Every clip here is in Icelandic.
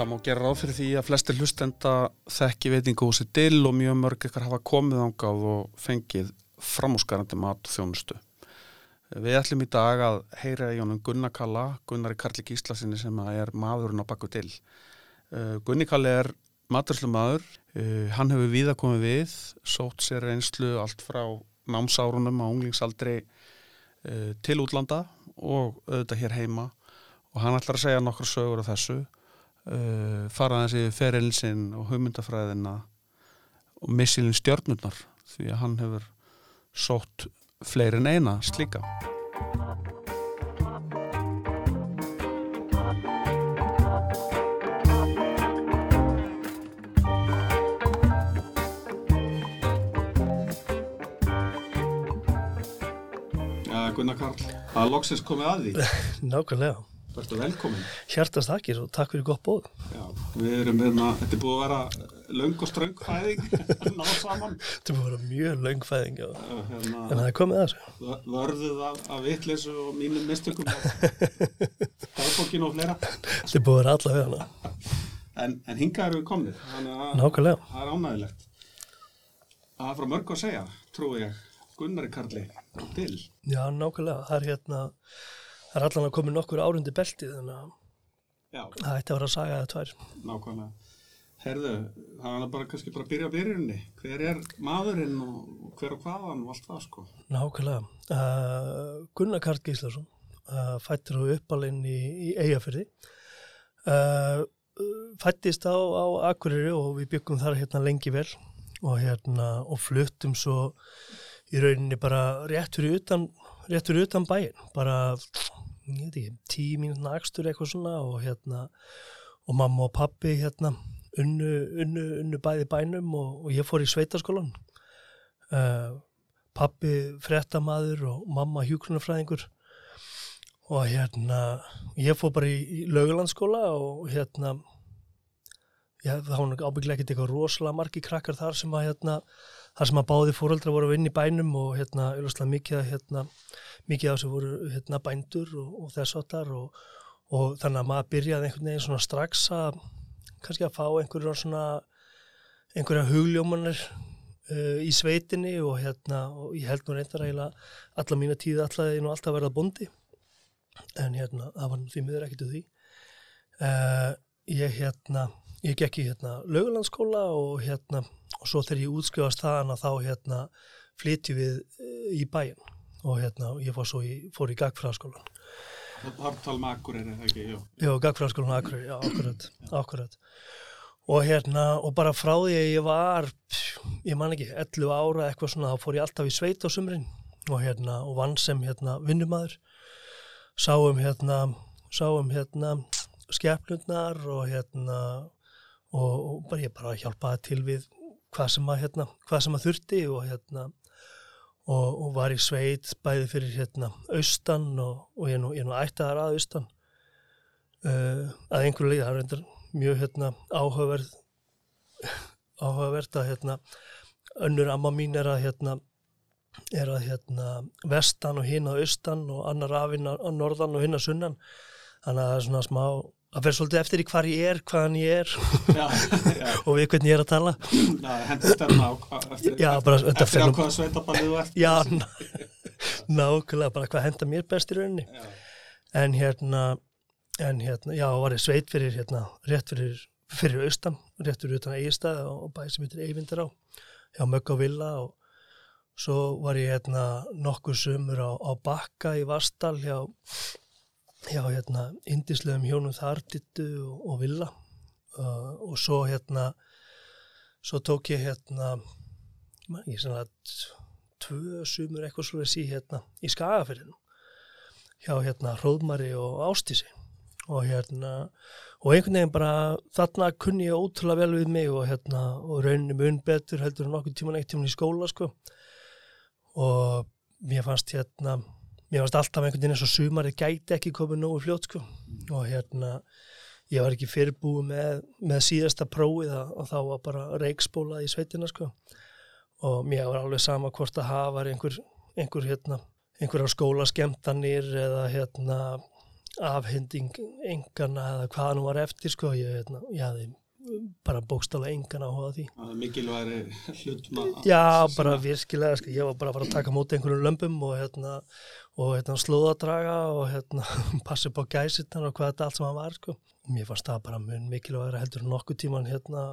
Það má gera ráð fyrir því að flestir hlustenda þekki veitingahúsi dill og mjög mörg ykkar hafa komið ángað og fengið framúsgarandi mat og þjónustu. Við ætlum í dag að heyra í honum Gunnar Kalla, Gunnar í Karli Gíslasinni sem er maðurinn á bakku dill. Uh, Gunni Kalli er maturslu maður, uh, hann hefur víða komið við, sótt sér einslu allt frá námsárunum á unglingsaldri uh, til útlanda og auðvitað hér heima. Og hann ætlar að segja nokkur sögur af þessu. Uh, fara þessi ferilsinn og hugmyndafræðina og missilin stjörnurnar því að hann hefur sótt fleiri en eina slíka Gunnar Karl, það er loksins komið að því Nákvæmlega. Verður velkomin Hjartast þakkir og takk fyrir gott bóð. Já, við erum hérna, þetta er búið að vera löng og ströng fæðing ná saman Þetta búið að vera mjög löng fæðing og Uh, hérna, en það er komið að þessu. vö- vörðuð af, af vitleysu og mínum mistökum dagbókinu og fleira Þetta er búið að vera allavega hana. en, en hingað erum við komnið að Nákvæmlega. það er ánægilegt það er frá mörg að segja trúi ég, Gunnari Karli til Já, nákvæmlega. Það er hérna, það er allan að komið nokkur árundi beltið þannig að já, það ætti að vera að saga eða tvær. nákvæmlega Herðu, það er bara kannski bara að byrja á byrjunni hver er maðurinn og hver og hvaðan og allt það sko Nákvæmlega. Uh, Gunnar Karl Gíslason, uh, fættur og uppalinn í, í Eyjafyrði. Uh, fættist á, á Akureyri og við byggum þar hérna lengi vel og hérna og fluttum svo í rauninni bara rétt fyrir utan, rétt fyrir utan bæinn. Bara, ég veit ekki, tíu mínútna akstur eitthvað svona og hérna og mamma og pappi hérna unnu, unnu, unnu bæði bænum og, og ég fór í sveitaskólan. Uh, pappi fréttamaður og mamma hjúkrunarfræðingur og hérna ég fór bara í, í lögulandskóla og hérna já, það var nú ábygglega ekkert eitthvað rosalega margi krakkar þar sem að hérna þar sem að báði fóreldra voru að vinna í bænum og hérna auðvitað mikið að hérna mikið af þessu voru hérna bændur og, og þess áttar og, og þannig að maður byrjaði einhvern veginn svona strax að kannski að fá einhverjum svona einhverja hugljómanir uh, í sveitinni og hérna og ég held nú reyndar eiginlega alla mína tíði allaði nú alltaf að verða bondi en hérna það var því miður ekkert úr því. Uh, ég hérna ég gekk í hérna lögulandskóla og hérna og svo þegar ég útskrifast þaðan að þá hérna flytju við uh, í bæinn. Og hérna ég fór svo í, fór í gagfræðaskólan Það er tala með akkur er það ekki, já Já, gagfræðaskólan Akureyri, já, akkurat, akkurat. Og hérna, og bara frá því að ég var, ég man ekki, 11 ára eitthvað svona, þá fór ég alltaf í sveit á sumrin. Og hérna, og vann sem hérna vinnumæður, sáum hérna, sáum hérna skepnurnar og hérna, og, bara ég bara hjálpaði til við hvað sem að hérna, hvað sem að þurfti og hérna, og, og var í sveit bæði fyrir hérna austan og, og ég nú, nú ættaðar að austan. Uh, að einhverju leið það er reyndar mjög hérna áhugaverð áhugavert að hérna önnur amma mín er að hérna er að vestan og hinn að austan og annar afinn að norðan og hinn að sunnan. Þannig að það er svona smá að vera svolítið eftir í hvar ég er, hvaðan ég er. Já, já, og við hvernig ég er að tala. Já hendur stefna á eftir, þetta eftir fer á hvaða sveitaballið þú ert. Já, ná- nákvæmlega bara hvað henda mér best í rauninni. Já. en hérna en hérna, já, var ég sveit fyrir hérna, rétt fyrir, fyrir austan rétt fyrir utan eigistað og bæ sem heitir Eyvindur á, hjá Mögg á Villa og svo var ég hérna nokkuð sumur á, á Bakka í Vastal hjá hjá hérna indislegum hjónum þar dittu og, og Villa. Uh, og svo hérna svo tók ég hérna man ekki svona tvö sumur eitthvað svo þessi hérna í Skagafyrinu hjá hérna Hróðmari og Ástísi og hérna og einhvern veginn bara þarna kunni ég ótrúlega vel við mig og hérna og rauninni mun betur heldur en nokkuð tíman eitt tíman í skóla sko. Og mér fannst hérna mér fannst alltaf einhvern veginn eins og sumarið gæti ekki komið nógu fljótt sko. Og hérna ég var ekki fyrirbúið með, með síðasta prófið og þá var bara reikspóla í sveitina sko. Og mér var alveg sama hvort að hafa einhver, einhver hérna, einhverja skólaskemtanir eða hérna afhending engana eða hvað nú var eftir sko. Ég, hérna, ég hafði bara bókstala engan áhuga því. Mikilværi hlutna Já, bara virkilega, sko, ég var bara að taka móti einhverjum lömpum og hérna, og hérna slóðadraga og hérna passi upp á gæsittan og hvað þetta allt sem hann var sko. Mér fannst það bara mun mikilvægara heldur nokkuð tíman hérna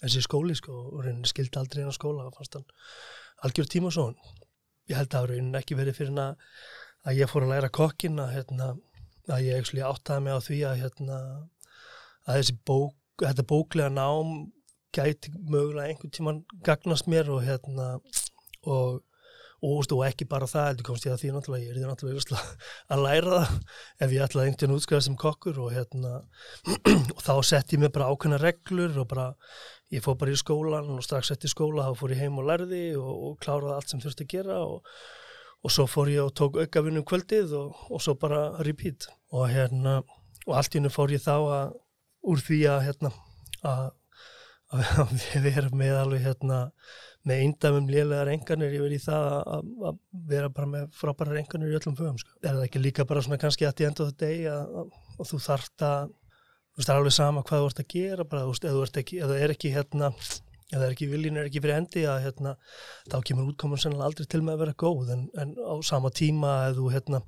þessi skóli sko og rauninni skildi aldrei hérna skóla og fannst hann algjör tíma og svo ég held að rauninni ekki verið fyrir að ég fór að læra kokkin að hérna að ég áttaði mig á því að hérna að þessi bók þetta bóklega nám gæti mögulega einhvern tíman gagnast mér og hérna og, og, og ekki bara það heldur komst ég að því náttúrulega, ég er því náttúrulega að læra það ef ég ætlaði einhvern útskæða sem kokkur og hérna og þá sett ég mig bara ákveðna reglur og bara ég fór bara í skólan og strax eftir skóla þá fór ég heim og lærði og, og kláraði allt sem þurfti að gera og svo fór ég og tók aukavinnum kvöldið og svo bara repeat. Og hérna og allt í hennu fór ég þá að úr því að hérna að, að við erum með alveg hérna með eindamum lélegar enganir yfir í það að, að vera bara með frábæra enganir í öllum fögum sko. Er það ekki líka bara svona kannski að því endur þetta degi að þú þart að þú veist það er alveg sama hvað þú ert að gera bara þú veist þú ert ekki, er ekki hérna eða það er ekki viljin, er ekki fyrir endi að hérna þá kemur útkomun sennilega aldrei til með að vera góð en, en á sama tíma að þú hérna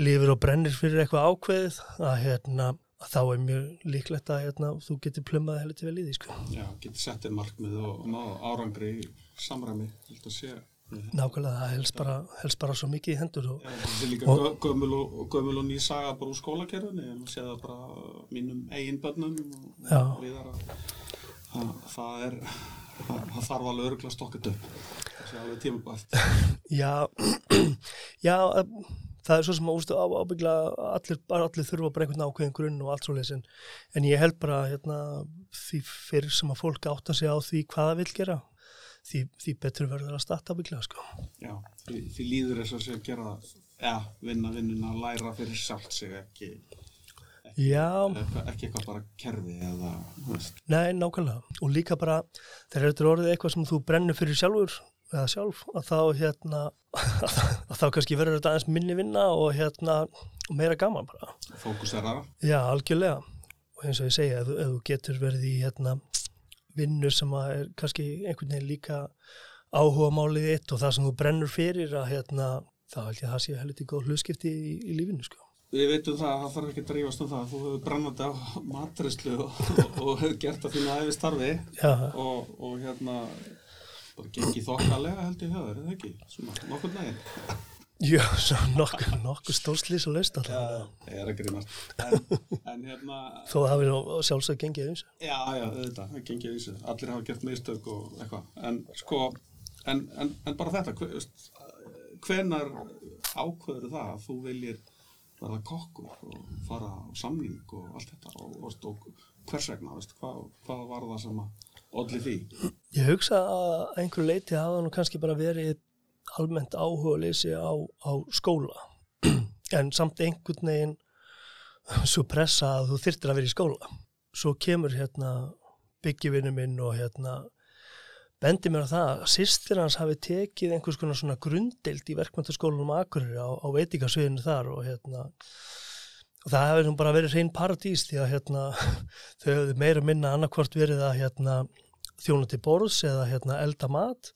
lifir og brennir fyrir eitthvað ákveðið að hérna þá er mjög líklegt að hérna, þú getur plummaði heldur vel í því sko. Já, getur settið markmið og ná árangri í samræmi Nákvæmlega, það helst bara, helst bara svo mikið í hendur og, Já, Það er líka og, gömul og, gömul og ný saga bara úr skólakerfinu en sé það bara mínum eigin bönnum og viðar að það er það, það þarf alveg öruglega stokkit upp. Það sé alveg tímabært. Já, já það er svo sem ástu ábyggla allir, allir þurfa bara einhvern ákveðin grunn og allt svo lesin en ég held bara hérna, því fyrir sem að fólk átta sig á því hvaða vil gera því, því betur verður að starta ábyggla sko. Já, því, því líður þess að að gera ja, vinna vinnuna að læra fyrir sjálf sig ekki ekki, ekki eitthvað bara kerfi eða. Nei, nákvæmlega og líka bara þegar þetta er orðið eitthvað sem þú brennur fyrir sjálfur eða sjálf að þá hérna að þá kannski verður þetta aðeins minni vinna og hérna meira gaman bara. Fókusera. Já, algjörlega. Og eins og ég segja, ef, ef þú getur verið í hérna vinnu sem að er kannski einhvern veginn líka áhuga málið eitt og það sem þú brennur fyrir að hérna, þá held ég að það sé heldur góð hluskipti í, í lífinu sko. Við veitum það að það þarf ekki að drífast um það. Þú hefur brennandi á matrislu og, og, og hefur gert það þínu aðeins starfi og, og hérna bara gengið þokkalega held ég er það ekki? Svona nokkur nægir. Svo nokkur, nokkur stóðslýs og laust alltaf. Já, ég er að grínast. En, en hérna... Þó það hafi sjálfsög gengið eins. Já, já, þetta, gengið eins. Allir hafa gert mistök og eitthvað. En sko, en, en, en bara þetta, hvenar ákveður það að þú viljir verða kokkur og fara á samling og allt þetta og, og, og hvers vegna, veist, hvað, hvað var það sem að allir því? Ég hugsa að einhverju leiti hafa nú kannski bara verið almennt áhuga leysi á, á skóla en samt einhvern veginn svo pressa að þú þyrtir að vera í skóla svo kemur hérna byggjivinnu minn og hérna bendi mér á það að sýstir hans hafi tekið einhvers konar svona grundild í verkmyndaskólanum Akureyri á, á veitingasviðinu þar og hérna og það hefði bara verið hrein paradís því að hérna þau hefðu meira minna annarkvort verið að hérna þjóna til borðs eða hérna, elda mat.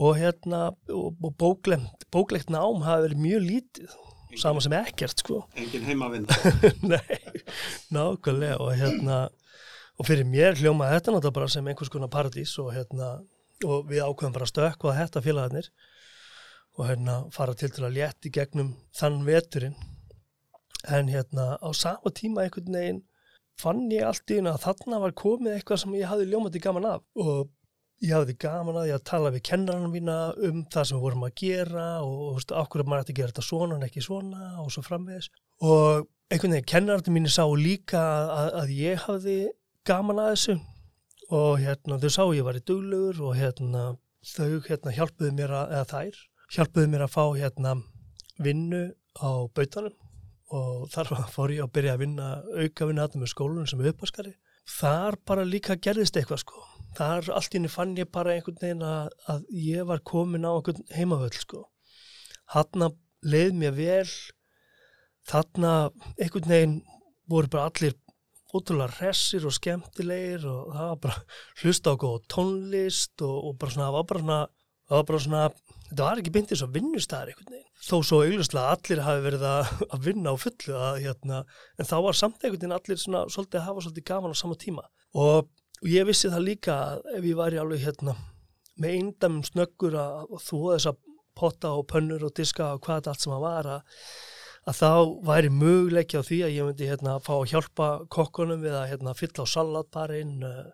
Og, hérna, og bóklegt, bóklegt nám hafi verið mjög lítið sama sem ekkert sko. engin heimavinn nei, nákvæmlega. Og hérna og fyrir mér hljómaði þetta náttúrulega bara sem einhvers konar paradís og hérna og við ákveðum bara stökku að þetta félagarnir og hérna fara til til að létti gegnum þann veturinn en hérna á sama tíma einhvern veginn fann ég allt í una að þarna var komið eitthvað sem ég hafði ljómandi gaman af. Og ég hafði gaman að ég að tala við kennarinn mína um það sem við vorum að gera og þú veist, okkur er maður að gera þetta svona en ekki svona og svo framvegis. Og einhvern veginn kennarinn mín sá líka að, að ég hafði gaman að þessu. Og hérna þau sá ég var í duglugur og hérna þau hérna hjálpuðu mér að, eða þær hjálpuðu mér að fá hérna vinnu á bautanum og þar fór ég að byrja að vinna auka vinna þetta með skólunum sem uppaskari þar bara líka gerðist eitthvað sko. Þar allt inni fann ég bara einhvern veginn að, að ég var komin á einhvern heimavöld sko. Hann leið mér vel. Þarna einhvern veginn voru bara allir ótrúlega hressir og skemmtilegir og það var bara hlusta á góð tónlist og, og bara svona, það var bara svona, það var bara svona, þetta var ekki byndið svo vinnustæðar einhvern veginn. Þó svo auglustlega allir hafi verið að, að vinna á fullu að hérna, en þá var samt einhvern veginn allir svona svolítið að hafa svolítið gaman á sama tíma. Og, og ég vissi það líka að ef ég væri alveg hérna með eindamum snöggur að, að þú þess að potta og pönnur og diska og hvað allt sem að vara að þá væri möguleiki á því að ég myndi hérna fá að hjálpa kokkunum við að hérna fylla á salatbarinn uh,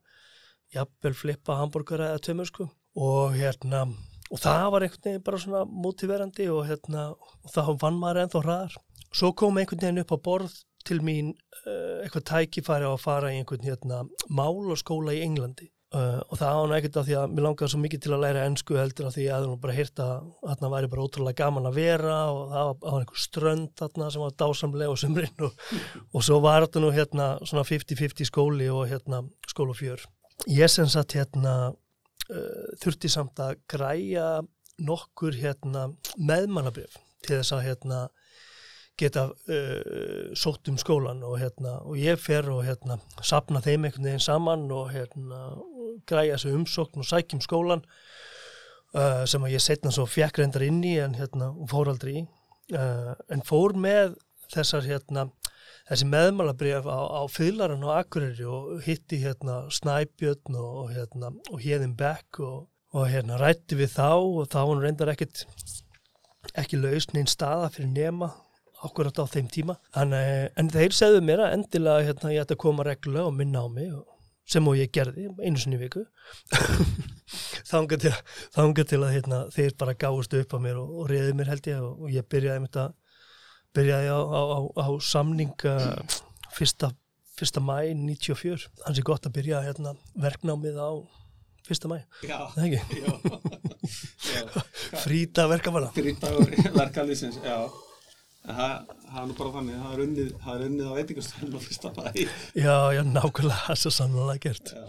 jafnvel flippa hambúrgara eða tömur sko. Og hérna og það var einhvern veginn bara svona motiverandi og hérna og þá vann maður ennþá hraðar svo kom einhvern veginn upp á borð til mín uh, eitthvað tækifæri á að fara í einhvern hérna mál og skóla í Englandi Uh, og það án ekkert af því að mér langaði svo mikið til að læra ennsku heldur af því að það bara hýrta að þarna væri bara ótrúlega gaman að vera og það var, var einhver strönd þarna sem var dásamlega og sumrin og, og svo var þetta nú hérna svona 50-50 skóli og hérna skóla fjör. Ég sem sagt hérna uh, þurfti samt að græja nokkur hérna meðmannabrif til þess að hérna geta uh, sótt um skólan og, hérna, og ég fer og hérna, sapna þeim einhvern veginn saman og hérna, græja þessu umsókn og sækjum skólan uh, sem að ég setna svo fjekk reyndar inn í en hérna, fór aldrei í. En fór með þessar hérna, þessi meðmálabref á, á fyllarinn og akkurýri og hitti hérna Snæbjörn og, hérna, og Hjeðin Beck og, og hérna rætti við þá og þá hann reyndar ekkit ekki lausn einn staða fyrir nema okkur átt á þeim tíma. En, en þeir segðu mér að endilega hérna, ég ætti að koma reglulega og minna á mig sem og ég gerði einu sinni viku. Þángar til, til að hérna, þeir bara gáðust upp á mér og, og reyði mér held ég og, og ég byrjaði, að, byrjaði á, á, á, á samning uh, fyrsta, fyrsta mæ 94, hans er gott að byrja hérna, verknámið á fyrsta mæ það er ekki frýta verkamanna frýta verkalýsins, já. Það er nú bara þannig, það er unnið, er á veitingastöðunum á fyrsta bæ. Já, já, nákvæmlega, það er svo sannlega gert. Já,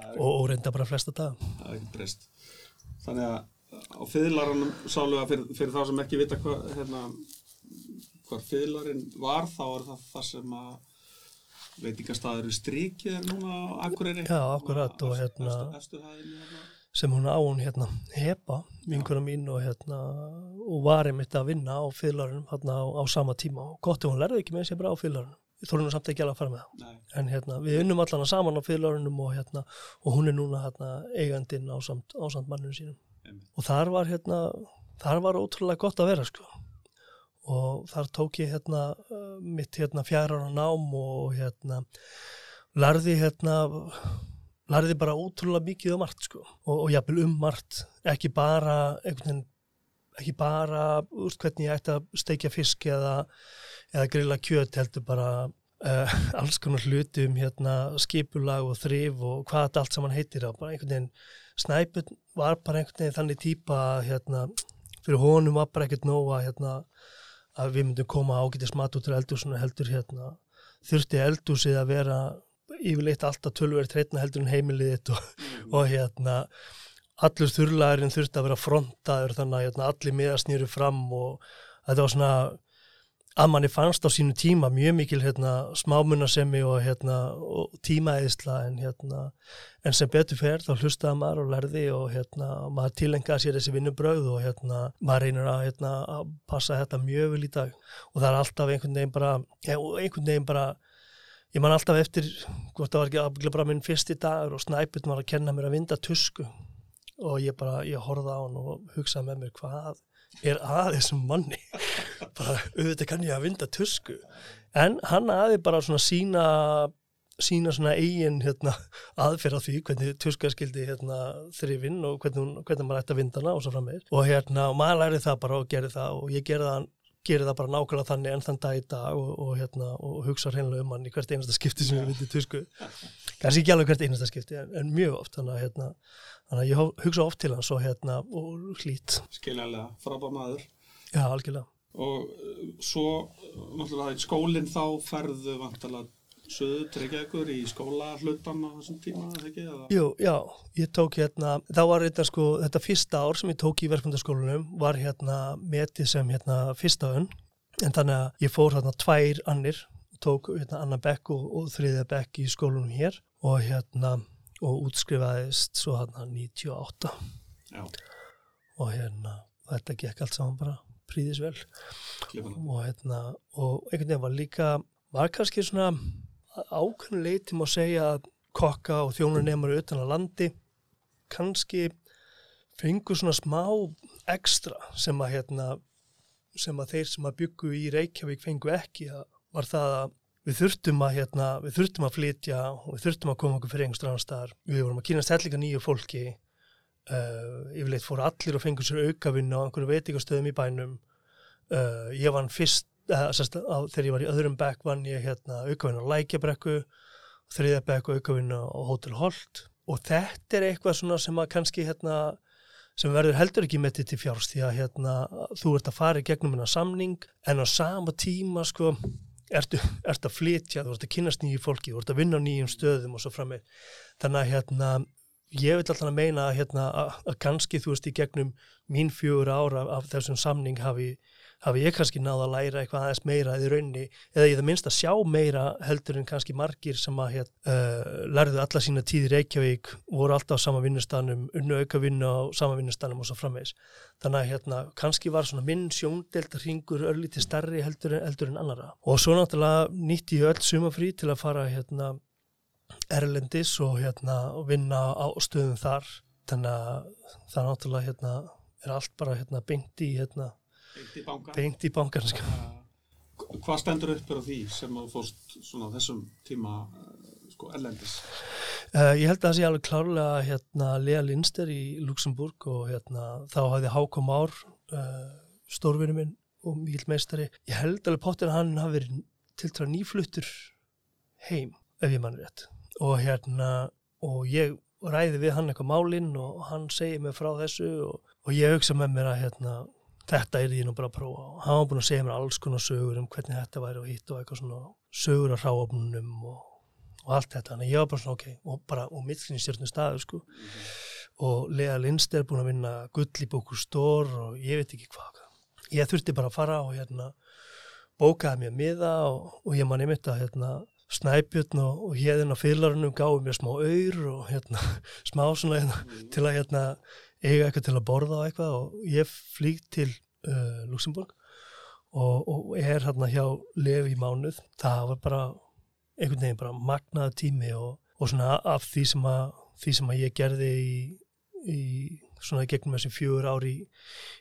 er, og, og reynda bara flesta dag. Það er ekkert breyst. Þannig að á fyrirlarunum sálega fyrir, fyrir það sem ekki vita hvað hérna, hva fyrirlarinn var, þá er það það sem að veitingastæður í strikið er núna á Akureyri. Já, akkurat og hérna... Hérna. sem hún á hún hérna hepa, vinkuna mín og hérna og var einmitt að vinna á fyllarunum hérna á, á sama tíma. Og gott ef hún lærði ekki með sér bara á fyllarunum við þórum samt ekki alveg að fara með það. Nei. en hérna við unnum allan saman á fyllarunum og hérna og hún er núna hérna eigandinn á samt, samt manninu sínum. Einmitt. og þar var hérna þar var ótrúlega gott að vera sko og þar tók ég hérna mitt hérna fjara ára nám og hérna lærði hérna lærði bara ótrúlega mikið um margt sko og, og jápil um margt. Ekki bara veginn ekki bara úrst hvernig ég ætti að steikja fisk eða, eða grilla kjöt heldur bara uh, alls konar hluti um hérna skipulag og þrif og hvað þetta allt saman heitir. Og bara einhvern veginn snæpun var bara einhvern veginn þannig típa hérna fyrir honum var bara ekkert nóg að hérna að við myndum koma ágætið smat út til eldúsinu heldur hérna þurfti eldúsið að vera yfirleitt alltaf tölverið treytna heldur en heimiliðitt og, mm. og hérna allur þurrlæðurinn þurfti að vera frontaður þannig að hérna, allir miðast nýru fram og þetta var svona að manni fannst á sínu tíma mjög mikil hérna, smámunasemi og, hérna, og tímaeðisla en, hérna, en sem betur fer þá hlustaði maður og lærði og hérna, maður tilengaði sér þessi vinnubröð og hérna, maður reynir að, hérna, að passa þetta mjög vel í dag. Og það er alltaf einhvern veginn bara, einhvern veginn bara Ég man alltaf eftir, hvort það var ekki afbyggla bara minn fyrsti dagur og snæpit var að kenna mér að vinda tusku. Og ég bara, ég horfði á hann og hugsaði með mér hvað er að þessum manni. Bara auðvitað kann ég að vinda tusku. En hann aði bara svona sína sína svona eigin hérna, aðferð á því hvernig tuska skildi hérna, þrifinn og hvernig, hvernig maður ætti að vinda hana og svo frammeir og hérna og maður lærið það bara og gerði það og ég gerði það gerir það bara nákvæmlega þannig enn þann dag í dag og, og, hérna, og hugsa hreinlega um hann í hvert einasta skipti sem ég viti tusku kannski ekki alveg hvert einasta skipti en, en mjög oft þannig að, hérna, þannig að ég hugsa oft til hans og, hérna, og hlít Skiljanlega, frábá maður Já, algjörlega og uh, svo skólinn þá ferðu vantalega söðu tryggjagur í skóla hlutan á þessum tíma, eða ekki? Eða? Jú, já, ég tók hérna, þá var þetta sko, þetta fyrsta ár sem ég tók í verkmyndaskólanum var hérna metið sem hérna fyrsta önn, en þannig að ég fór hérna tvær annir, tók hérna annan bekk og, og þriðja bekk í skólanum hér og hérna, og útskrifaðist svo hérna 98 Já, og hérna, þetta gekk allt saman bara príðis vel klifana. og hérna, og einhvern veginn var líka, var kannski svona ákveðin leiti má segja að kokka og þjónunemar utan að landi kannski fengu svona smá ekstra sem að hérna sem að þeir sem að byggu í Reykjavík fengu ekki að var það að við þurftum að hérna, við þurftum að flytja og við þurftum að koma okkur fyrir einhver strafnstæðar við vorum að kynast hellinga nýju fólki uh, yfirleitt fóru allir og fengu sér aukavinnu á einhverju veitingastöðum í bænum. Uh, ég vann fyrst uh, sérst, á, þegar ég var í öðrum bekk vann ég hérna, aukavinnu á Lækjabrekku þriðja bekk og aukavinnu á Hotel Holt. Og þetta er eitthvað svona sem að kannski hérna sem verður heldur ekki með til fjárst því að hérna, þú ert að fara í gegnum hennar samning en á sama tíma sko, ertu, ertu að flytja, þú ert að kynast nýju fólki, þú ert að vinna á nýjum stöðum og svo frammeir. Þannig að hérna, ég vil alltaf meina að, hérna, að, að kannski þú veist í gegnum mín fjögur ára af þessum samning hafi, hafi ég kannski náða að læra eitthvað aðeins meira eða í raunni eða ég það minnst að sjá meira heldur en kannski margir sem að hér, uh, lærðu alla sína tíð í Reykjavík voru alltaf á sama vinnustanum, unnu auka vinnu á sama vinnustanum og svo framvegs. Þannig að hérna, kannski var svona minn sjóndelta hringur örlítið starri heldur, en- heldur en annara. Og svo náttúrulega nýtti ég öll sumafrí til að fara hérna erlendis og hérna vinna á stöðum þar. Þannig að það náttúrulega hérna er allt bara hérna beint í Eitt í banka. beint í bankan sko. Hvað stendur upp fyrir því sem þú fórst svona á þessum tíma uh, sko ellendis? Uh, ég held að það sé alveg klárlega hérna Lea Lindster í Luxemburg og hérna þá hafði Hákom Ár uh, stórvinni minn og mikill meistari. Ég held alveg pottir að hann hafi verið tiltrá nýfluttur heim ef ég mann rétt og hérna og ég ræði við hann eitthvað málinn og hann segir mér frá þessu og, og ég hugsa með mér að hérna þetta er ég nú bara að prófa og hann var búin að segja mér alls konar sögur um hvernig þetta væri og hitt og eitthvað svona sögur af hráofnunum og, og allt þetta, að ég var bara svona ok og bara, og mittlinn í stjórnum staðu sko. Og Lea Lindst er búin að vinna gull í bókur stór og ég veit ekki hvað. Ég þurfti bara að fara og hérna bókaði mér miða og, og ég man einmitt að hérna snæpjörn og, og hérðin á fyllarunum gáði mér smá auður og hérna smá svona hérna, til að hérna eiga eitthvað til að borða og eitthvað og ég flýg til uh, Luxemburg og, og er hérna hjá Levi í mánuð, það var bara einhvern veginn bara magnaða tími og, og svona af því sem að því sem að ég gerði í, í svona gegnum þessi fjögur ári í,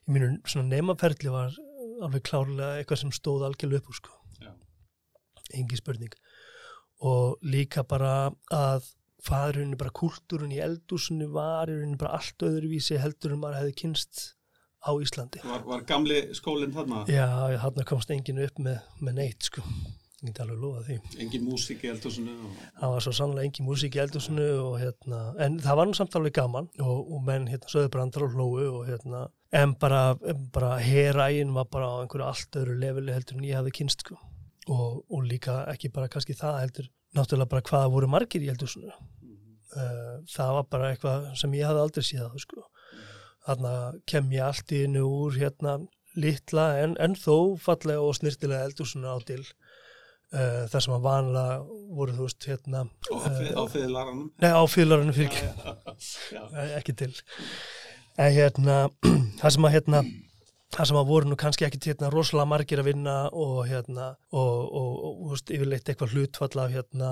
í mínu svona neymaferli var alveg klárlega eitthvað sem stóð algjörlega upp úr sko. Engi spurning. Og líka bara að faðurinn bara kultúrun í eldúsinu var í rauninni bara allt öðruvísi heldur en maður hefði kynst á Íslandi Var, var gamli skólinn þarna? Já, hann komst enginn upp með, með neitt sko ég get alveg lofa því Engin músík í eldhúsinu og... það var svo sannlega engin músík í eldhúsinu og hérna, en það var nú samt alveg gaman og, og menn hérna sögðu brandar og hlóu og hérna, en bara, bara herægin var bara á einhverju allt öðru leveli heldur en ég hafði kynst sko. og, og líka ekki bara kannski það heldur, náttúrulega bara hvaða voru margir í eldhúsinu uh, það var bara eitthvað sem ég hafði aldrei séð sko. þarna kem ég allt í innu úr hérna litla en, en þó fallega og snirtilega eldhúsinu á til uh, þar sem að vanlega voru þú veist hérna Og á, fyr, á fyrirlaranum? Nei, á fylglarinu fyrir ekki, til. En hérna, það sem að hérna, það sem að voru nú kannski ekki hérna rosalega margir að vinna og hérna, og, og, og, veist, yfirleitt eitthvað hlutfall af hérna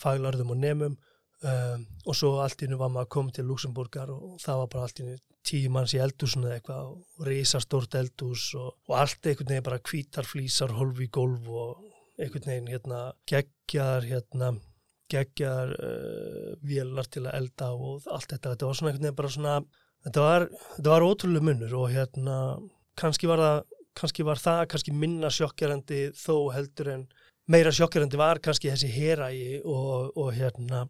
faglarðum og nemum um, og svo allt nú var maður að koma til Luxemburgar og það var bara allt nú tíu manns í eldhúsinu eða eitthvað og risastórt eldhús og, allt einhvern veginn bara holf í gólf og einhvern veginn hérna geggjar hérna geggjar uh, vélar til að elda og allt þetta, þetta var svona einhvern veginn bara svona, þetta var, þetta var ótrúlega munur og hérna kannski var það, kannski var það kannski minna sjokkjarandi þó heldur en meira sjokkjarandi var kannski þessi herægi og, og hérna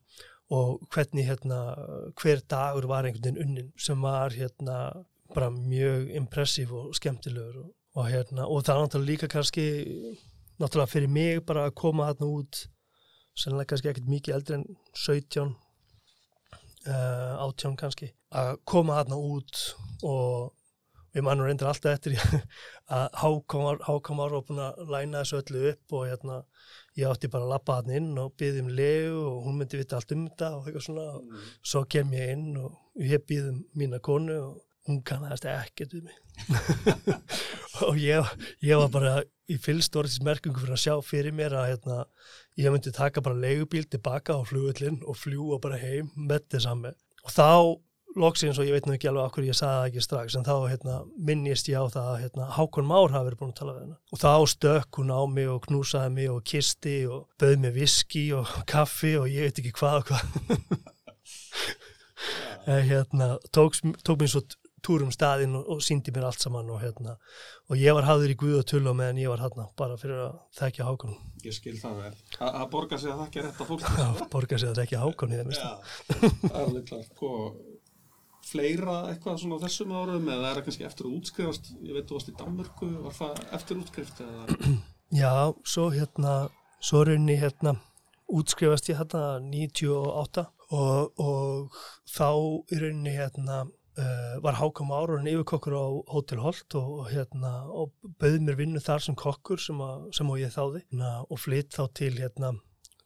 og hvernig hérna hver dagur var einhvern veginn unnin sem var hérna bara mjög impressív og skemmtilegur og, og hérna, og það er náttúrulega líka kannski náttúrulega fyrir mig bara að koma þarna út sennilega kannski ekkert mikið eldri en 17 uh, 18 kannski að koma þarna út og við mannum reyndir alltaf eftir að Hákom var og búin að læna þessu öllu upp og hérna ég átti bara að lappa hann inn og byði um legu og hún myndi vita allt um þetta og eitthvað svona. Og mm. svo kem ég inn og ég byði um mína konu og hún kannast ekkert um mig. Og ég, ég var bara í fylgstorðismerkingu fyrir að sjá fyrir mér að hérna, ég myndi taka bara legubíl tilbaka á flugullin og fljúa bara heim með þess að mig og þá loksins og ég veit nú ekki alveg okkur ég sagði það ekki strax en þá hérna, minnist ég á það að hérna, Hákon Már hafi verið búin að tala við hennar og þá stökk hún á mig og knúsaði mig og kisti og bauð mig viski og kaffi og ég veit ekki hvað og hvað. Hérna, tók, tók mér svo túrum staðinn og, og síndi mér allt saman og, hérna, og ég var hafður í Guð og tull og meðan ég var hérna bara fyrir að þekka Hákon. Ég skil það vel. Að borga sig að þekka rétt að fólk að borga sig að þekka Hákon það er alveg klart sko fleira eitthvað svona á þessum árum eða er það kannski eftir að útskrifast ég veit þú varst í Danmörku, var það eftir útskrift eða? Já, svo hérna svo raunni hérna útskrifast ég hérna 98 og, og þá raunni hérna uh, var Hákam Árun yfirkokkur á Hotel Holt og hérna og bauð mér vinnu þar sem kokkur sem, að, sem ég þáði hérna, og flytt þá til hérna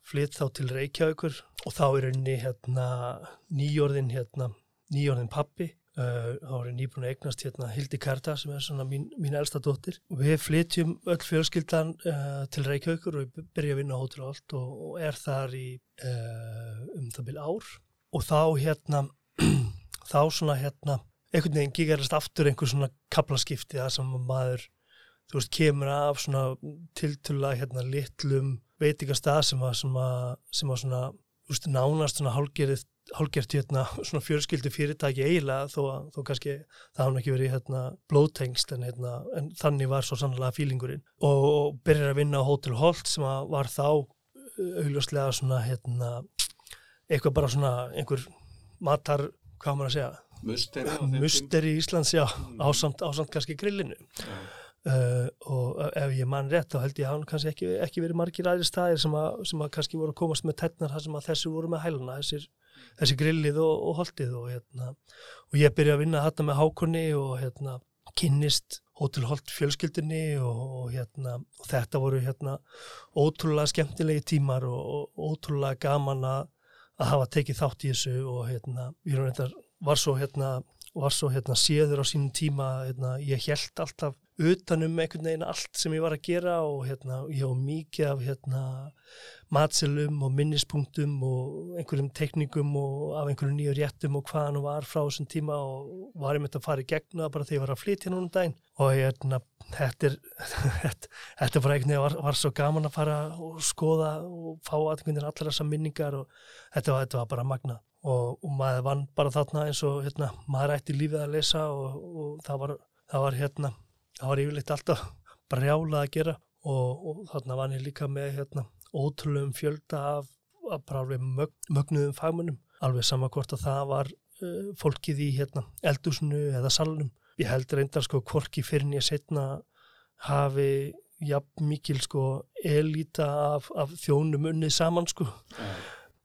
flytt þá til Reykjavíkur og þá raunni hérna nýjórðin hérna nýjónin pappi uh, þá er ég nýbúin að eignast hérna Hildi Karta sem er svona mín, mín elsta dóttir. Við flytjum öll fjölskyldan uh, til Reykjavíkur og við byrjum að vinna á Hótel Ált og, og er þar í uh, um það byrja ár. Og þá hérna þá svona hérna einhvern veginn gigarast aftur einhver svona kaplaskipti það sem maður þú veist kemur af svona tiltulla hérna litlum veitingastað sem sem að, sem að svona þú veist nánast svona hálgerið hálgert hérna svona fjörskildu fyrirtæki eiginlega þó að þó kannski það hafði ekki verið hérna blóðtengst en, hérna, en þannig var svo sannlega fílingurinn og, og byrjar að vinna á Hotel Holt sem var þá uh, augljóslega svona hérna eitthvað bara svona einhver matar, hvað maður að segja Musteri, í Íslands, já, mm. ásamt, ásamt kannski grillinu ja. Uh, og ef ég mann rétt þá held ég að hann kannski ekki, ekki verið margir aðri staðir sem að, sem að kannski voru að komast með tætnar þar sem að þessu voru með hæluna þessir, þessi grillið og, og holdið og, hérna, og ég byrja að vinna þetta með hákunni og hérna, kynnist hótelholt fjölskyldinni og, og hérna, þetta voru hérna, ótrúlega skemmtilegi tímar og ótrúlega gaman að, hafa tekið þátt í þessu og hérna, var svo hérna var svo séður á sínum tíma ég held alltaf utanum einhvern veginn allt sem ég var að gera og hérna, ég á mikið af hérna, matselum og minnispunktum og einhverjum teknikum og af einhverjum nýju réttum og hvað hann var frá þessum tíma og var ég myndið að fara í gegna bara þegar ég var að flytja núna um daginn. Og hérna, þetta er þetta bara einhvern veginn var, var svo gaman að fara og skoða og fá aðeins allar þessar minningar og þetta var, þetta var bara magna og, og maður vann bara þarna eins og hérna, maður ætti lífið að lesa og, og það var, það var hérna það var yfirleitt alltaf brjálað að gera og, og þarna var ég líka með hérna, ótrúlegum fjölda af, af bara mög, mögnuðum fagmönnum alveg sama hvort að það var uh, fólkið í hérna, eldusnu eða salnum. Ég held reyndar sko hvorki fyrir ég setna hafi jafn mikil sko elita af, af þjónum unnið saman sko.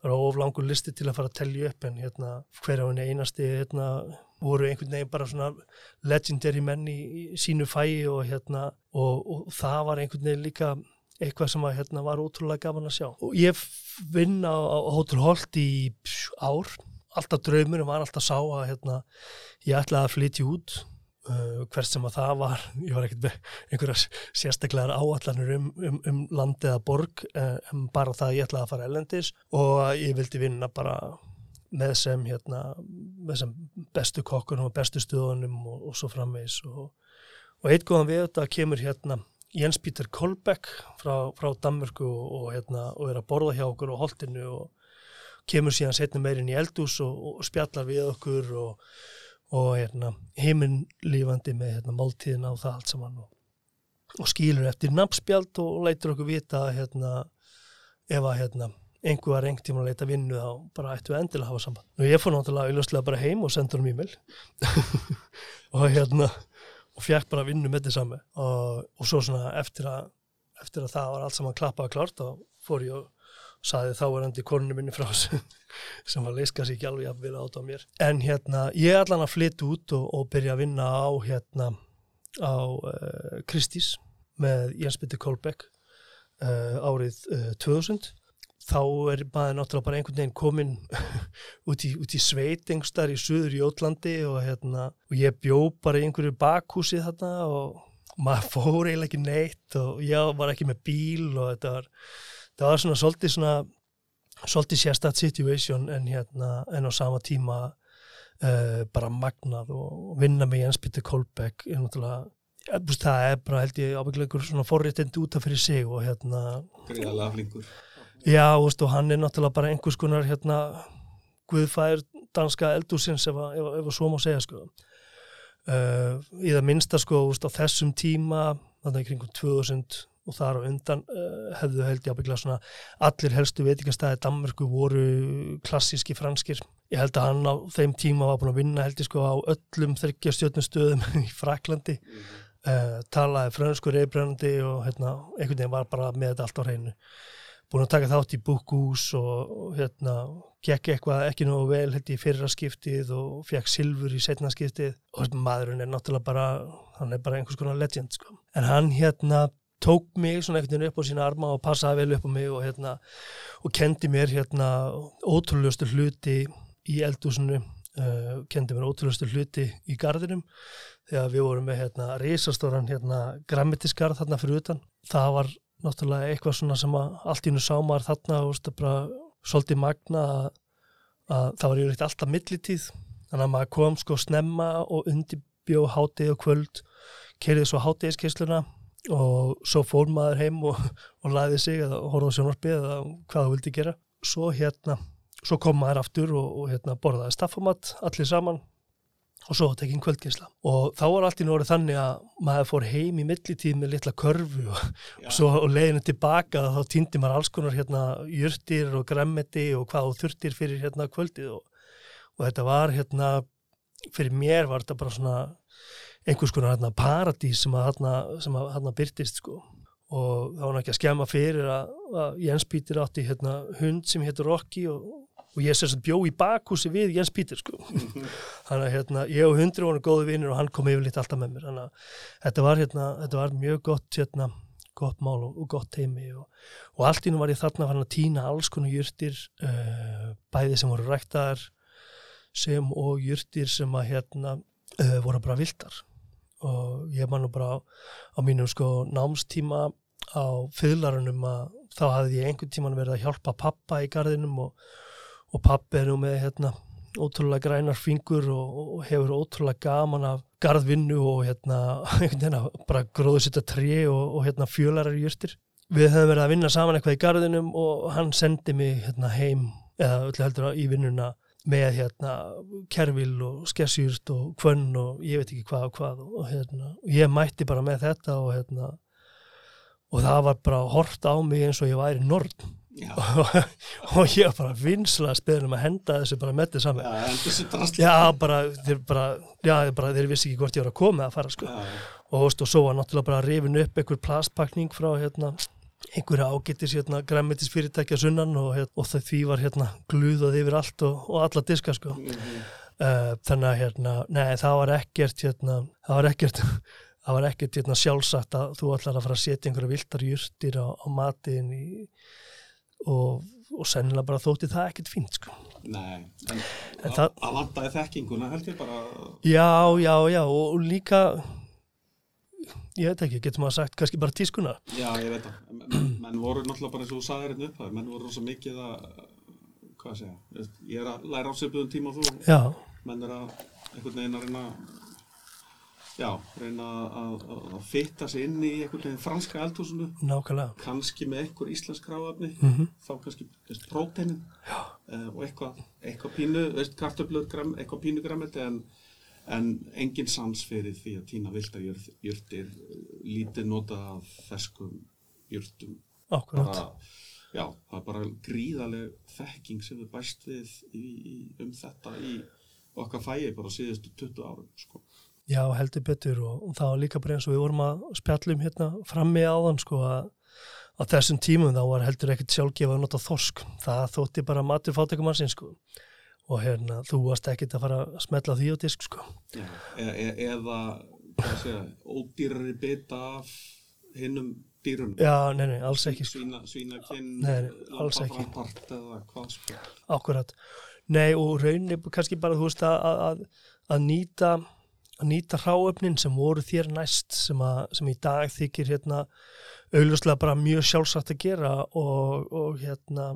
Það var oflangur listi til að fara að tellja upp en hérna hver á henni einasti hérna voru einhvern veginn bara svona legendary menn í, í sínu fæi og hérna og, og það var einhvern veginn líka eitthvað sem að, hérna, var ótrúlega gafan að sjá. Og ég vinn á, á Hotel Holt í ár. Alltaf draumur og var alltaf sá að hérna, ég ætlaði að flytja út uh, hvert sem að það var. Ég var ekkert með einhverja sérstaklegar áallanur um, um, um land eða borg uh, en bara það ég ætlaði að fara elendis og ég vildi vinna bara með sem, hérna, með sem bestu kokkunum og bestu stuðunum og, og svo framvegs og, og eitt góðan við þetta kemur hérna Jens Peter Kolbeck frá, frá Danmörku og, og hérna, er að borða hjá okkur á holdinu og kemur síðan setni meirinn í eldús og spjallar við okkur og hérna, heiminlífandi með hérna, máltíðin á það allt saman og skýlur eftir nafnspjald og leitur okkur vita hérna, ef að hérna einhver var einhvern tíma að leita vinnu þá bara ættu við endilega að hafa samband. Og ég fór náttúrulega auðvitað bara heim og sendur um e-mail. Og hérna og fjækt bara að vinna með þetta saman og, og svo svona eftir að, eftir að það var allt saman klappað og klárt og fór ég og saði þá er endi kornu minni frá þessu sem var leiska sér ekki alveg að vera átt á mér. En hérna ég er allan að flytja út og, og byrja að vinna á hérna á uh, Kristís með Jens Bitter Kolbeck uh, árið uh, 2000 þá er maður náttúrulega bara einhvern veginn komin út í, í sveit einhverstar í söður í Ótlandi og, hérna, og ég bjó bara í einhverju bakhúsi þarna og maður fór eiginlega ekki neitt og ég var ekki með bíl og þetta var, þetta var svona svolítið svona svolítið sérstætt situation en hérna en á sama tíma uh, bara magnað og vinna með Jens Peter Kolbeck er náttúrulega það er bara held ég ábyggleikur svona forréttindi út af fyrir sig og hérna Greiðalega flinkur Já, veist, og hann er náttúrulega bara einhvers konar hérna guðfæður danska eldúsins ef, ef svo má segja sko. Uh, í það minnsta sko veist, á þessum tíma, þannig kringum 2000 og þar á undan uh, hefðu held ég ábyggla svona allir helstu veitingastæði Danmarku voru klassíski franskir. Ég held að hann á þeim tíma var búin að vinna held ég sko á öllum þryggja stjórnustöðum í Fraklandi mm -hmm. uh, talaði fransku reybrennandi og hérna, einhvern veginn var bara með þetta allt á hreinu búin að taka þátt í búkús og, og hérna gekk eitthvað ekki nú vel hérna í fyrra skiptið og fekk silfur í setna skiptið. Og maðurinn er náttúrulega bara hann er bara einhvers konar legend sko. en hann hérna tók mig svona einhvern veginn upp á sína arma og passaði vel upp á mig og hérna og kendi mér hérna ótrúleustu hluti í eldúsinu uh, kendi mér ótrúleustu hluti í gardinum þegar við vorum með hérna reysastóran hérna grammetisgarð þarna fyrir utan. Það var náttúrulega eitthvað svona sem allt í nú sá maður þarna og veist, bara svolítið magna að, að það var yfir eitt alltaf millitíð. Þannig að maður kom sko snemma og undirbjó hátið og kvöld kerið svo hátiðiskeisluna og svo fór maður heim og, og laðið sig eða horfði á sjónarpið eða hvað það vildi gera. Svo hérna, svo kom maður aftur og, og hérna borðaði staffumat allir saman og svo tekinn kvöldgeinsla og þá var allt í norðu þannig að maður fór heim í millitíð með litla körfu og, og svo og leiðinu tilbaka þá týndi maður alls konar hérna jörtir og gremmeti og hvað þú þurftir fyrir hérna kvöldið og, og þetta var hérna fyrir mér var þetta bara svona einhvers konar hérna paradís sem að hérna, sem að hérna byrtist sko. Og þá var hann ekki að skemma fyrir að, að Jens Pítur átti hérna hund sem héttur Rocky og og ég sérst bjó í bakhúsi við Jens Pítur sko. Þannig að hérna, ég og hundru voru góði vinnir og hann kom yfir litt alltaf með mér. Þannig að þetta var, hérna, þetta var mjög gott hérna, gott mál og, og gott heimi og, og allt ínum var ég þarna að týna alls konar júrtir uh, eh, bæði sem voru ræktaðar sem og júrtir sem að hérna uh, voru bara vildar og ég man nú bara á, á mínum sko námstíma á fyllarunum að þá hafði ég einhvern tíman verið að hjálpa pappa í gardinum og og pappi er nú með hérna ótrúlega grænar fingur og, og hefur ótrúlega gaman af gardvinnu og hérna, bara gróðu sitt að tri og, og hérna fjölarar júrstir. Við höfum verið að vinna saman eitthvað í gardinum og hann sendi mig hérna heim eða öllu heldur í vinnuna með hérna kervil og skessjúrst og kvönn og ég veit ekki hvað og hvað og hérna ég mætti bara með þetta og hérna og það var bara hort á mig eins og ég væri nord og, og ég bara vinsla spilnum að henda þessu bara með þetta saman já, já, bara þeir, bara, já, bara, þeir vissi ekki hvort ég var að koma að fara sko. og, og svo var náttúrulega bara rifin upp einhver plastpakning frá hérna, einhverja ágættis hérna, græmitisfyrirtækja sunnan og, hérna, og því var hérna, gluðað yfir allt og alla diska sko. mm -hmm. uh, þannig að hérna, nei, það var ekkert hérna, það var ekkert það var ekkert hérna, sjálfsagt að þú ætlar að fara að setja einhverja viltar júrtir á, á matin í og, og sennilega bara þótti það ekkert fínt sko. Nei, en, en það, að vandaði þekkinguna held ég bara Já, já, já og, og líka ég veit ekki, getur maður sagt kannski bara tískuna Já, ég veit það, menn, menn voru náttúrulega bara eins og þú sagði hérna upp það, menn voru rosa mikið að hvað segja, ég er að læra á sérbuðum tíma og þú, já. menn er að einhvern veginn að reyna já, reyna að, að fitta sig inn í einhvern veginn franska eldhúsinu. Nákvæmlega. Kannski með einhver íslensk ráafni mm -hmm. þá kannski próteinin. Uh, og eitthvað eitthva pínu, kartöflur eitthvað pínu græmiti en, en engin sans fyrir því að týna vildarjörtir lítið nota af ferskum jörtum. Akkurát Já, það er bara gríðarlega þekking sem við bæst við í, í, um þetta í okkar fæi bara síðustu 20 árum sko Já, heldur betur og, og það var líka bara eins og við vorum að spjallum hérna frammi áðan sko að á þessum tímum þá var heldur ekkert sjálfgefa að nota þorsk. Það þótti bara matur fátækumarsinn sko og hérna þú varst ekkert að fara að smetla því á disk sko. Já, e e eða, hvað segja, ódýrari bita af hinnum dýrunum. Já, nei, nei, alls ekki sko. Svína, svínakinn, Nei, nei, alls ekki. lampaframpart eða hvað sko. Akkurat. Nei og rauninni kannski bara þú veist að, að, að nýta að nýta hráöfnin sem voru þér næst sem, að, sem í dag þykir hérna augljóslega bara mjög sjálfsagt að gera og, og hérna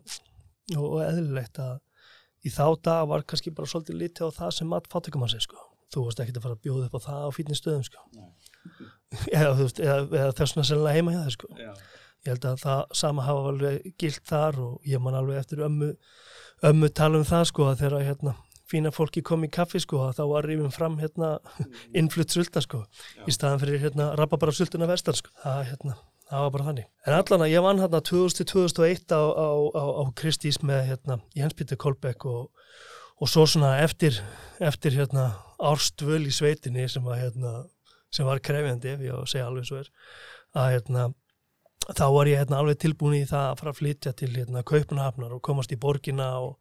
og, og eðlilegt að í þá dag var kannski bara svolítið litið á það sem mat fátökum að segja sko. Þú varst ekkert að fara að bjóða upp á það á fítni stöðum sko. eða, veist, eða, eða þessuna sennilega heima hjá það sko. Já, Ég held að það sama hafa alveg gilt þar og ég man alveg eftir ömmu, ömmu tala um það sko að þegar hérna fína fólki kom í kaffi sko þá var rífum fram hérna innflutt sulta sko Já. í staðan fyrir hérna rappa bara sultuna vestan sko. Það, hérna, það var bara þannig. En allan að ég vann hérna 2000-2001 á, á, á, á Kristís með hérna Jens Peter Kolbeck og, og svo svona eftir, eftir hérna árstvöl í sveitinni sem var hérna sem var krefjandi ef ég á að segja alveg svo er að hérna þá var ég hérna alveg tilbúin í það að fara að flytja til hérna Kaupanahafnar og komast í borgina og,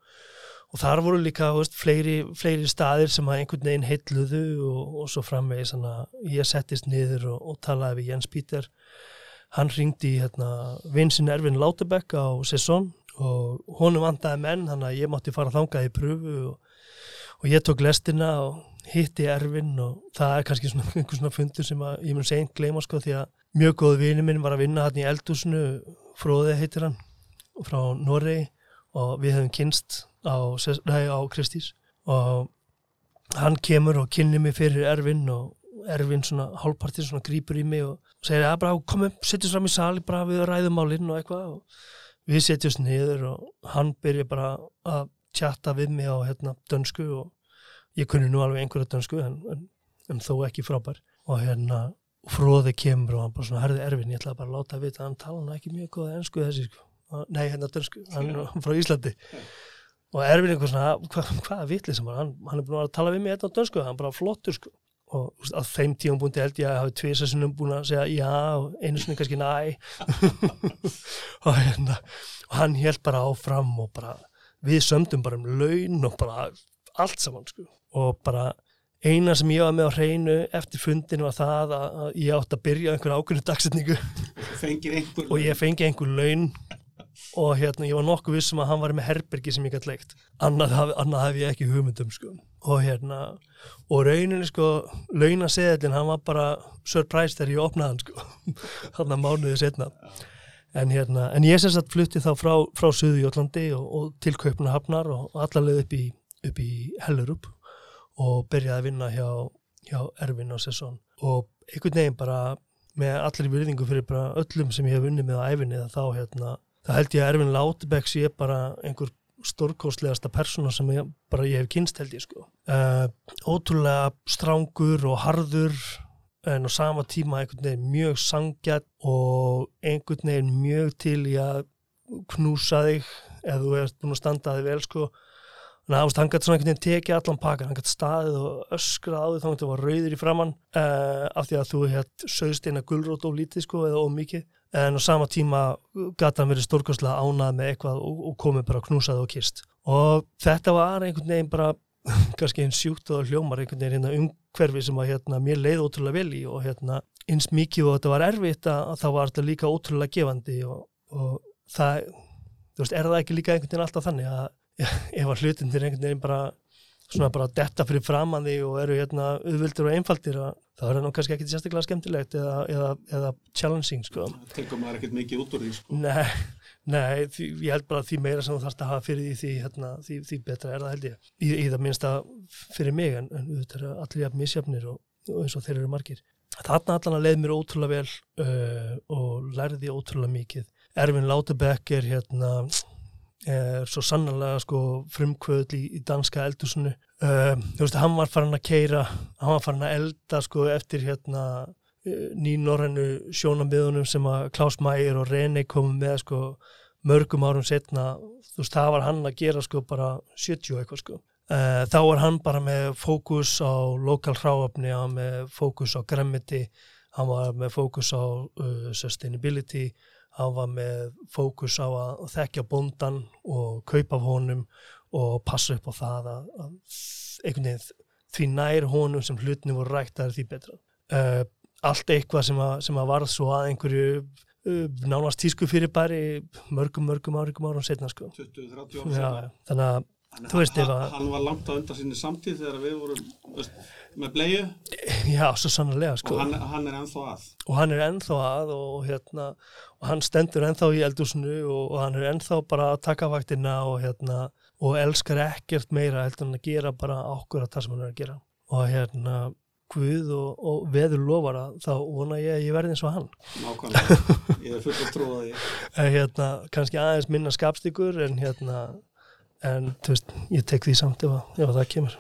og þar voru líka veist, fleiri, fleiri staðir sem að einhvern veginn heilluðu og, og svo framvegis ég settist niður og, og talaði við Jens Píter hann ringdi hérna vinsin Ervin Látebeck á Sesson og honum vandaði menn þannig að ég mátti fara þangað í pröfu og, og ég tók lestina og hitti Ervin og það er kannski svona einhver svona fundur sem ég mun seint gleyma sko því að mjög góð vini minn var að vinna hann í eldúsinu Fróði heitir hann frá Noregi og við höfum kynst á, nei, á Kristís og hann kemur og kynni mig fyrir Ervin og Ervin svona hálfpartir svona grípur í mig og segir að bara komum, setjum fram í sali bara við ræðum málinn og eitthvað. Og við setjumst niður og hann byrja bara að tjatta við mig á hérna dönsku og ég kunni nú alveg einhverja dönsku en, en, en þó ekki frábær. Og hérna fróði kemur og hann bara svona herði Ervin, ég ætla bara að láta að vita hann tala nú ekki mjög góða ensku þessi sko. Nei, hérna dönsku, hann er frá Íslandi. og Ervin eitthvað svona hvað, hvaða vitli sem hann, hann er búin að tala við mig hérna á dönsku, hann er bara flottur sko. Og að þeim tíum búin held ég að hafi tvisa sinnum búin að segja já og einu sinni kannski næ. Og hérna og hann held bara áfram og bara við sömdum bara um laun og bara allt saman sko. Og bara eina sem ég var með á hreinu eftir fundinu var það að, ég átt að byrja einhver ákveðinu dagsetningu. Og ég fengi einhver laun og hérna ég var nokkuð vissum að hann var með herbergi sem ég gætt leikt annað, annað hef ég ekki hugmyndum sko. Og hérna og rauninni sko launaseðilin hann var bara surprise þegar ég opnaði hann sko. Hann að mánuði setna en hérna en ég sagt flutti þá frá, frá Suðjótlandi og, og til Kaupanahafnar og allarleið upp í, upp í Hellerup og byrjaði að vinna hjá, hjá Ervin og Sesson. Og einhvern veginn bara með allir virðingu fyrir bara öllum sem ég hef vunnið með á æfinni þá hérna, það held ég að Ervin Látebeck sé bara einhver stórkostlegasta persóna sem ég, bara ég hef kynst held ég sko. Uh, ótrúlega strángur og harður en á sama tíma einhvern veginn mjög sangjart og einhvern veginn mjög til í að knúsa þig ef þú ert búin að standa þig vel sko Þannig að hann gæti svona einhvern veginn tekið allan pakkan, hann gæti staðið og öskrað á því þá hann var rauður í framann uh, af því að þú hétt sögst eina gulrót og lítið sko eða ómikið en á sama tíma gæti hann verið stórkostlega ánað með eitthvað og, og komið bara knúsað og kist og þetta var einhvern veginn bara kannski einn sjúkt og hljómar einhvern veginn hérna umhverfi sem að hérna mér leið ótrúlega vel í og hérna eins mikið og þetta var erfitt að, að þá var þetta líka ótrúlega gefandi og, og það, þú veist, er það ekki líka einhvern veginn alltaf þannig að ef að hlutinir einhvern veginn bara svona bara detta fyrir framann því og eru hérna auðvildir og einfaldir að það nú kannski ekki sérstaklega skemmtilegt eða, eða, eða challenging sko. tekur maður ekkert mikið út úr því sko. Nei, nei því, ég held bara að því meira sem þú þarfst að hafa fyrir því því, hérna, því, því betra er það held ég í, í það minnsta fyrir mig en, en þetta er allir jafn misjafnir og, og eins og þeir eru margir Þarna allan að leið mér ótrúlega vel uh, og lærði ótrúlega mikið Ervin Látebeck er hérna er svo sannarlega sko frumkvöðl í, í danska eldusinu uh, þú veist, hann var farin að keira hann var farin að elda sko eftir hérna uh, nýnorrennu sjónambiðunum sem að Klaus Mægir og René komum með sko mörgum árum setna þú veist, það var hann að gera sko bara 70 eitthvað sko. Uh, þá er hann bara með fókus á lokal hráöfni, hann var með fókus á gremmiti, hann var með fókus á uh, sustainability, hann var með fókus á að þekkja bondan og kaupa af honum og passa upp á það að, að einhvern veginn því nær honum sem hlutni voru rægt að því betra. Uh, allt eitthvað sem að, sem að varð svo að einhverju uh, nánast tísku fyrir bæri mörgum, mörgum árikum árum setna sko. 20-30 ára Já, seinna. þannig að Þú veist, hann, ef að- hann var langt á undan sinni samtíð þegar við vorum veist, með bleiu. Já, svo sannlega sko. og hann, hann er ennþá að. Og hann er ennþá að og, hérna, og hann stendur ennþá í eldúsinu og, og hann er ennþá bara að taka vaktina og, hérna, og elskar ekkert meira heldur en að gera bara okkur að það sem hann er að gera. Og hérna Guð og, og veður lofar að þá vona ég að ég verði eins og hann. Nákvæmlega. Ég er full að trúa því hérna, kannski aðeins minna skapstíkur en hérna en þú veist, ég tek því samt ef, að- ef að það kemur.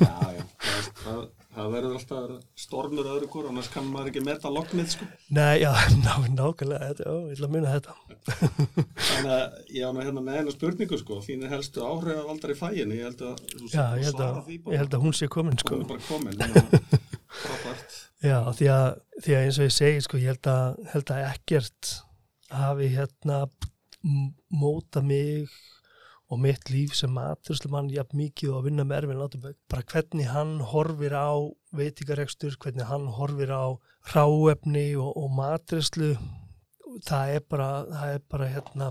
Já, já, það, það, það verður alltaf stormur öðru hvort annars kann maður ekki meta lognið sko. Nei, já, ná, nákvæmlega ó, ég ætla að muna þetta. Þannig að ég á nú hérna með einu spurningu sko, þín er helstu áhrif af aldrei fæin ég held að þú Já, ég held að, því ég held að hún sé komin hún sko. er bara komin að frábært. Já, því að, því að eins og ég segi, sko, ég held að, held að ekkert hafi hérna móta mig og mitt líf sem maturslumann jafn mikið og að vinna með Erfinn Látabögg. Bara hvernig hann horfir á veitingarekstur, hvernig hann horfir á ráefni og, og maturslu, það er bara, það er bara hérna,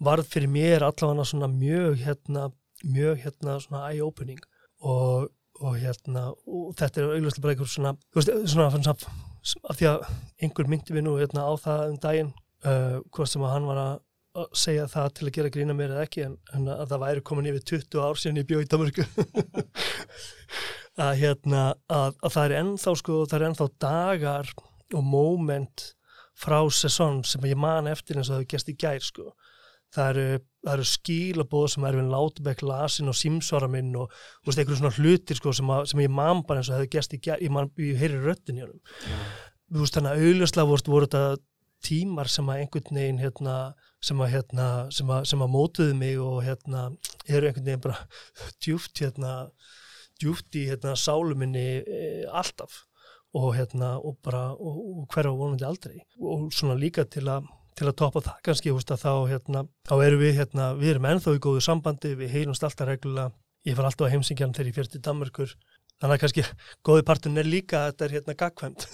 varð fyrir mér allavega svona mjög hérna, mjög hérna svona eye-opening og og hérna, og þetta er augljóslega bara einhver svona, veist, svona, svona af því að einhver myndi við nú hérna á það um daginn, uh, hvort sem að hann var að að segja það til að gera grína mér eða ekki, en, en að það væri komin yfir 20 ár síðan ég bjóð í Danmarku að hérna að, að það er ennþá sko, það er ennþá dagar og moment frá sesón sem ég man eftir eins og það hefur gæst í gær sko. Það eru, það eru skílabóð sem Erfinn Látbæk lasin og símsvara minn og þú veist, einhverju svona hlutir sko, sem, að, sem ég man bara eins og það hefur gæst í gær ég, man, ég heyri röttin í honum. Þú veist, þannig að auðvitað voru þetta tímar sem að einhvern veginn hérna, sem að hérna, sem að, sem að mótuðu mig og hérna, eru einhvern veginn bara djúft hérna djúft í hérna sáluminni e, alltaf. Og hérna og bara, og, og hverja vonandi aldrei. Og svona líka til að til að toppa það kannski, veist að þá hérna, þá erum við hérna, við erum ennþá í góðu sambandi, við heilumst alltaf reglulega. Ég far alltaf á heimsingjan þegar ég fyrir til Danmarkur þannig að kannski góði partun er líka að þetta er hérna gagkvæmt.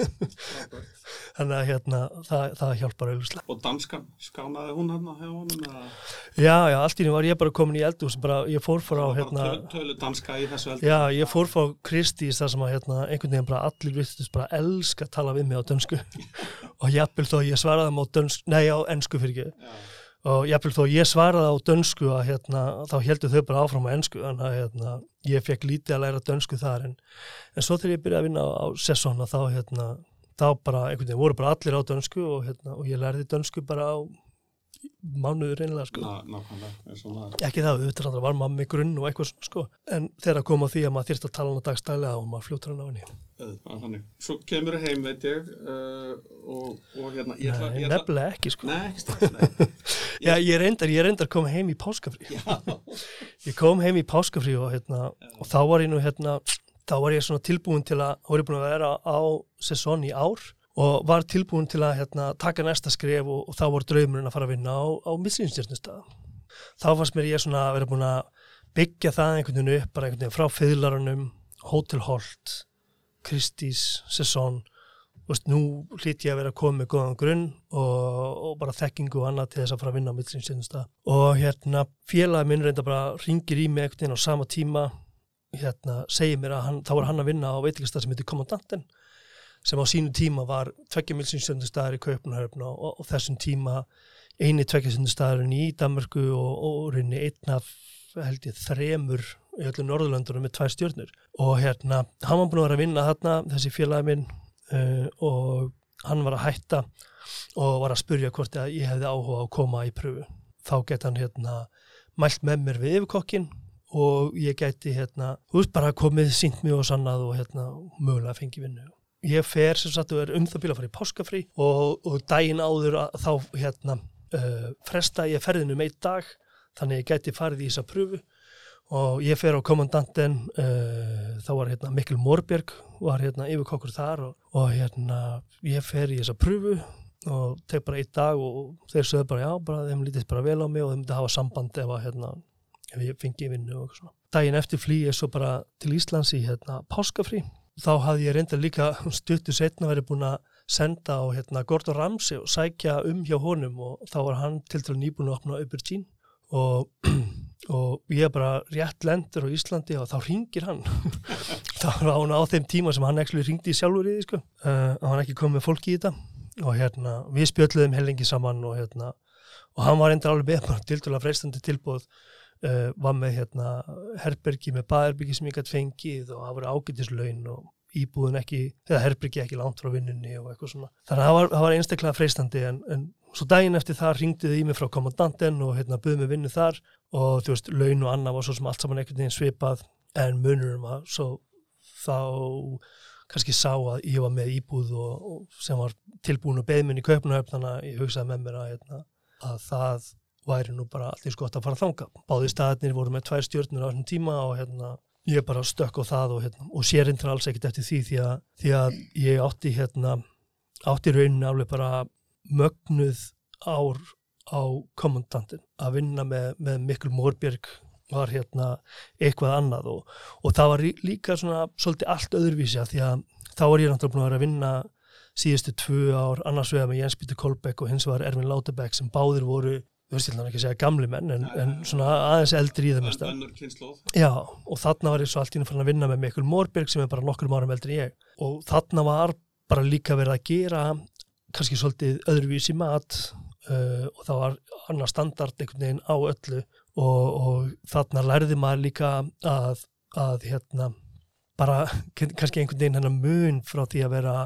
Þannig að hérna það, það hjálpar auðvitað og danskan, skánaði hún hjá honum eða? Já, já, allt í nú var ég bara komin í eldús bara, ég fór frá var hérna tölu danska í þessu eldur Já, ég fór frá Kristís þar sem að hérna, einhvern veginn bara allir virtust bara elska að tala við mig á dönsku. Og jafnvel þó ég svaraði á dönsku, nei á ensku fyrir ekki og jafnvel þó ég svaraði á dönsku að hérna, þá heldur þau bara áfram á ensku þannig að hérna, ég fekk lítið að læra dönsku þar en, en svo þegar ég byrjaði að vinna á, á sessóna þá hérna, þá bara einhvern veginn voru bara allir á dönsku og, hérna, og ég lærði dönsku bara á mánuður einlega sko. Ná, nákvæmlega, ekki það, auðvitað það var maður með grunn og eitthvað svona sko, en þegar að koma að því að maður þyrst að tala hann á dagstælega og maður fljótur hann á henni. Þannig. Svo kemur heim, veit ég, uh, og, og hérna, ég ætla, Nei, ég ætla, nefnilega ekki sko. Nei, ekki strax, nei. Já, ég reyndar, ég reyndar kom heim í páskafrí. Ég kom heim í páskafrí og, hérna, og þá var ég nú hérna, þá var ég svona tilbúin til að, var og var tilbúin til að hérna, taka næsta skref og, og þá voru draumurinn að fara að vinna á, á missinsstjörnustada. Þá fannst mér ég svona að vera búin að byggja það einhvern veginn upp, bara einhvern veginn frá fyðlarunum, Hotel Holt, Kristís, Sesson, Veist, nú hlýtt ég að vera að koma með góðan grunn og, og bara þekkingu og annað til þess að fara að vinna á mittlinsstjörnustad. Og hérna félagi minn reynda bara ringir í mig einhvern veginn á sama tíma hérna, segir mér að hann, þá var hann að vinna á veitingastað sem heitir Kommandanten sem á sínu tíma var tveggjamilsinsjöndustæðar í Kaupanhörfn og, og, og þessum tíma eini tveggjasjöndustæðarinn í Danmarku og, og reyni einn af held ég þremur í öllu Norðurlöndunum með tvær stjórnur og hérna, hann var búin að vera að vinna þarna þessi félagi minn uh, og hann var að hætta og var að spurja hvort að ég hefði áhuga að koma í pröfu þá gett hann hérna mælt með mér við yfirkokkin og ég gæti hérna, þú veist bara komið sínt mig og sannað og hérna mögulega fengi vinnu. Ég fer sem sagt og er um það bíl að fara í páskafrí og, og daginn áður að, þá hérna uh, fresta ég ferðinu um einn dag þannig ég gæti farið í þessa pröfu og ég fer á kommandanten uh, þá var hérna Mikkel Morbjörg var hérna yfirkokkur þar og, og hérna ég fer í þessa pröfu og teg bara eitt dag og þeir sögðu bara já, bara þeim lítist bara vel á mig og þeim myndi hafa samband ef, að, hérna, ef ég fengi vinnu og svona. Daginn eftir flý ég svo bara til Íslands í hérna páskafrí þá hafði ég reynda líka stuttu setna verið búin að senda á hérna Gordon Ramsay og sækja um hjá honum og þá var hann til til nýbúin að opna Aubergine og, og ég bara rétt lendur á Íslandi og þá ringir hann. Þá var hann á þeim tíma sem hann ekki ringdi sjálfur í því sko. Uh, og hann ekki komið fólki í þetta og hérna við spjöldluðum hellingi saman og hérna og hann var endur alveg með bara til dæla freistandi tilbúð uh, var með hérna herbergi með baðherbyggi sem ég gæti fengið og það voru ágætislaun og íbúðin ekki, eða herbyggi ekki langt frá vinnunni og eitthvað svona. Þannig að það var, einstaklega freistandi en, en svo daginn eftir það ringdiði í mig frá kommandanten og hérna buðið mig vinnu þar og þú veist, laun og annað var svo sem allt saman einhvern veginn svipað en munurum að svo þá kannski sá að ég var með íbúð og, og sem var tilbúin og beðminn í köpnahöfn þannig að ég hugsaði með mér að, hérna, að það væri nú bara allir skott að fara að þanga. Báði staðnir voru með tvær stjórnir á þessum tíma og hérna, ég bara stökk á það og, hérna, og sérindra alls ekkert eftir því því að, því að ég átti, hérna, átti rauninni alveg bara mögnuð ár á kommandantin að vinna með, með Mikkel Mórbjörg var hérna eitthvað annað og, og það var líka svona svolítið allt öðruvísi að því að þá var ég náttúrulega búin að vera að vinna síðustu tvö ár annars vegar með Jens Pítur Kolbæk og hins var Ervin Lauterbæk sem báðir voru, þú veist ég ekki að segja gamli menn en, en svona aðeins eldri í þeim Já og þarna var ég svo allt ína fann að vinna með Mikkel Mórbjörg sem er bara nokkur árum eldri en ég. Og þarna var bara líka verið að gera kannski svolítið öðruvísi mat uh, og það var annar standard einhvern veginn á öllu. Og, og þarna lærði maður líka að, að hérna, bara kannski einhvern veginn hennar mun frá því að vera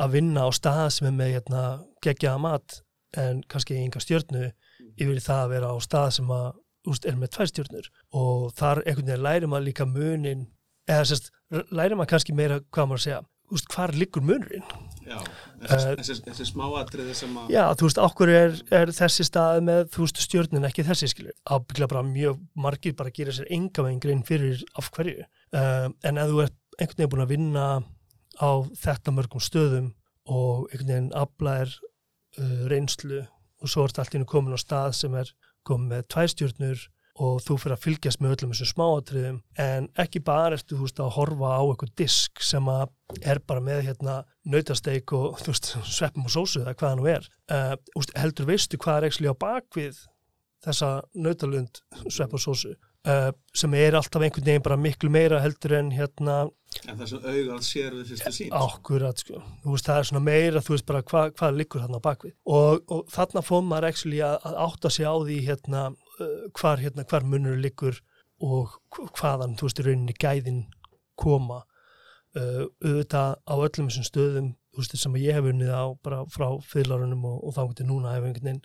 að vinna á stað sem er með hérna, gegjaða mat en kannski einhver stjórnu yfir það að vera á stað sem að, úst, er með tvær stjórnur og þar einhvern veginn læri maður líka munin eða sérst, læri maður kannski meira hvað maður segja, úst, hvar liggur munurinn Já, þessi, uh, þessi, þessi smáatriði sem að... Já, þú veist, okkur er, er þessi stað með, þú veist, stjórnin ekki þessi, skilur. Ábyggla bara mjög margir bara gera sér enga veginn grein fyrir af hverju. Uh, en ef þú ert einhvern veginn búin að vinna á þetta mörgum stöðum og einhvern veginn aflæðir uh, reynslu og svo ert allt ínum komin á stað sem er komið með tvær stjórnur og þú fyrir að fylgjast með öllum þessum smáatriðum en ekki bara eftir þú veist að horfa á eitthvað disk sem að er bara með hérna nautasteik og þú veist sveppum og sósu eða hvað hann nú er. Uh, heldur veistu hvað er ekki á bakvið þessa nautalund svepp og sósu uh, sem er alltaf einhvern veginn bara miklu meira heldur en hérna En það sem auðvitað sér við fyrstu sín Akkurat sko, þú veist það er svona meira þú veist bara hvað hva liggur þarna bakvið og, og þarna fóð maður ekki að, átta sig á því hérna uh, hvar, hérna, hvar munur liggur og hvaðan þú veist í rauninni gæðin koma. Uh, auðvitað á öllum þessum stöðum þú veist sem ég hef unnið á bara frá fyrirlarunum og, og þá getur núna hef einhvern veginn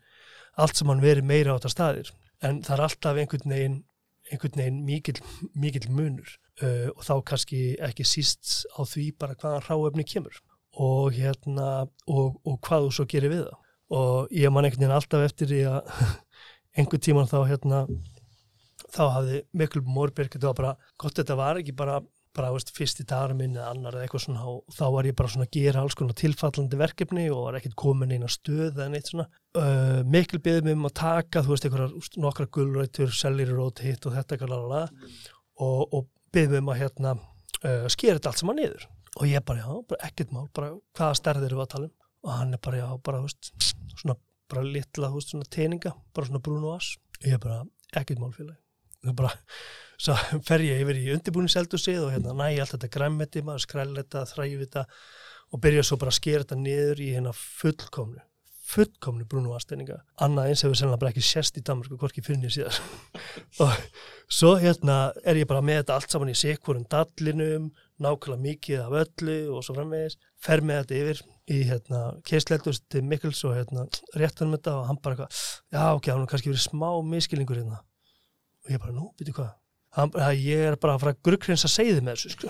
allt sem hann verið meira á þetta staðir. En það er alltaf einhvern veginn einhvern veginn mikil, mikil munur uh, og þá kannski ekki síst á því bara hvaðan ráefni kemur og hérna og, og hvað þú svo gerir við það. Og ég man einhvern veginn alltaf eftir því að einhvern tíman þá hérna þá hafði miklu mórbyrg þetta var bara, gott þetta var ekki bara bara, veist, fyrst í dagar minn eða annar eða eitthvað svona og þá var ég bara svona að gera alls konar tilfallandi verkefni og var ekkert komin einn á stöð eða neitt svona. Uh, mikil mér um að taka, þú veist, einhverjar nokkra gullrættur, sellirót, hitt og þetta mm. og, og mér um að hérna uh, skera þetta allt saman niður. Og ég bara, já, bara ekkert mál bara hvaða stærðir eru að tala um? Og hann er bara, já, bara, þú veist, svona bara litla, þú veist, svona teininga bara svona brún og ass og ég bara, ekkert mál félagi. það er bara svo fer ég yfir í undirbúningseldusið og hérna næ allt þetta græmmetti maður skræl þetta, þræfi þetta og byrja svo bara að skera þetta niður í hérna fullkomnu fullkomnu brúnu aðstæninga annað eins hefur sennilega bara ekki sérst í Danmark og hvorki fyrir nýja síðar. Og svo hérna er ég bara með þetta allt saman í sikkurum dallinum nákvæmlega mikið af öllu og svo framvegis. Fer með þetta yfir í hérna keisleldus til Mikkels og hérna réttanum þetta og hann bara eitthvað já ok, hann har kannski verið smá miskilingur hérna og ég bara nú, byrju hvað? Hann, ég er bara að fara að gruggrinsa segði með þessu sko.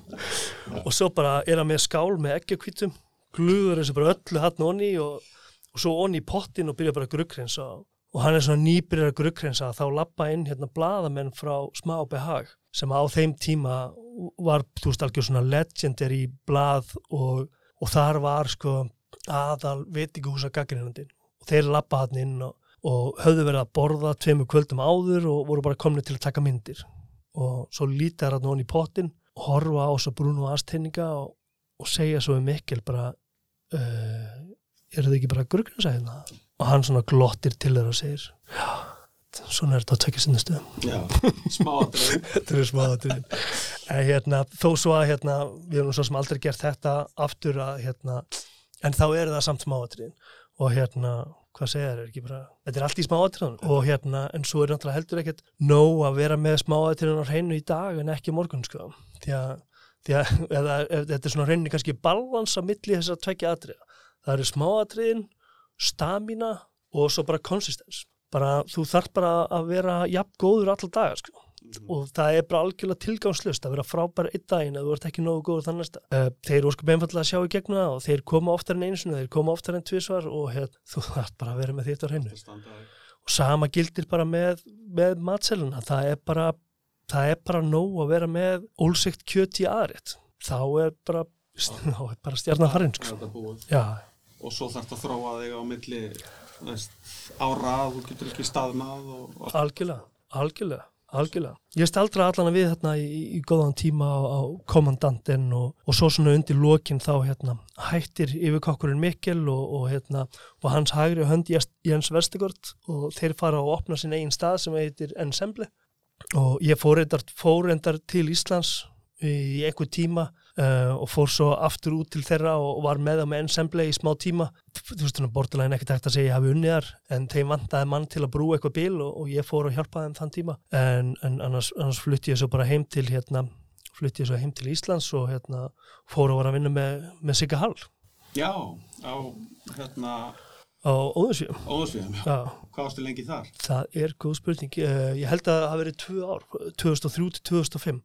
og svo bara er hann með skál með eggjakvítum gluður þessu bara öllu hann onni og, og svo onni í pottin og byrja bara að gruggrinsa og hann er svona nýbyrjar gruggrensa þá lappa inn hérna bladamenn frá smá behag sem á þeim tíma var, þú veist, algjör svona legendary blað og, og þar var sko aðal veitingahúsa gaggrinandinn og þeir lappa hann inn og, og höfðu verið að borða tveimu kvöldum áður og voru bara komni til að taka myndir. Og svo lítar hann í pottin og horfa á svo brún og aðstæninga og, og segja svo um mikil bara uh, eru þið ekki bara gruggrinsa hérna? Og hann svona glottir til þeirra og segir já, svona er þetta að tekja sinni stöðum. Já, smáatriðin. þetta er smáatriðin en hérna, þó svo að hérna, við erum svo sem aldrei gert þetta aftur að hérna, en þá er það samt smáatriðin og hérna, hvað segja þér, er ekki bara þetta er allt í smáatriðin og hérna en svo er náttúrulega heldur ekkert nóg að vera með smáatriðin á hreinu í dag en ekki morgun sko, því að, því að eða, þetta er svona hreinu kannski balans á milli þess að tvekja atriða. Það eru smáatriðin, stamina og svo bara konsistens bara, þú þarf bara að vera jafn góður allar dagar sko og það er bara algjörlega tilgangslust að vera frábær einn daginn að þú ert ekki nógu góður þann næsta. Uh, þeir óskum einfallega að sjá í gegnum það og þeir koma oftar en einu sinni, þeir koma oftar en tvísvar og hér, þú þarf bara að vera með þetta á hreinu. Og sama gildir bara með, með matseluna, það er bara, það er bara nóg að vera með ólsegt kjöt í aðrétt. Þá er bara, þá er bara stjarnar farin, sko. Og svo þarf þetta að þróa þig á milli ára, þú getur ekki staðnað og algjörlega, algjörlega. Algjörlega. Ég staldra allan við hérna í, í góðan tíma á, á komandantinn og, og svo svona undir lokin þá hérna hættir yfirkokkurinn Mikkel og, og hérna og hans hægri hönd Jens Vestegård og þeir fara að opna sin eigin stað sem heitir Ensemble og ég fór reyndar til Íslands í einhver tíma uh, og fór svo aftur út til þeirra og var með það með ensemble í smá tíma. Þú veist þannig að borturlegin ekkert hægt að segja ég hafi unniðar en þeim vantaði mann til að brúa eitthvað bíl og, og ég fór og hjálpaði þeim þann tíma. En, en annars, annars flutti ég svo bara heim til hérna, flutti ég svo heim til Íslands og hérna fór að vera að vinna með, með Sigga Hall. Já, á hérna á Óðunsvíum Óðursvíðum, já. Já, Hvað varstu lengi þar? það er góð spurning. Eh, ég held að það hafi verið tvö ár 2003 til 2005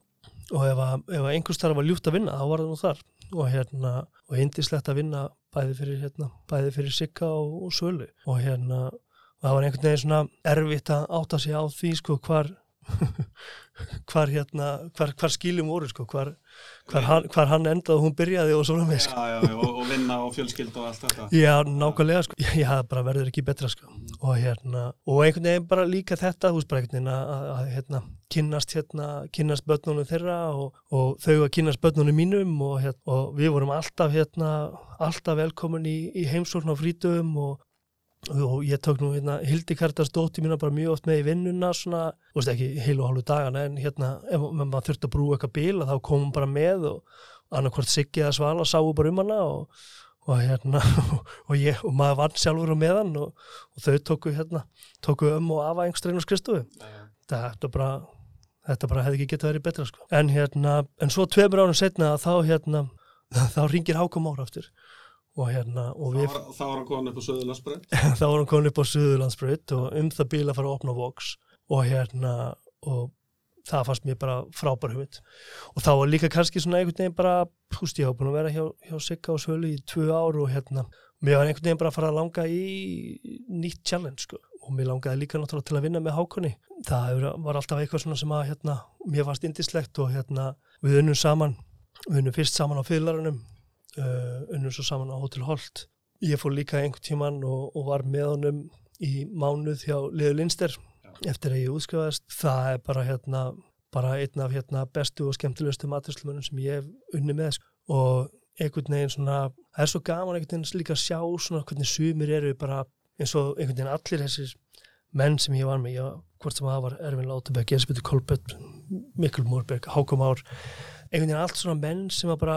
og ef, að, ef að einhvers þar var ljúft að vinna þá var það nú þar. Og hérna og indislegt að vinna bæði fyrir hérna, bæði fyrir Sigga og, og Sölu. Og hérna og það var einhvern veginn svona erfitt að átta sig á því sko hvar hvar hérna hvar, hvar skiljum voru sko hvar, hvar, hann, hvar hann endaði hún byrjaði og svona með sko. Já, já, já, og, og vinna og fjölskyld og allt þetta. Já, nákvæmlega sko, ég hafði bara verður ekki betra sko. Og hérna, og einhvern veginn bara líka þetta, veginn að, hérna, kynnast hérna, kynnast börnunum þeirra og, og þau að kynnast börnunum mínum og, hérna, og við vorum alltaf hérna, alltaf velkomin í, í heimsórn á frítum og, og ég tók nú hérna Hildikartars dótti mína bara mjög oft með í vinnuna svona, þú veist ekki heilu og hálfu dagana en hérna, ef maður þurfti að brúa eitthvað bíl þá komum bara með og annarkvort Siggi eða Svala sáu bara um hana og og hérna og, ég, og maður vann sjálfur á meðan og, og þau tóku hérna tóku um og afa engstrein og skristuðu þetta bara þetta bara hefði ekki getið að vera betra sko. En hérna, en svo tveimur ánum setna þá hérna, þá ringir Hákom ára aftur og hérna og við, þá var hann komin upp á Söðurlandsbrönd. þá var hann komin upp á Suðurlandsbraut og um það bíl að fara að opna Vox og hérna og það fannst mér bara frábær hugmynd. Og þá var líka kannski svona einhvern veginn bara, húst ég hafa búin að vera hjá, hjá Sigga og Svölu í tvö ár og hérna mér var einhvern veginn bara að fara að langa í nýtt challenge sko. Og mér langaði líka náttúrulega til að vinna með Hákonni það var alltaf eitthvað svona sem að hérna, mér fannst indislegt og hérna við unnum saman, við unnum fyrst saman á fyllarunum uh, unnum svo saman á Hotel Holt. Ég fór líka einhvern tíman og, og var með honum í mánuð hjá Leður Lindster eftir að ég útskrifaðist. Það er bara hérna bara einn af hérna bestu og skemmtilegustu maturslumönum sem ég hef unni með sko. og einhvern veginn svona það er svo gaman einhvern veginn líka að sjá svona hvernig sumir eru bara eins og einhvern veginn allir þessir menn sem ég var með. Ég, hvort sem það var Ervin Láteberg, Jensbyttur Kolbett Mikkel Múrberg, Hákom Ár einhvern veginn allt svona menn sem að bara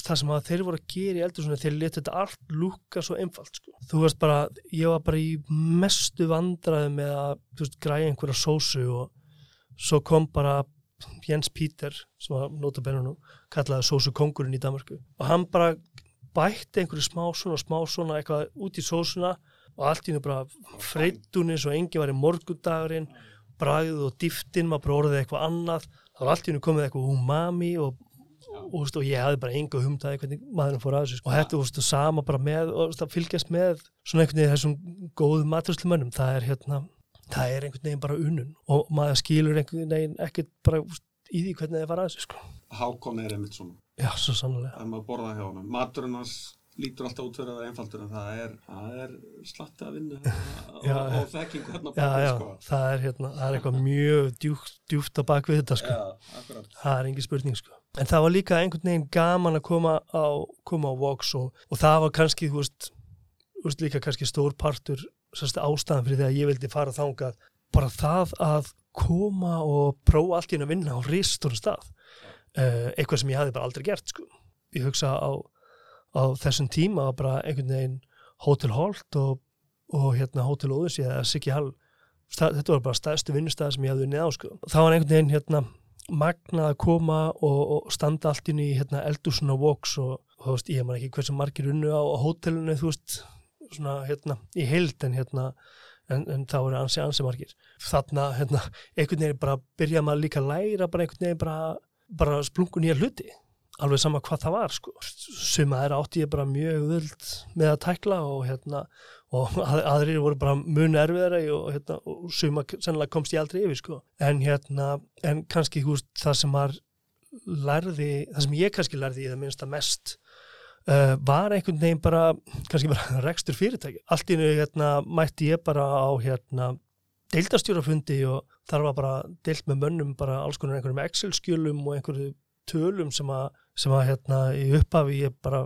það sem að þeir voru að gera í eldur svona, þeir letu þetta allt lúka svo einfalt sko. þú veist bara, ég var bara í mestu vandraði með að græja einhverja sósu og svo kom bara Jens Píter sem var notabennu nú kallaði sósu kongurinn í Danmarku og hann bara bætti einhverju smá svona, smá svona eitthvað út í sósuna og allt í hennu bara freytunni svo engi var í morgundagurinn bragðið og dýftin, maður bara orðið eitthvað annað það var allt í hennu komið eitthvað umami og og, og ég hafði bara enga humtaði hvernig maðurinn fór að þessu sko. og þetta, veist, sama bara með og fylgjast með svona einhvern veginn þessum góðum maturslumönnum, það er hérna það er einhvern veginn bara unnun og maður skilur einhvern veginn ekkert bara í því hvernig það var að þessu sko. Hákon er einmitt svona. Já, svo sannlega að maður borða hjá hann maturinn hans lítur alltaf út fyrir að það er einfaldur en það er, er slatta að vinna Já, og, já. og þekkingu hérna Já, bak já, sko. það er, hérna, það er eitthvað mjög djúpt, djúpt á bak við þetta sko. Já, það er engin spurning sko. en það var líka einhvern veginn gaman að koma á, koma á Vox og, og það var kannski þú veist, þú veist líka kannski stór partur ástæðan fyrir því að ég vildi fara þangað bara það að koma og prófa allt í einu að vinna á ristórum stað uh, eitthvað sem ég hafði bara aldrei gert sko. ég hugsa á, á þessum tíma var bara einhvern veginn Hotel Holt og, og hérna Hotel Óðunsí eða Siggi Hall Stað, þetta var bara stæðstu vinnustæð sem ég hafði unnið á sko. það var einhvern veginn hérna magnað að koma og, og standa allt inn í hérna, eldúsuna Vox og, og þú veist, ég man ekki hversu margir unnu á, á hótelinu, þú veist, svona hérna í heild en hérna en, en það voru ansi ansi margir þarna, hérna, einhvern veginn bara byrja maður líka að læra bara einhvern veginn bara, bara splungun nýja hluti alveg sama hvað það var sko. Suma þeirra átti ég bara mjög völd með að tækla og hérna og að, aðrir voru bara mun erfiðara og, hérna, og suma sennilega komst ég aldrei yfir sko. En hérna en kannski húst það sem maður lærði, það sem ég kannski lærði í það minnsta mest uh, var einhvern veginn bara kannski bara rekstur fyrirtæki. Allt í nú hérna mætti ég bara á hérna deildastjórafundi og þar var bara deilt með mönnum bara alls konar einhverjum Excel-skjölum og einhverju tölum sem að, sem að hérna í upphafi ég bara,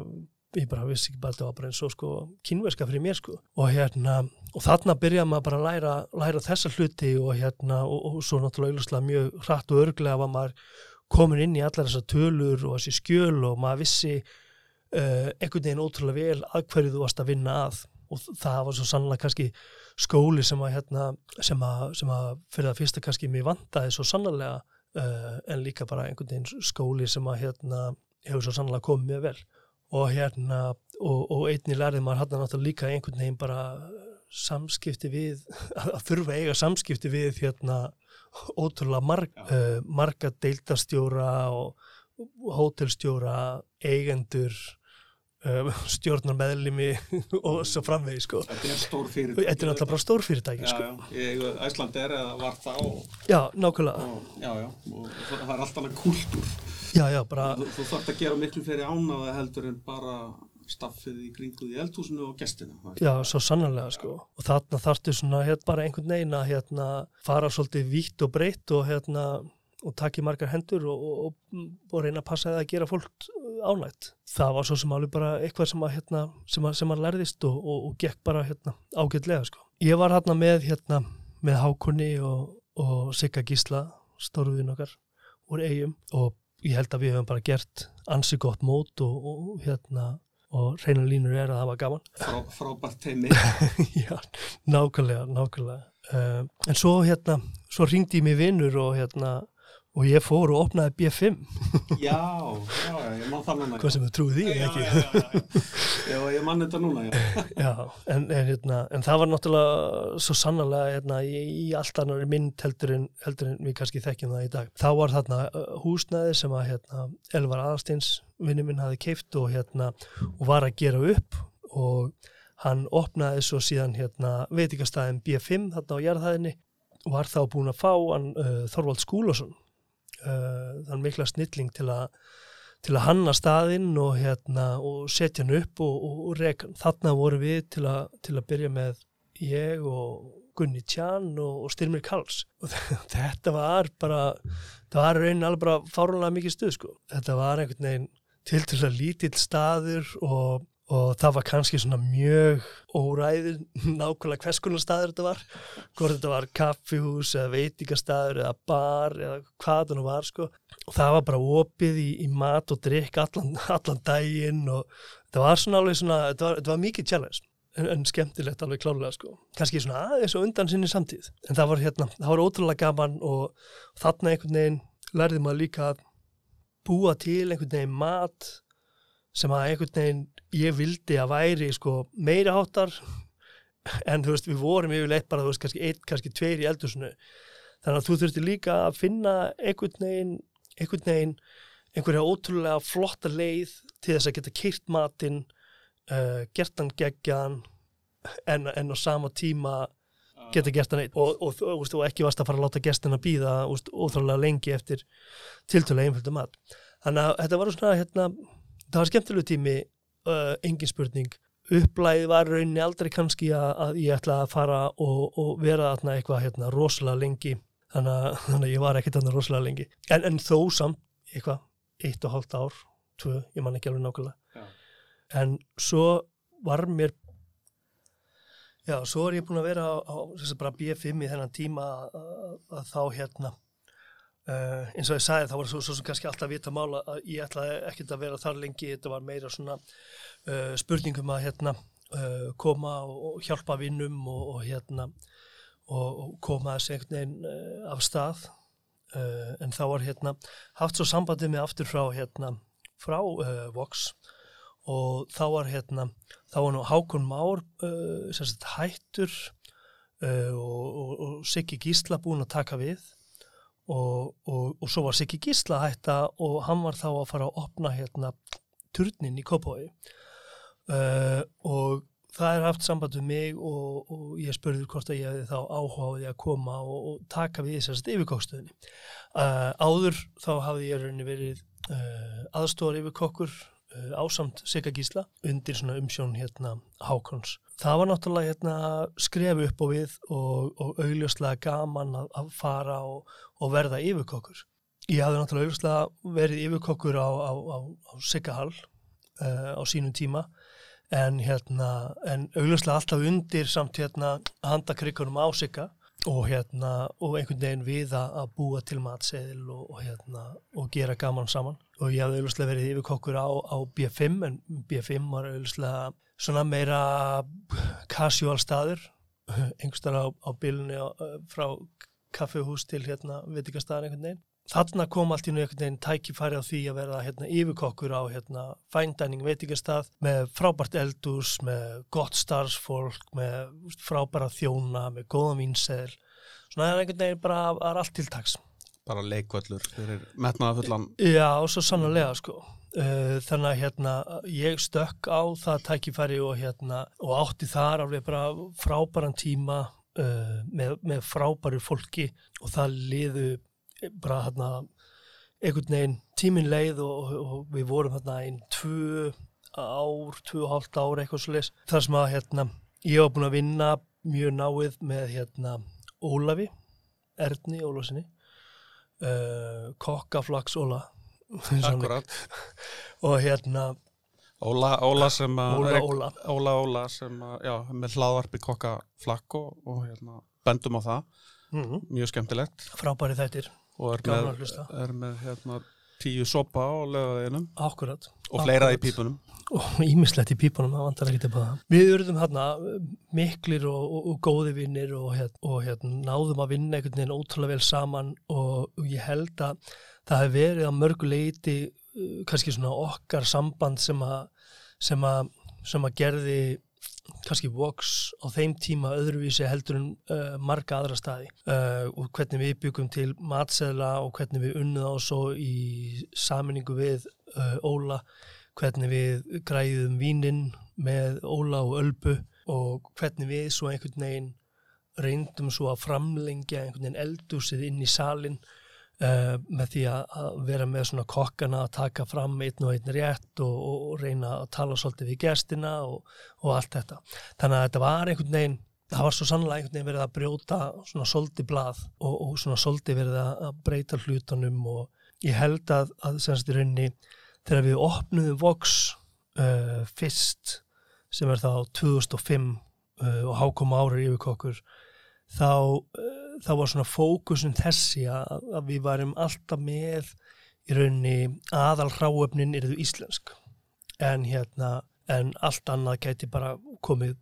ég bara vissi ekki bara að þetta var bara eins og sko kynverska fyrir mér sko. Og hérna og þarna byrjaði maður bara að læra, læra þessa hluti og hérna og, og svo náttúrulega mjög hratt og örglega var maður komin inn í allar þessar tölur og þessi skjöl og maður vissi uh, einhvern veginn ótrúlega vel að hverju þú varst að vinna að. Og það var svo sannlega kannski skóli sem að hérna sem að, sem að fyrir það fyrsta kannski mér vantaði svo sannlega uh, en líka bara einhvern veginn skóli sem að hérna hefur svo sannlega komið mjög vel. Og hérna og, og einni lærið maður hann náttúrulega líka einhvern veginn bara samskipti við að þurfa eiga samskipti við hérna ótrúlega marg, uh, marga deildastjóra og hótelstjóra eigendur stjórnar meðlimi og svo framvegi sko Þetta er stór Þetta fyrirtæki er náttúrulega bara stór fyrirtæki sko. Æsland er eða var það og, Já, nákvæmlega. og, já, já, og það er allt annað kultúr Já, já, bara, þú, þú þarft að gera miklu fyrir ánaða heldur en bara staffið í kringuð í eldhúsinu og gestina já, svo sannarlega sko. Og þarna þarftu svona hérna bara einhvern veginn að hérna fara svolítið vítt og breytt og hérna og taki margar hendur og, og, og, reyna að passa það að gera fólk ánægt. Það var svo sem alveg bara eitthvað sem að hérna, sem að, sem að lærðist og, og, og gekk bara hérna ágætlega sko. Ég var hérna með hérna með Hákunni og, og Sigga Gísla, stóruðin okkar úr eigum og ég held að við hefum bara gert ansi gott mót og, og hérna og reyna línur er að það var gaman Frá, frábært teimi Já, nákvæmlega, nákvæmlega uh, en svo hérna, svo ringdi ég mig vinnur og hérna og ég fór og opnaði B5 já, já, ég man það núna hvað sem þú trúið því, ekki? já, já, já, já, ég man þetta núna já. Já, en, en, hérna, en það var náttúrulega svo sannarlega hérna, í, í allt annar mynd heldur en, heldur en við kannski þekkjum það í dag. Þá var þarna húsnæði sem að hérna, Elvar Aðarsteins vinni minn hafi keift og, hérna, og var að gera upp og hann opnaði svo síðan hérna, veitingastæðin B5 þarna á jarðhæðinni og var þá búin að fá hann uh, Þorvald Skúlason uh, þann mikla snilling til að til að hanna staðinn og, hérna, og setja hann upp og, og, og reka hann. Þarna voru við til að, til að byrja með ég og Gunni Tjan og, Styrmir Karls og þetta var bara það var raunin alveg bara fárunlega mikið stuð sko. Þetta var einhvern veginn til til að lítill staður og, og það var kannski svona mjög óræður nákvæmlega hvers konar staður þetta var. Hvort þetta var kaffihús eða veitingastaður eða bar eða hvað það nú var sko. Og það var bara opið í, í mat og drikk allan, allan daginn og þetta var svona alveg svona, þetta var, þetta var mikið challenge en, en skemmtilegt alveg klálega sko. Kannski svona aðeins og undan sinni samtíð. En það var hérna, það var ótrúlega gaman og þarna einhvern veginn lærði maður líka að búa til einhvern veginn mat sem að einhvern veginn ég vildi að væri sko meiri háttar en þú veist við vorum yfirleitt bara þú veist kannski einn, kannski tveir í eldusinu þannig að þú þurfti líka að finna einhvern veginn einhvern veginn einhverja ótrúlega flotta leið til þess að geta kyrt matinn uh, gert hann geggjan en, en á sama tíma geta gert hann eitt og, og, og, og ekki varst að fara að láta gestina býða ótrúlega lengi eftir tiltölu einföldu mat. Þannig að þetta var svona hérna, það var skemmtilegu tími uh, engin spurning. Upplæði var rauninni aldrei kannski að, að ég ætla að fara og, og vera þarna eitthvað hérna, rosalega lengi. Þannig að, þannig að ég var ekkert þarna rosalega lengi. En, en þó samt eitthvað eitt og hálft ár, tvö, ég man ekki alveg nákvæmlega. Já. en svo var mér já, svo er ég búin að vera á, á bara B5 í þennan tíma að, að þá hérna Uh, eins og ég sagði þá var svo, svo sem kannski alltaf vita mála að ég ætlaði ekkert að vera þar lengi. Þetta var meira svona uh, spurningum að hérna uh, koma og, og hjálpa vinnum og, og hérna og, og koma þessi einhvern veginn af stað. En þá var hérna haft svo sambandið með aftur frá hérna frá Vox. Og þá var hérna þá var nú Hákon Már sagt, hættur og Siggi Gísla búin að taka við og, og, og svo var Siggi Gísla hætta og hann var þá að fara að opna hérna turnin í Kópái uh, og það er haft samband við mig og, og ég spurði hvort að ég hefði þá áhugaði að koma og taka við þessast yfirkókstöðinni uh, áður þá hafði ég rauninni verið uh, aðstóðar yfirkokkur ásamt Sigga Gísla undir svona umsjón hérna Hákons það var náttúrulega hérna skref upp og við og, og augljóslega gaman að, að fara og, og verða yfirkokkur. Ég hafði náttúrulega augljóslega verið yfirkokkur á, á, á, á Siggahall uh, á sínum tíma en hérna, en augljóslega alltaf undir samt hérna handakrikunum á Sigga og hérna, og einhvern veginn við að búa til matseðil hérna, og gera gaman saman og ég hafði augljóslega verið yfirkokkur á B5 en B5 var augljóslega svona meira casual staður einhverstað á, á bylunni frá kaffehús til hérna vitikastæðar einhvern veginn. Þarna kom allt í nú einhvern veginn tækifæri á því að vera hérna yfirkokkur á hérna fændæning veitikastað með frábært eldús, með gott starfsfólk, með frábæra þjóna, með góða vínseðil. Svona það er einhvern veginn bara að allt tiltaks. Bara leikvöldur fyrir metnaða fullan. Já, svo sannlega sko. Uh, þannig að hérna ég stökk á það tækifæri og hérna og átti þar alveg bara frábæran tíma uh, með, með frábæru fólki og það liðu bara hérna einhvern veginn tímin leið og, og við vorum hérna einn tvö ár, tvö og hálft ár eitthvað svo leis þar sem að hérna ég var búin að vinna mjög náið með hérna Ólafi Erni Ólasinni uh, Kokkaflags Óla og hérna Óla, Óla sem að Óla, Óla. Óla, Óla sem að, já, með hlaðvarpi kokka flakk og, og hérna, bendum á það. Mm -hmm. mjög skemmtilegt. Frábæri þættir. Og er Gaman með, að er með hérna, tíu sopa á lögaðinum akkurat. Og fleira í pípunum. Og ímislegt í pípunum, það vantar ekki til það. Við urðum hérna miklir og, og, og góði vinnir og, hérna, og náðum að vinna einhvern veginn ótrúlega vel saman og ég held að það hefur verið á mörgu leiti uh, kannski svona okkar samband sem að sem að, sem að gerði kannski Vox á þeim tíma öðruvísi heldur en uh, marga aðra staði. Uh, og hvernig við byggum til matseðla og hvernig við unnum á svo í saminningu við uh, Óla hvernig við græðum vínin með Óla og Ölbu og hvernig við svo einhvern veginn reyndum svo að framlengja einhvern veginn eldúsið inn í salin uh, með því að, að vera með svona kokkana að taka fram einn og einn rétt og, og, og reyna að tala svolítið við gestina og, og allt þetta. Þannig að þetta var einhvern veginn það var svo sannlega einhvern veginn verið að brjóta svona svolítið blað og, svona svolítið verið að breyta hlutunum og ég held að, að semst í rauninni þegar við opnuðum Vox uh, fyrst sem er þá 2005 uh, og hákom árið yfir kokkur þá, uh, þá var svona fókusun þessi að, að við varum alltaf með í rauninni aðal hráöfnin eruðu íslensk. En hérna en allt annað gæti bara komið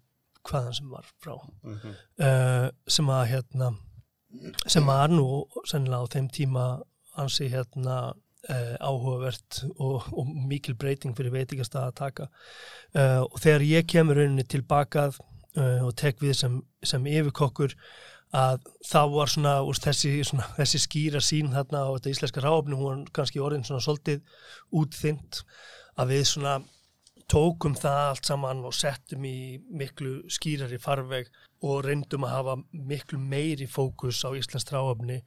hvaðan sem var frá. Uh, sem að hérna sem er nú sennilega á þeim tíma ansi hérna uh, áhugavert og, og mikil breyting fyrir veitingastað að taka. Uh, og þegar ég kemur rauninni tilbakað uh, og tek við sem, sem yfirkokkur að það var svona, úst, þessi, svona þessi skýra sín þarna á þetta íslenska ráfni hún var kannski orðin svona svolítið útþynt að við svona tókum það allt saman og settum í miklu skýrari farveg og reyndum að hafa miklu meiri fókus á íslensk ráfni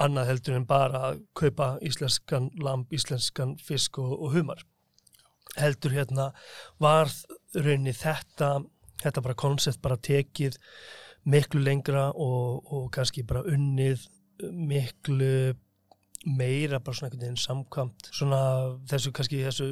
annað heldur en bara að kaupa íslenskan lamp, íslenskan fisk og, og humar. Heldur hérna var rauninni þetta þetta bara koncept bara tekið miklu lengra og, og kannski bara unnið miklu meira bara svona einhvern veginn samkvæmt svona þessu kannski þessu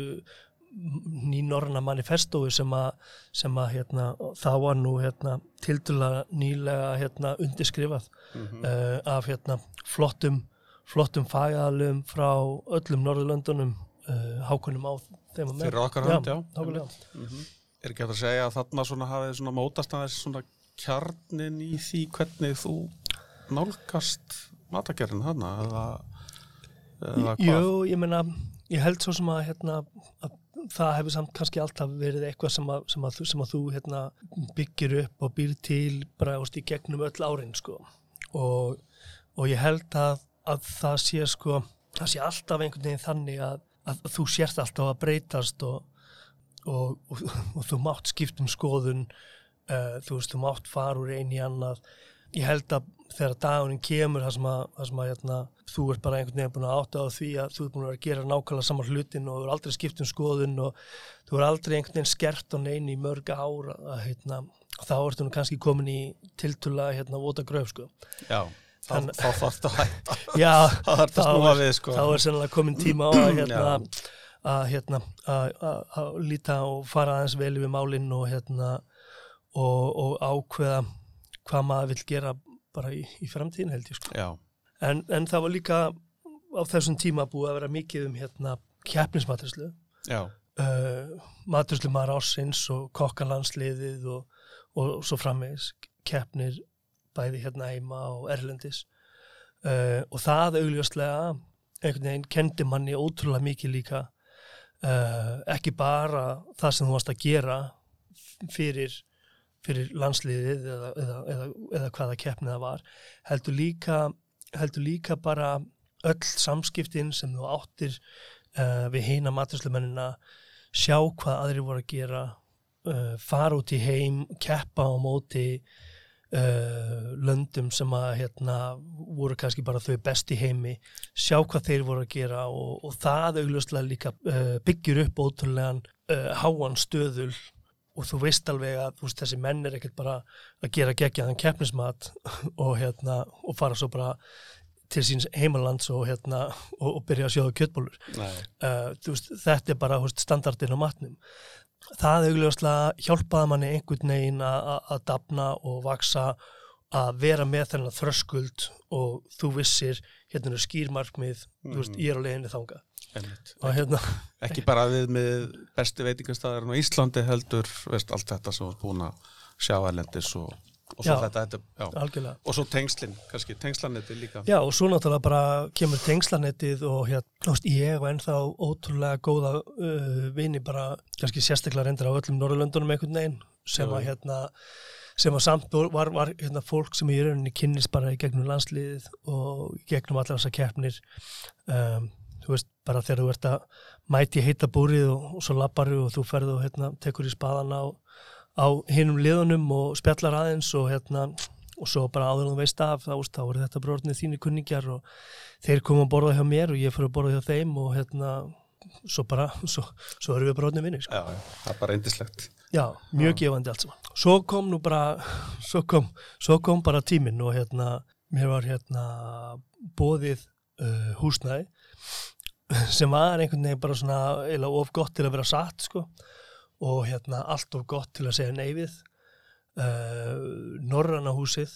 nýnorna manifestói sem að, sem að hérna, það var nú hérna, tildula nýlega hérna, undirskrifað mm -hmm. uh, af hérna, flottum flottum fæðalum frá öllum Norðurlöndunum uh, hákunum á þeim að með. Fyrir okkar hand, já. já. Mm -hmm. Er ekki að segja að þarna svona hafið svona mótast að þessi svona kjarnin í því hvernig þú nálgast matagerðin hana eða, eða hvað? Jú, ég menna, ég held svo sem að, hérna, að það hefur samt kannski alltaf verið eitthvað sem að, sem að, sem að þú hérna, byggir upp og býr til bara í gegnum öll árin sko. og, og ég held að það sé sko, það sé alltaf einhvern veginn þannig að þú sérst alltaf að breytast og Og, og, og þú mátt skiptum skoðun uh, þú veist, þú mátt fara úr einn í annað. Ég held að þegar daguninn kemur það sem að, það sem að hérna, þú ert bara einhvern veginn búin að átta á því að þú ert búin að gera nákvæmlega saman hlutin og þú er aldrei skipt um skoðun og þú er aldrei einhvern veginn skert á neini í mörga ára að hérna, þá ertu nú kannski komin í tiltula hérna vota gröf sko. Já, þá, en, þá þarfst að hætta. Já, þá snúa við sko. Þá er sennilega komin tíma á að hérna að hérna líta og fara aðeins vel við málinn og hérna og, og ákveða hvað maður vil gera bara í, í framtíðin held ég sko. En, en það var líka á þessum tíma búið að vera mikið um hérna keppnismaturslu uh, maturslu maður ásins og kokkanlandsliðið og, og, og svo frammeins keppnir bæði hérna heima og erlendis. Uh, og það augljóslega einhvern veginn kendi manni ótrúlega mikið líka uh, ekki bara það sem þú varst að gera fyrir, fyrir landsliðið eða, eða, eða, eða hvaða keppnið það var heldur líka, heldur líka bara öll samskiptin sem þú áttir uh, við heina maturslumennina sjá hvað aðri voru að gera uh, fara út í heim, keppa á móti uh, löndum sem að hérna, voru kannski bara þau best í heimi sjá hvað þeir voru að gera og, og það augljóslega líka uh, byggjur upp ótrúlegan uh, háan stöðul og þú veist alveg að veist, þessi menn er ekkert bara að gera gegjaðan keppnismat og, hérna, og fara svo bara til síns heimalands og, hérna, og, byrja að sjóða kjöttbólur þetta er bara standardin á matnum það augljóslega hjálpaði manni einhvern veginn að dapna og vaksa að vera með þennan þröskuld og þú vissir hérna er skýrmarkmið, mm. þú veist, mhm. ég er á leginni þanga og hérna ekki bara við með besti veitingastæðar á Íslandi heldur, veist, allt þetta sem var búin að sjá erlendis og og svo já, þetta, þetta já. og svo tengslinn, kannski tengslanetti líka. Já, og svo náttúrulega bara kemur tengslanettið og hérna, ég var ennþá ótrúlega góða uh, vini bara, kannski sérstaklega reyndir á öllum Norrlöndunum einhvern veginn sem að hérna sem að samt var, var hérna, fólk sem í rauninni kynnist bara í gegnum landsliðið og gegnum allar þessar keppnir. Um, þú veist, bara þegar þú ert að mæti heita búrið og, og svo lappar og þú ferðu og hérna, tekur í spaðan á á hinnum liðunum og spjallar aðeins og hérna og svo bara áður en þú veist af þá, þá er þetta brornið þínir kunningjar og þeir koma að borða hjá mér og ég fyrir að borða hjá þeim og hérna svo bara, svo, svo erum við brornið vinni sko. Já, það er bara eindislegt Já, mjög Já. gefandi allt saman Svo kom nú bara svo kom, svo kom bara tíminn og hérna mér var hérna bóðið uh, húsnæði sem var einhvern veginn bara svona of gott til að vera satt sko og hérna allt of gott til að segja neyfið uh, Norranna húsið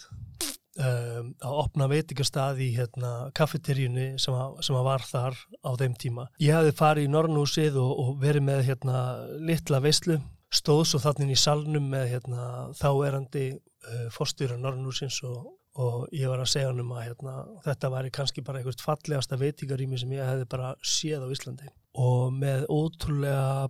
uh, að opna veitikastað í hérna, kaffeterjunni sem, sem að var þar á þeim tíma. Ég hafði farið í Norranna húsið og, og verið með hérna, litla veistlu, stóð svo þannig í salnum með hérna, þáerandi uh, fórstýra Norranna húsins og og ég var að segja hann um að hérna, þetta væri kannski bara einhvert fallegasta veitingarými sem ég hefði bara séð á Íslandi og með ótrúlega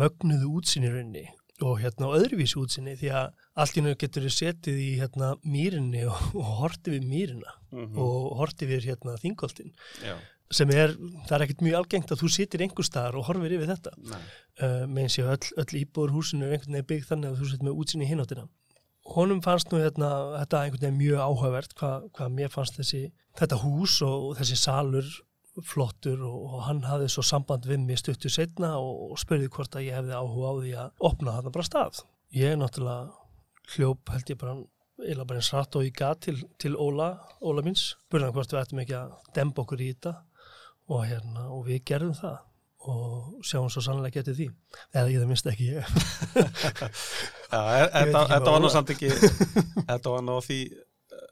mögnuðu útsinni raunni og hérna á öðruvísi útsinni því að allt í nöðu getur við setið í hérna mýrinni og, og hortið við mýrina Mhm. og hortið við hérna þingoltin sem er, það er ekkert mjög algengt að þú sitir einhver staðar og horfir yfir þetta uh, meðan séu öll, öll íbúður húsinu er einhvern veginn byggð þannig að þú sitt með útsinni hináttina. Honum fannst nú hérna, þetta einhvern veginn mjög áhugavert hvað hva mér fannst þessi, þetta hús og þessi salur flottur og, og hann hafði svo samband við mig stuttu setna og, og spurði hvort að ég hefði áhuga á því að opna þarna bara stað. Ég er náttúrulega hljóp held ég bara eila bara eins rætt og ég gat til, til Óla, Óla míns, spurði hann hvort við ættum ekki að demba okkur í þetta og hérna, og við gerðum það og sjáum svo sannlega getið því. Eða ég það minnst ekki ég. E- þetta, var nú samt ekki þetta var nú því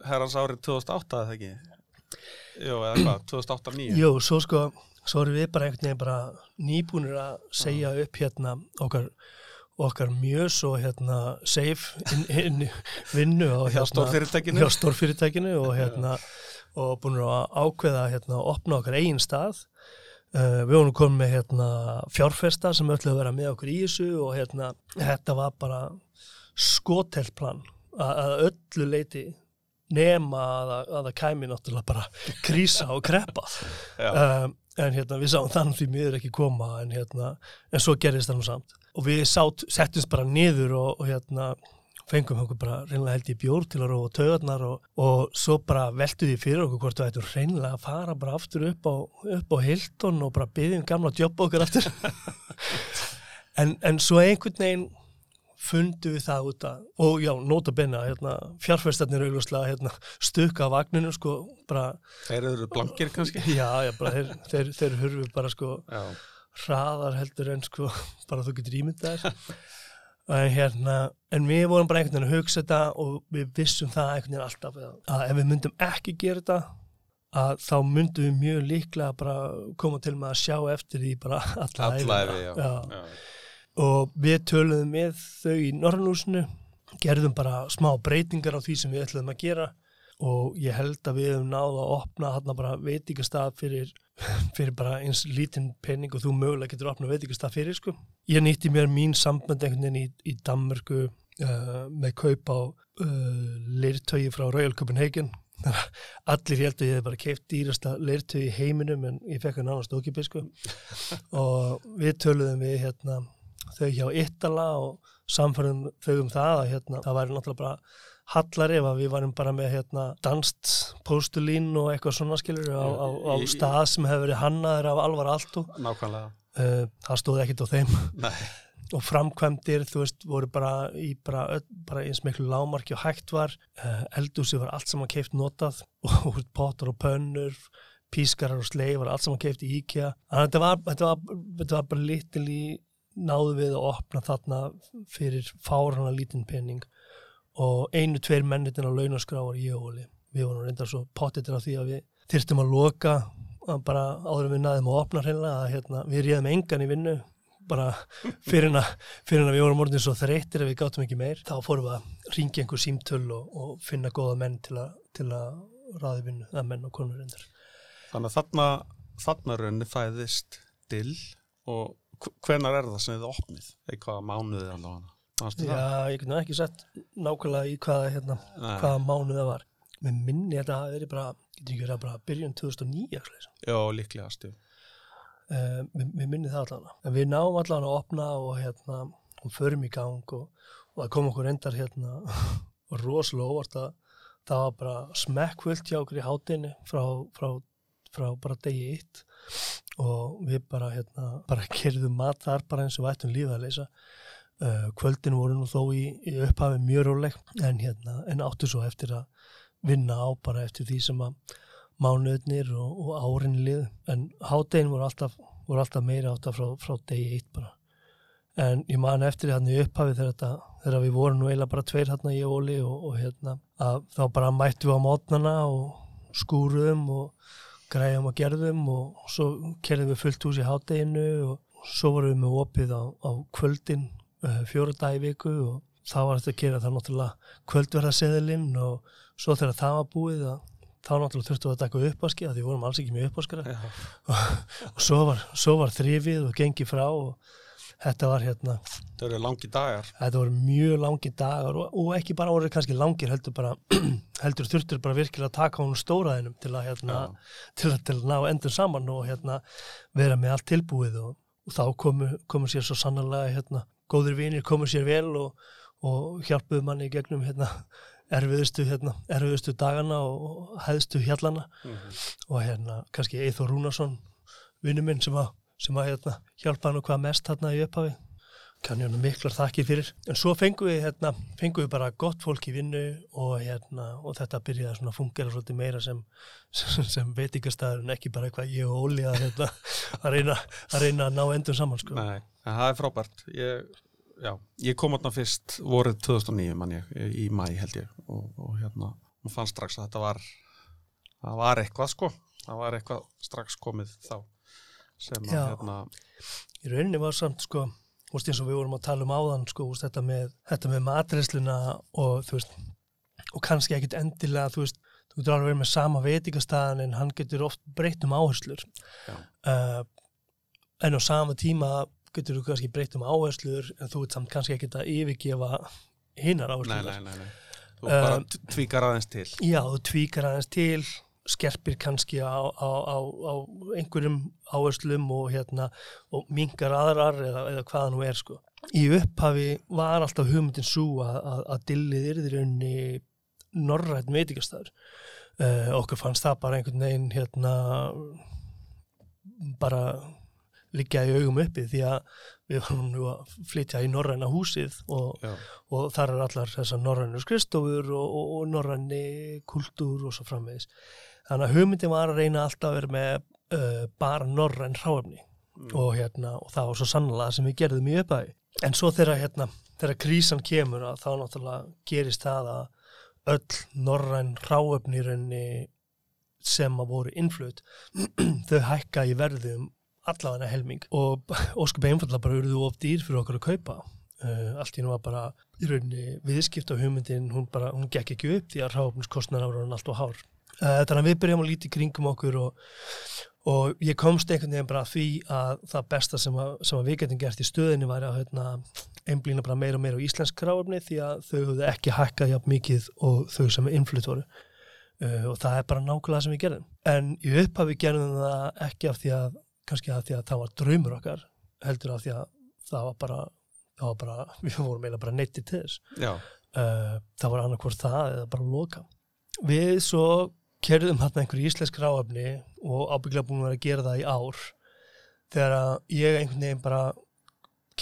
herrans árið 2008 eða ekki Jú, eða hvað, 2008-2009 Jú, svo sko, svo erum við bara einhvern veginn bara nýbúnir að segja upp hérna okkar okkar mjög svo hérna safe inn, inn, vinnu og hjá hérna, stórfyrirtækinu. hjá stórfyrirtækinu og hérna og búin að ákveða hérna að opna okkar eigin stað. Uh, við vorum komið með hérna fjárfesta sem öllu að vera með okkur í þessu og hérna þetta var bara skotelplan að öllu leiti nema að, að, að það kæmi náttúrulega bara krísa og kreppa. Já, um, en hérna við sáum þannig því miður ekki koma en hérna, en svo gerðist það nú samt. Og við sátt, settumst bara niður og, og hérna fengum okkur bara reynilega held í bjór til að róa taugarnar og, og svo bara veltu því fyrir okkur hvort við ættum reynilega að fara bara aftur upp á, upp á Hilton og bara byggjum gamla jobb okkar aftur. En, en svo einhvern veginn fundu við það út að og já, nota benna, hérna, fjárfæstarnir auðvitað hérna, stukka af vagninu sko, bara, þeir eru blankir kannski? Já, já, bara þeir, þeir, þeir hurfu bara sko Já, hraðar heldur en sko bara þú getur ímyndað en hérna, en við vorum bara einhvern veginn að hugsa þetta og við vissum það einhvern veginn alltaf að, ef við myndum ekki gera þetta að þá myndum við mjög líklega bara koma til með að sjá eftir því bara alla Já. já. Og við töluðum með þau í Norrlúsinu gerðum bara smá breytingar á því sem við ætluðum að gera. Og ég held að við hefum náð að opna hann bara veitingastað fyrir, fyrir bara eins lítinn penning og þú mögulega getur opnað veitingastað fyrir sko. Ég nýtti mér mín samband einhvern veginn í, í Danmörku uh, með kaup á uh, leirtögi frá Royal Copenhagen. Allir held að ég hef bara keift dýrasta leirtögi í heiminum en ég fekk hann annars okkipið sko. Og við töluðum við hérna þau hjá Ítala og samfærum þau um það að hérna, það væri náttúrulega bara hallar ef að við varum bara með hérna danst postulín og eitthvað svona skilur á, á, á stað sem hefur verið hannaður af alvar allt og Nákvæmlega. Uh, það stóð ekkit á þeim. Og framkvæmdir, þú veist, voru bara í bara, bara eins miklu lámarki og hægt var, uh, eldúsi var allt saman keift notað. Og potur og pönnur, pískarar og sleið var allt saman keift í IKEA. Þannig að þetta var, þetta var, þetta var bara lítil í náðu við að opna þarna fyrir fárana lítinn penning og einu, tveir mennitin á launaskrá var ég og Óli. Við vorum reyndar svo pottitir af því að við þyrstum að loka að bara áður við naðum að opna hreinlega að hérna, við réðum engan í vinnu bara fyrir en að, að við vorum orðin svo þreytir að við gátum ekki meir þá fórum við að ringja einhver símtöl og, og finna góða menn til, a, til að ráði vinnu, eða menn og konur reyndar. þannig að þarna þarna raunni fæðist dill og hv- hvenær er það sem þið opnið? Eitthvað mánuði allavega það? Já, ég nú ekki sett nákvæmlega í hvaða, hérna, Nei. hvaða mánuð það var. Mér minni þetta hafi verið bara, getur ekki verið að bara byrjun 2009 actually. Já, líklegast jú. Uh, mér, mér minni það allan. En við náum allan að opna og hérna, og förum í gang og, og það kom okkur endar hérna rosalega óvart að það var bara smekkvöld hjá okkur í hátinu frá, frá, frá bara degi eitt og við bara hérna, bara kerðum mat þar bara eins og ættum lífið að leysa. Uh, kvöldin voru nú þó í, í upphafi mjög róleg en, hérna, en áttu svo eftir að vinna á bara eftir því sem að mánuðnir og, og árin lið en háttegin voru alltaf, voru alltaf meira áttaf frá, frá degi eitt bara en ég man eftir hann í upphafi þegar, þetta, þegar við vorum nú eiginlega bara tveir hérna ég og Óli og, og hérna að þá bara mættum við á mótnana og skúruðum og græðum og gerðum og svo kerðum við fullt hús í hátteginu og svo vorum við með opið á, á kvöldin uh, fjóra dag í viku og þá var þetta að gera það náttúrulega kvöldverðaseðilinn og svo þegar það var búið að þá náttúrulega þurftum við að taka uppáski að því vorum alls ekki með uppáskara Já. og svo var, var þrifið og gengið frá og þetta var hérna, Það eru langi dagar. þetta voru mjög langi dagar og, og ekki bara voru kannski langir heldur bara, heldur þurftur bara virkilega að taka hún stóraðinum til að hérna, til að, til að ná endur saman og hérna vera með allt tilbúið og, og þá komu, komu sér svo sannarlega hérna, góður vinir komu sér vel og, og hjálpuðu manni gegnum hérna erfiðustu, hérna, erfiðustu dagana og hæðstu hjallana Mm -hmm. og hérna kannski Eithor Rúnarsson vinnu minn sem að, sem að hérna, hjálpa hann og hvað mest hérna í upphafi kann ég hann miklar þakki fyrir en svo fengum við, hérna, fengum við bara gott fólk í vinnu og, hérna, og þetta byrjaði svona að fungera svolítið meira sem, sem, sem veitingastæður en ekki bara eitthvað ég og Óli að, hérna, að, reyna, að reyna að ná endur saman sko. Nei, það er frábært. Ég, já, ég kom átna fyrst vorið 2009 mann ég, í mæ held ég og, og hérna, maður fann strax að þetta var það var eitthvað sko það var eitthvað strax komið þá sem að Já. hérna í rauninni var samt sko veist eins og við vorum að tala um áðan sko, veist, þetta með, þetta með matreisluna og þú veist og kannski ekkit endilega þú veist þú getur alveg verið með sama veitingastæðan en hann getur oft breytt um áherslur. Uh, en á sama tíma getur þú kannski breytt um áherslur en þú veit samt kannski ekkit að yfirgefa hinnar nei, áherslur nei, nei, nei. þú bara Um, tvíkar aðeins til. Já, þú tvíkar aðeins til, skerpir kannski á, á, á, á einhverjum áherslum og, hérna, og mingar aðrar eða, eða hvaða nú er sko. Í upphafi var alltaf hugmyndin svo að, að, að dillið í rauninni norrætt veitingastæður. Uh, okkur fannst það bara einhvern veginn hérna, bara liggja í augum uppi því að við varum nú að flytja í norræna húsið og og þar er allar þessar norrænu skristofur og, og, og norræni kultúr og svo framvegis. Þannig að hugmyndin var að reyna alltaf að vera með uh, bara norræn hráefni. Og, hérna, og það var svo sannlega sem við gerðum í uppæði. En svo þegar, hérna, þegar krísan kemur að þá náttúrulega gerist það að öll norræn rauninni sem að voru innflut þau hækka í verði um allavega helming. Og óskup einfallega bara urðu of dýr fyrir okkur að kaupa uh, allt í nú var bara í rauninni viðskipt á hugmyndin hún bara, hún gekk ekki upp því að ráfniskostnar ára hann allt og hár. Uh, þannig að við byrjum að líti kringum okkur og, og ég komst einhvern veginn bara að því að það besta sem að, sem að við getum gert í stöðinni væri að hérna, einblýna bara meira og meira á íslensk ráfni því að þau höfðu ekki hækkað jafn mikið og þau sem er innflutt voru. Uh, og það er bara nákvæmlega sem við gerðum. En í upphafi gerðum það ekki af því að kannski af því að það var draumur okkar heldur af því að það var bara, það var bara við vorum eiginlega bara neitti til þess. Uh, það var annarkvort það eða bara loka. Við svo kerðum hérna einhverju íslensk ráöfni og ábygglega búin að gera það í ár þegar að ég einhvern veginn bara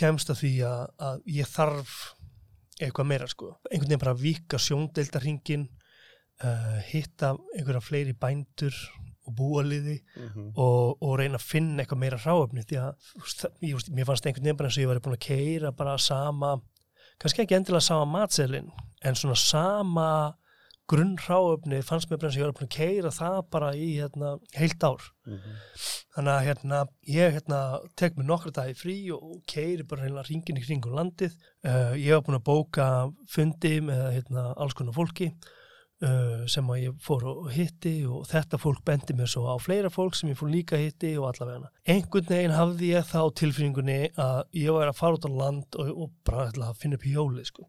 kemst að því að, að ég þarf eitthvað meira sko. Einhvern veginn bara vika sjóndeildarhingin uh, hitta einhverja fleiri bændur og búaliði Mm og, og reyna að finna eitthvað meira ráöfni því að ég, veist, mér fannst einhvern veginn bara eins og ég var búin að keira bara sama, kannski ekki endilega sama matselin, en svona sama grunn ráöfni fannst mér bara eins og ég var búin að keira það bara í hérna, heilt ár. Þannig að hérna, ég hérna, tek mér nokkra dagi frí og keiri bara hérna ringin í kringum landið. Uh, ég var búin að bóka fundi með hérna, alls konar fólki sem að ég fór og hitti og þetta fólk bendi mér svo á fleira fólk sem ég fór líka að hitti og allavega einhvern veginn hafði ég þá tilfinningunni að ég var að fara út á land og, og bara ætla að finna upp hjóli sko.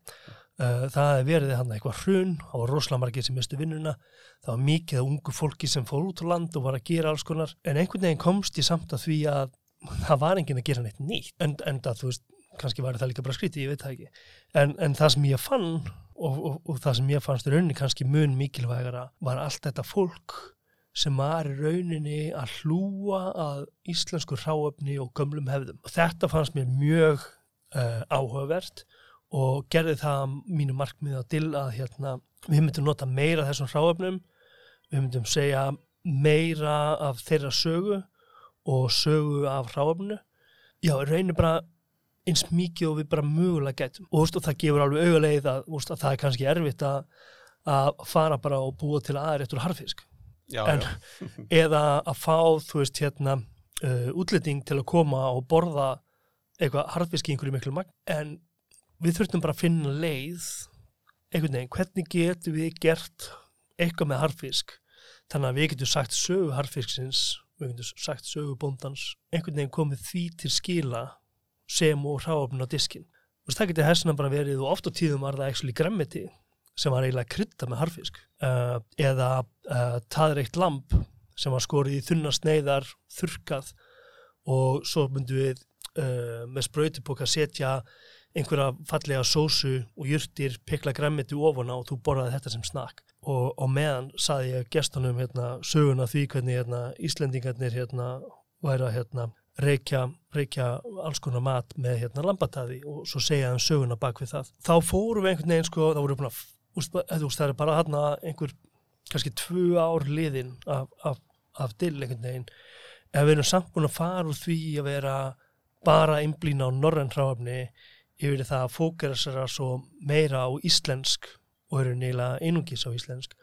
uh, það verið hann eitthvað hrun það var rosalega margir sem mistu vinnuna það var mikið af ungu fólki sem fór út á land og var að gera alls konar en einhvern veginn komst ég samt að því að það var enginn að gera neitt nýtt en, en það, þú veist, kannski var það líka bara skrítið, ég veit það ekki en, en það sem ég fann og, og, og það sem ég fannst rauninni kannski mun mikilvægara var allt þetta fólk sem var í rauninni að hlúa að íslensku ráöfni og gömlum hefðum. Og þetta fannst mér mjög uh, áhugavert og gerði það að mínu markmið að til að hérna, við myndum nota meira þessum ráöfnum, við myndum segja meira af þeirra sögu og sögu af ráöfnu. Já, rauninni bara eins mikið og við bara mögulega getum. Og, veist, og það gefur alveg augulegið að, að það er kannski erfitt að, að fara bara og búa til aðrættur harfisk Já, En- já. eða að fá, þú veist, hérna uh, útlending til að koma og borða eitthvað harfisk í einhverju miklu magn. En við þurftum bara að finna leið einhvern veginn, hvernig getum við gert eitthvað með harfisk þannig að við getum sagt sögu harfisksins við getum sagt sögu bóndans. Einhvern veginn komið því til skila sem og hráöfn á diskin. Þú veist, það getur hessina bara verið og oft á tíðum var það ekki gremmiti sem var eiginlega krydda með harfisk uh, eða uh, taðreikt lamp sem var skorið í þunna sneiðar, þurkað og svo myndum við uh, með spröytipoka setja einhverja fallega sósu og jurtir pikla græmiti ofana og þú borðaði þetta sem snakk og, og meðan saði ég gestunum hérna, söguna því hvernig hérna, Íslendingarnir hérna, væri að hérna, reykja, reykja alls konar mat með hérna, lambatæði og svo segja hann söguna bak við það. Þá fórum við einhvern veginn sko, þá voru við búin að það er bara hérna einhver kannski tvu ár liðin af, af, af dill einhvern veginn. Ef við erum samt búin að fara úr því að vera bara einblýna á norræn hráfni yfir það að fókera svo meira á íslensk og eru neila einungis á íslensk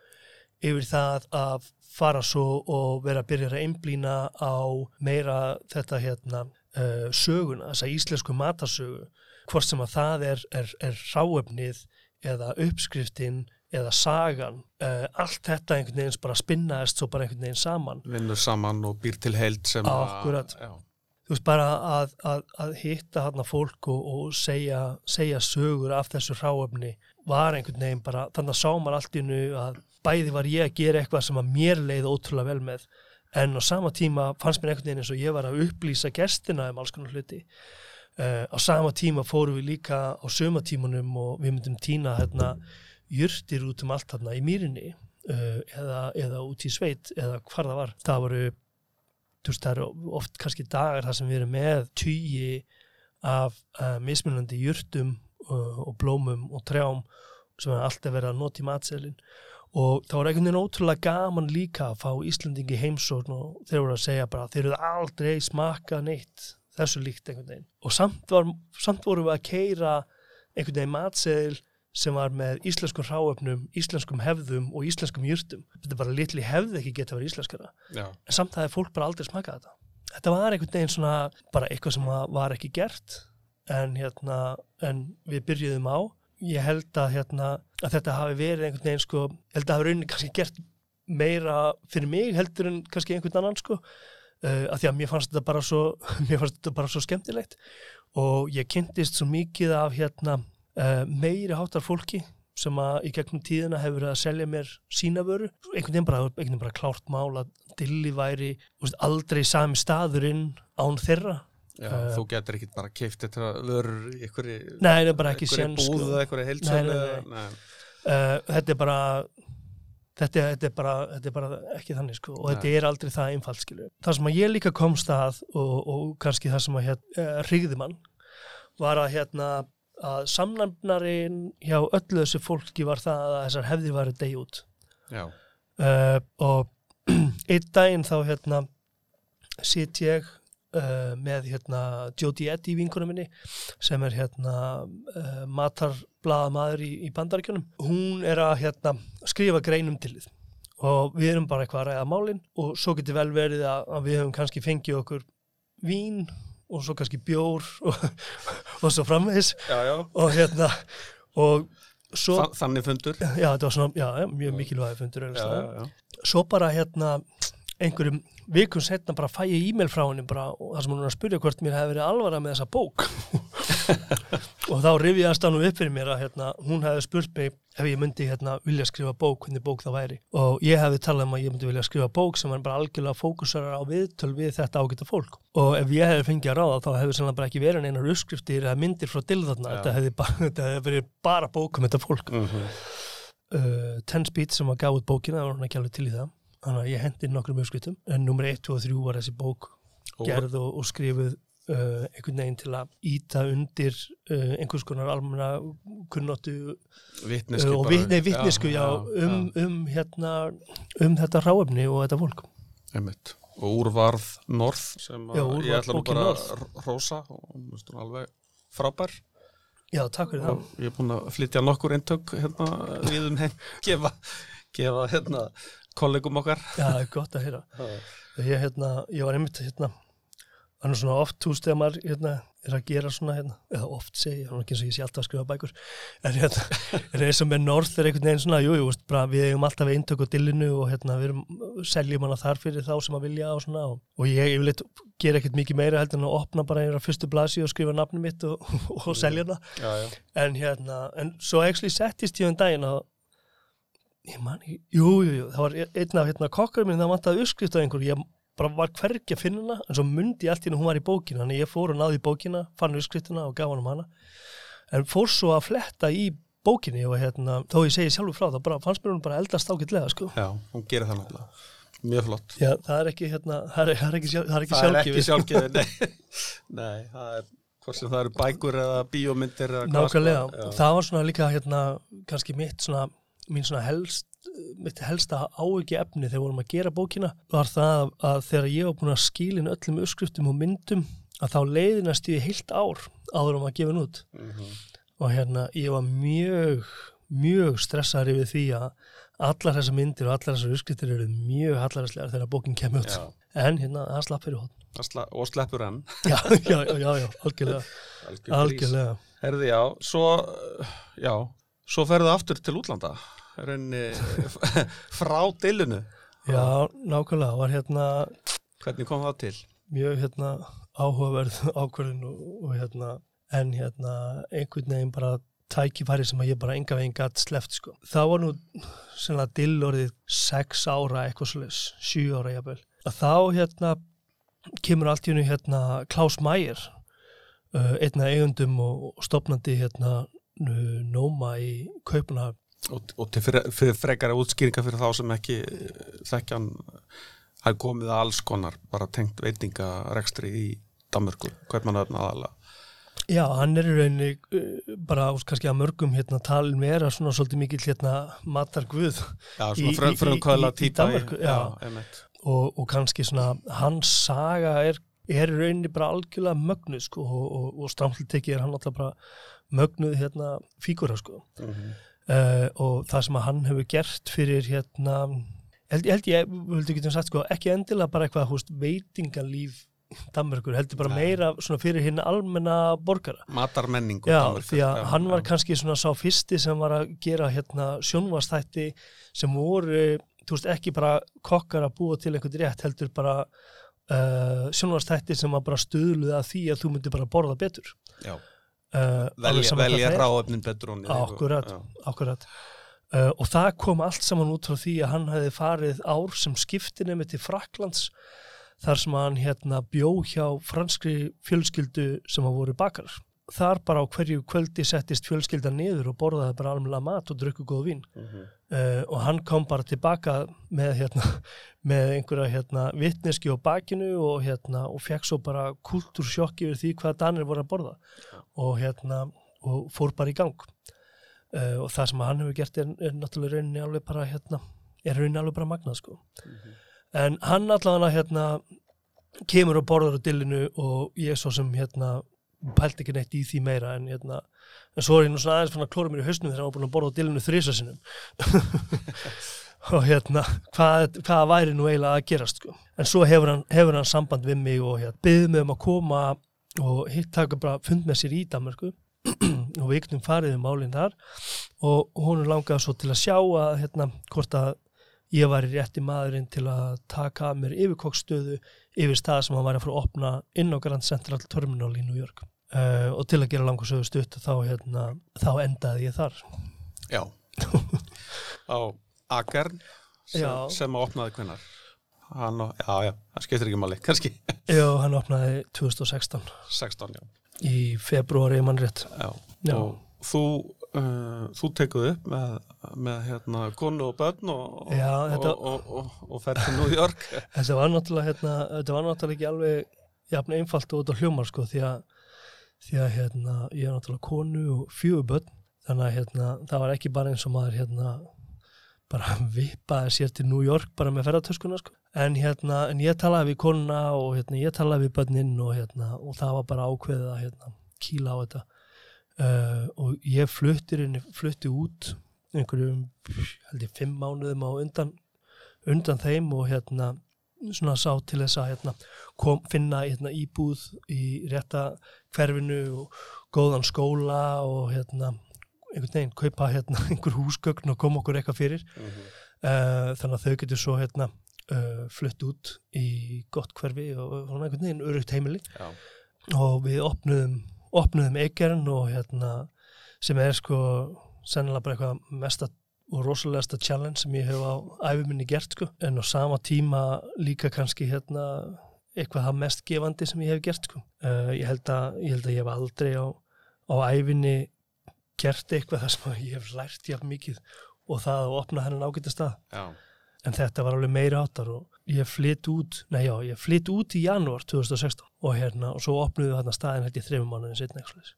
yfir það að fara svo og vera að byrja að einblýna á meira þetta hérna uh, söguna, þessa íslensku matasögu hvort sem að það er, er, er ráefnið eða uppskriftin eða sagan, uh, allt þetta einhvern veginn bara spinnaðist svo bara einhvern veginn saman. Vinnur saman og býr til heild sem að... Þú veist bara að, að, að hitta hann að fólk og, og segja, segja sögur af þessu ráöfni var einhvern veginn bara, þannig að sá maður allt í nu að bæði var ég að gera eitthvað sem að mér leiði ótrúlega vel með en á sama tíma fannst mér einhvern veginn eins og ég var að upplýsa gestina um alls konar hluti. Uh, á sama tíma fórum við líka á sömatímanum og við myndum týna hérna jurtir út um allt hérna í mýrinni uh, eða, eða út í sveit eða hvar það var. Það voru veist, það eru oft kannski dagar þar sem við erum með týji af uh, mismunandi jurtum uh, og blómum og trjám sem er alltaf verið að nota í matselin og það var einhvern veginn ótrúlega gaman líka að fá Íslandingi heimsókn og þeir voru að segja bara þeir eru aldrei smaka neitt þessu líkt einhvern veginn og samt, var, samt voru við að keira einhvern veginn matseðil sem var með íslenskum ráöfnum, íslenskum hefðum og íslenskum júrtum. Þetta er bara litli hefði ekki geta verið íslenskara. Já. En samt það er fólk bara aldrei smakað þetta. Þetta var einhvern veginn svona bara eitthvað sem var ekki gert en, hérna, en við byrjuðum á. Ég held að, hérna, að þetta hafi verið einhvern veginn sko, held að það hafi rauninni kannski gert meira fyrir mig heldur en kannski einhvern annan sko. Uh, að því að mér fannst þetta bara svo mér fannst þetta bara svo skemmtilegt. Og ég kynntist svo mikið af hérna uh, meiri háttar fólki sem að í gegnum tíðina hefur verið að selja mér sína vöru, einhvern veginn bara, einhvern veginn bara klárt mál að dilli væri veist, aldrei sami staðurinn án þeirra Já, uh, þú getur ekki bara keift þetta vörur í einhverju Nei, það er bara ekki sén búðu eða einhverju heilsölu Þetta er bara þetta, þetta, er bara, þetta er bara ekki þannig sko. Og Nei. þetta er aldrei það einfalt skilu. Það sem að ég líka komst að og, og kannski það sem að hér, uh, eh, ríði mann var að hérna að samnæmnarinn hjá öllu þessu fólki var það að þessar hefði var að degja út. Uh, og einn daginn þá hérna sitt ég uh, með hérna Jodie Eddy vinkunum minni sem er hérna uh, matarblaða maður í, í bandaríkjunum. Hún er að hérna skrifa greinum til þið. Og við erum bara eitthvað að ræða málinn og svo getur vel verið að, að við höfum kannski fengið okkur vín og svo kannski bjór og, og svo framvegs og hérna og svo, Þannig fundur? Já, þetta var svona, já, mjög mikilvægi fundur já, já, svo bara hérna einhverjum vikun setna bara fæ ég e-mail frá henni bara og það sem hún er að spyrja hvort mér hefði verið alvara með þessa bók. Og þá rifjaðast hann upp fyrir mér að hérna, hún hefði spurt mig ef ég myndi hérna, vilja skrifa bók, hvernig bók það væri. Og ég hefði talað um að ég myndi vilja skrifa bók sem var bara algjörlega fókusar á viðtöl við þetta ágæta fólk. Og ef ég hefði fengið að ráða þá hefði sannlega bara ekki verið einar uppskriftir eða myndir frá dilðarna þetta hefði, bara, þetta hefði verið bara bók um þetta fólk. Uh -huh. uh, Ten Speed sem var gáð bókina, það var hann ekki alveg til í það þannig að ég hendi nokkrum uppskriftum en nummer 1 og 3 var þessi bók gerð og, og skrifuð uh, einhvern veginn til að íta undir uh, einhvers konar almenna kunnóttu uh, og vittnesku já, já, um, um, hérna, um þetta ráefni og þetta fólk. Einmitt. og úrvarð Norð sem já, úrvarð, ég ætla nú bara að rosa og alveg frábær. Já, takk fyrir það. Ég er búin að flytja nokkur eintök hérna við um henn, gefa, gefa hérna kollegum okkar. Já, það er gott að heyra. Ég, hérna, ég var einmitt hérna þannig svona oft túst þegar maður hérna, er að gera svona hérna, eða oft segja, hann er ekki eins og ég sé alltaf að skrifa bækur en hérna, er eins og með North er einhvern veginn svona, jú, jú, veist, bara, við hefum alltaf eintök á dillinu og hérna, við erum, seljum hana þar fyrir þá sem að vilja og svona og, og ég, ég vil gera ekkert mikið meira heldur en að opna bara einra fyrstu blasi og skrifa nafni mitt og, og, og selja hana já, já. en hérna, en svo actually settist ég um daginn að ég man, ekki- jú, jú, jú, það var einn af hérna kokkarinn minn, það vantaði uppskrift á einhverju, ég bara var hvergi að finna hana, en svo mundi ég allt í hún var í bókina, þannig ég fór og náði í bókina, fann uppskriftina og gaf hann um hana, en fór svo að fletta í bókinni og hérna, þó ég segi sjálfur frá það, bara fannst mér hún bara eldast ágætlega, sko. já, hún gerir það náttúrulega. Mjög flott. Já, það er ekki, hérna, það er, það er ekki, sjálf, það er ekki sjálfgefið. sjálfgefið sem það eru bækur eða bíómyndir eða Nákvæmlega, sko, það var svona líka hérna, kannski mitt svona, mín svona helst, mitt helsta áhugi efni þegar við vorum að gera bókina var það að þegar ég var búin að skilin öllum uppskriftum og myndum að þá leiðinast ég heilt ár áður um að gefa henn út. Mhm. og hérna ég var mjög mjög stressaður yfir því að allar þessar myndir og allar þessar uppskriftir eru mjög hallaræslegar þegar bókin kemur út. Já. en hérna það slapp fyrir hótt sla- og sleppur enn já, já, já, já, algjörlega. Algjör grís. algjörlega. Herði, já, svo, já, svo ferðu aftur til útlanda, reyni frá dillinu. já, nákvæmlega, var hérna Hvernig kom það til? mjög hérna áhugaverð ákvörðin og, og hérna en hérna einhvern veginn bara tækifæri sem að ég bara enga veginn gætt sleft sko. Það var nú sennilega dill orðið sex ára eitthvað svolítið, sjö ára jafnvel. Að þá hérna kemur allt í hennu hérna Klaus Mayer uh, einna eigundum og, og stopnandi hérna uh, Nóma í Kaupuna Og, og til fyrir, fyrir frekara útskýringa fyrir þá sem ekki þekkjan það er komið að alls konar bara tengt veitingarekstri í Danmörku, Kaupmannöfn aðalega. Já, hann er í rauninni uh, bara úst, kannski að mörgum hérna talin vera svona svolítið mikill hérna matarguð Já, Í- svona í- frö, í- frumkvæðla í- í típa. Danmörku, já. einmitt. og, og kannski svona hans saga er, er í rauninni bara algjörlega mögnuð sko og, og, og strámslega tekið er hann alltaf bara mögnuð hérna fígura sko Mhm. Uh, og það sem að hann hefur gert fyrir hérna held, held ég, vildu getum sagt sko ekki endilega bara eitthvað húst veitingalíf Danmörkur, heldur bara Nei. meira svona fyrir hinn almenna borgara Matarmenningu Já, Danmerkur, því að hann var kannski svona sá fyrsti sem var að gera hérna sjónvastætti sem voru, þú veist, ekki bara kokkar að búa til einhvern rétt, heldur bara uh, sjónvastætti sem var bara stuðluð að því að þú myndir bara borða betur. Já, Uh, alveg velja, velja ráöfnin betur. Akkurat. Akkurat. Uh, og það kom allt saman út frá því að hann hefði farið ár sem skiptinemi til Fraklands þar sem hann hérna bjó hjá franskri fjölskyldu sem að voru bakar. Þar bara á hverju kvöldi settist fjölskyldan niður og borðaði bara almennilega mat og drukku góð vín. Mhm. Uh, og hann kom bara tilbaka með, hérna, með einhverja hérna, vitneski á bakinu og, hérna, og fekk svo bara kultúrsjokk yfir því hvað Danir voru að borða og, hérna, og fór bara í gang uh, og það sem hann hefur gert er, er náttúrulega rauninni alveg bara hérna, er rauninni alveg bara magnað sko. en hann allavega hérna, kemur og borðar á dillinu og ég svo sem hérna pælt ekki neitt í því meira en hérna en svo er ég nú svona aðeins fann að klóra mér í hausnum þegar hann var búin að borða á dillinu þrísa sinnum og hérna hvað, hvað væri nú eiginlega að gerast sko. en svo hefur hann, hefur hann samband við mig og hérna, byggði mig um að koma og hitt taka bara fund með sér í Danmarku og við yknum farið um málinn þar. Og hún langaði svo til að sjá að hérna, hvort að ég væri rétti maðurinn til að taka mér yfirkokkstöðu yfir stað sem hann væri að fara að opna inn á Grand Central Terminal í New York. Uh, og til að gera langur sögu stutt þá, hérna, þá endaði ég þar. Já. á Akern sem, sem að opnaði kvinnar. Hann, já, já, það skiptir ekki máli, kannski Já, hann opnaði 2016 16, já. í februari mann rétt já. Já. Og þú, uh, þú tekuð upp með, með hérna, konu og börn og, Já, og, þetta- og, og, og, og ferð til New York. Þetta var náttúrulega, hérna, þetta var náttúrulega ekki alveg jafn einfalt og út á hljómar sko því að, því að hérna, ég er náttúrulega konu og fjögur börn þannig að hérna, það var ekki bara eins og maður hérna, bara vippaði sér til New York bara með ferðartöskuna sko. En, hérna, en ég talaði við konuna og hérna, ég talaði við börnin og, hérna, og það var bara ákveðið að hérna, kýla á þetta uh, og ég flutti, inn, flutti út einhverjum held ég fimm mánuðum á undan undan þeim og hérna svona sá til þess að hérna, kom, finna hérna, íbúð í rétta hverfinu og góðan skóla og hérna, einhvern veginn kaupa hérna, einhver húsgögn og koma okkur eitthvað fyrir mm -hmm. uh, þannig að þau getur svo hérna, uh, flutt út í gott hverfi og, svona einhvern veginn örugt heimili. Já, og við opnuðum, opnuðum Eikern og hérna sem er sko sennilega bara eitthvað mesta og rosalegasta challenge sem ég hef á æfuminni gert sko. En á sama tíma líka kannski hérna eitthvað það mest gefandi sem ég hef gert sko. Uh, ég, held að, ég held að ég hef aldrei á, á æfinni gert eitthvað það sem ég hef lært jafn mikið. Og það að opna hennan ágæta stað. Já, en þetta var alveg meiri áttar og ég flytt út, nei já, ég flytt út í janúar 2016 og hérna og svo opnuðu þarna staðin held ég þreifum mánuðin setna eitthvað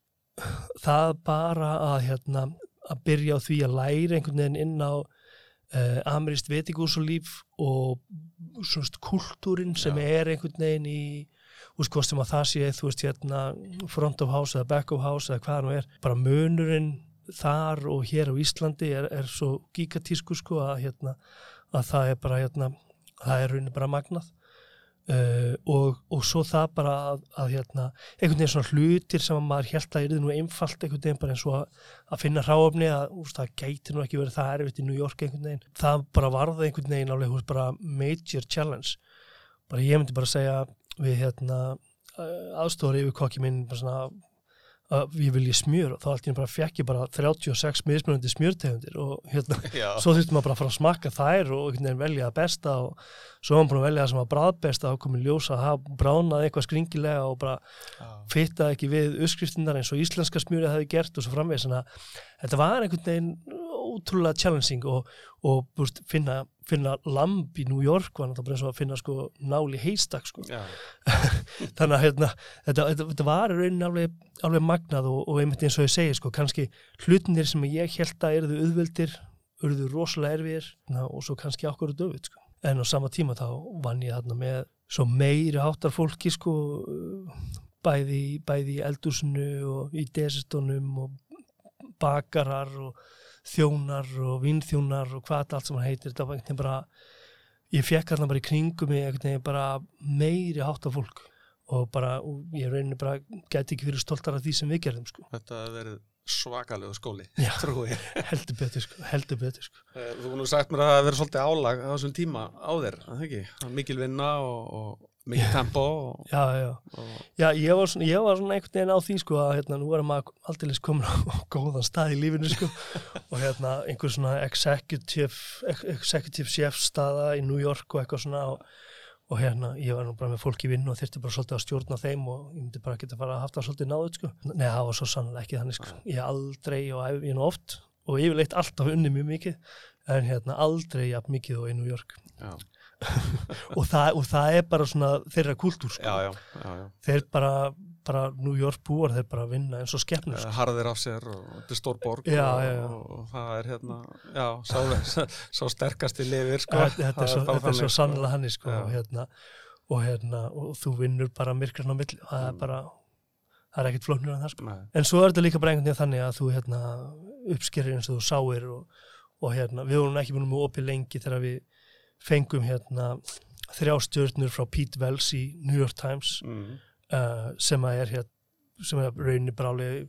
það bara að hérna að byrja á því að læra einhvern veginn inn á uh, ameríst vetikúsulíf og svona kultúrin sem Já. er einhvern veginn í veist, hvort sem að það sé, þú veist, hérna front of house eða back of house eða hvað það nú er, bara munurinn þar og hér á Íslandi er, er svo gigatísku sko að hérna að það er bara hérna, það er raunin bara magnað. Uh, og, og svo það bara að, að hérna, einhvern veginn svona hlutir sem að maður held að er nú einfalt einhvern veginn bara eins og að, að finna hráöfni að úst, það gæti nú ekki verið það erfitt í New York einhvern veginn, það bara varða einhvern veginn alveg úst, bara major challenge. Bara ég myndi bara segja við hérna aðstóður yfir kokki minn bara svona að ég vilji smjör og þá allt í einu bara fekk ég bara 36 mismunandi smjörtegundir og hérna já. svo þurfti maður bara að fara að smakka þær og velja það besta og svo var maður búin að velja það sem var bræðbesta og komið ljósa að hafa bránað eitthvað skringilega og bara já. fittaði ekki við uppskriftinnar eins og íslenska smjörið hefði gert og svo framvegis þetta var einhvern veginn ótrúlega challenging og, og búst, finna, finna lamb í New York var náttúrulega bara eins og að finna sko nál í heistak sko þannig að hérna, þetta, þetta, þetta var í rauninni alveg, alveg magnað og, og einmitt eins og ég segi sko, kannski hlutinir sem ég held að eruðu auðveldir, eruðu rosalega erfiðir na, og svo kannski okkur döfut sko. en á sama tíma þá vann ég þarna með svo meiri háttar fólki sko, bæði, bæði í eldúsinu og í desertónum og bakarar og þjónar og vinnþjónar og hvað allt sem hann heitir, þetta var einhvern veginn bara ég fekk hérna bara í kringum mig einhvern veginn bara meiri hátt af fólk og bara, og ég rauninni bara gæti ekki verið stoltar af því sem við gerðum sko. þetta hefur verið svakalegu skóli, Já. heldur betur sko, heldur betur sko. Eh, Þú nú sagt mér að það verið svolítið álag á þessum tíma á þér, er það ekki? Mikil vinna og, og mikil tempo og, já, já, og já, ég var svona, ég var svona einhvern veginn á því sko að hérna, nú er maður aldrei komin á, góðan stað í lífinu sko. Og hérna einhver svona executive, ex- executive chef staða í New York og eitthvað svona og, og hérna, ég var nú bara með fólk í vinnu og þyrfti bara svolítið að stjórna þeim og ég myndi bara geta fara að haft það svolítið náðut sko. Nei, það var svo sannlega ekki þannig sko. Ég aldrei og ég nú oft og yfirleitt alltaf unni mjög mikið en hérna aldrei jafn mikið og í New York. Já, og það, og það er bara svona þeirra kultúr sko. já, já, já, já. þeir bara, bara New York búar þeir bara vinna eins og skepnur sko. Eh, harðir af sér og þetta er stór borg og. Og, og það er hérna já, sá, sá sterkasti lifir sko. þetta, er svo, svo þannig, sannlega hann sko, og, hérna, og, hérna, og þú vinnur bara myrkrarn á milli það er Mm. bara það er ekkert flóknur en það sko. Nei, en svo er þetta líka bara einhvern veginn þannig að þú hérna, uppskerir eins og þú sáir og, og hérna, við vorum ekki búin með opið lengi þegar við fengum hérna þrjá stjörnur frá Pete Wells í New York Times mm, uh, sem að er hér sem er rauninni alveg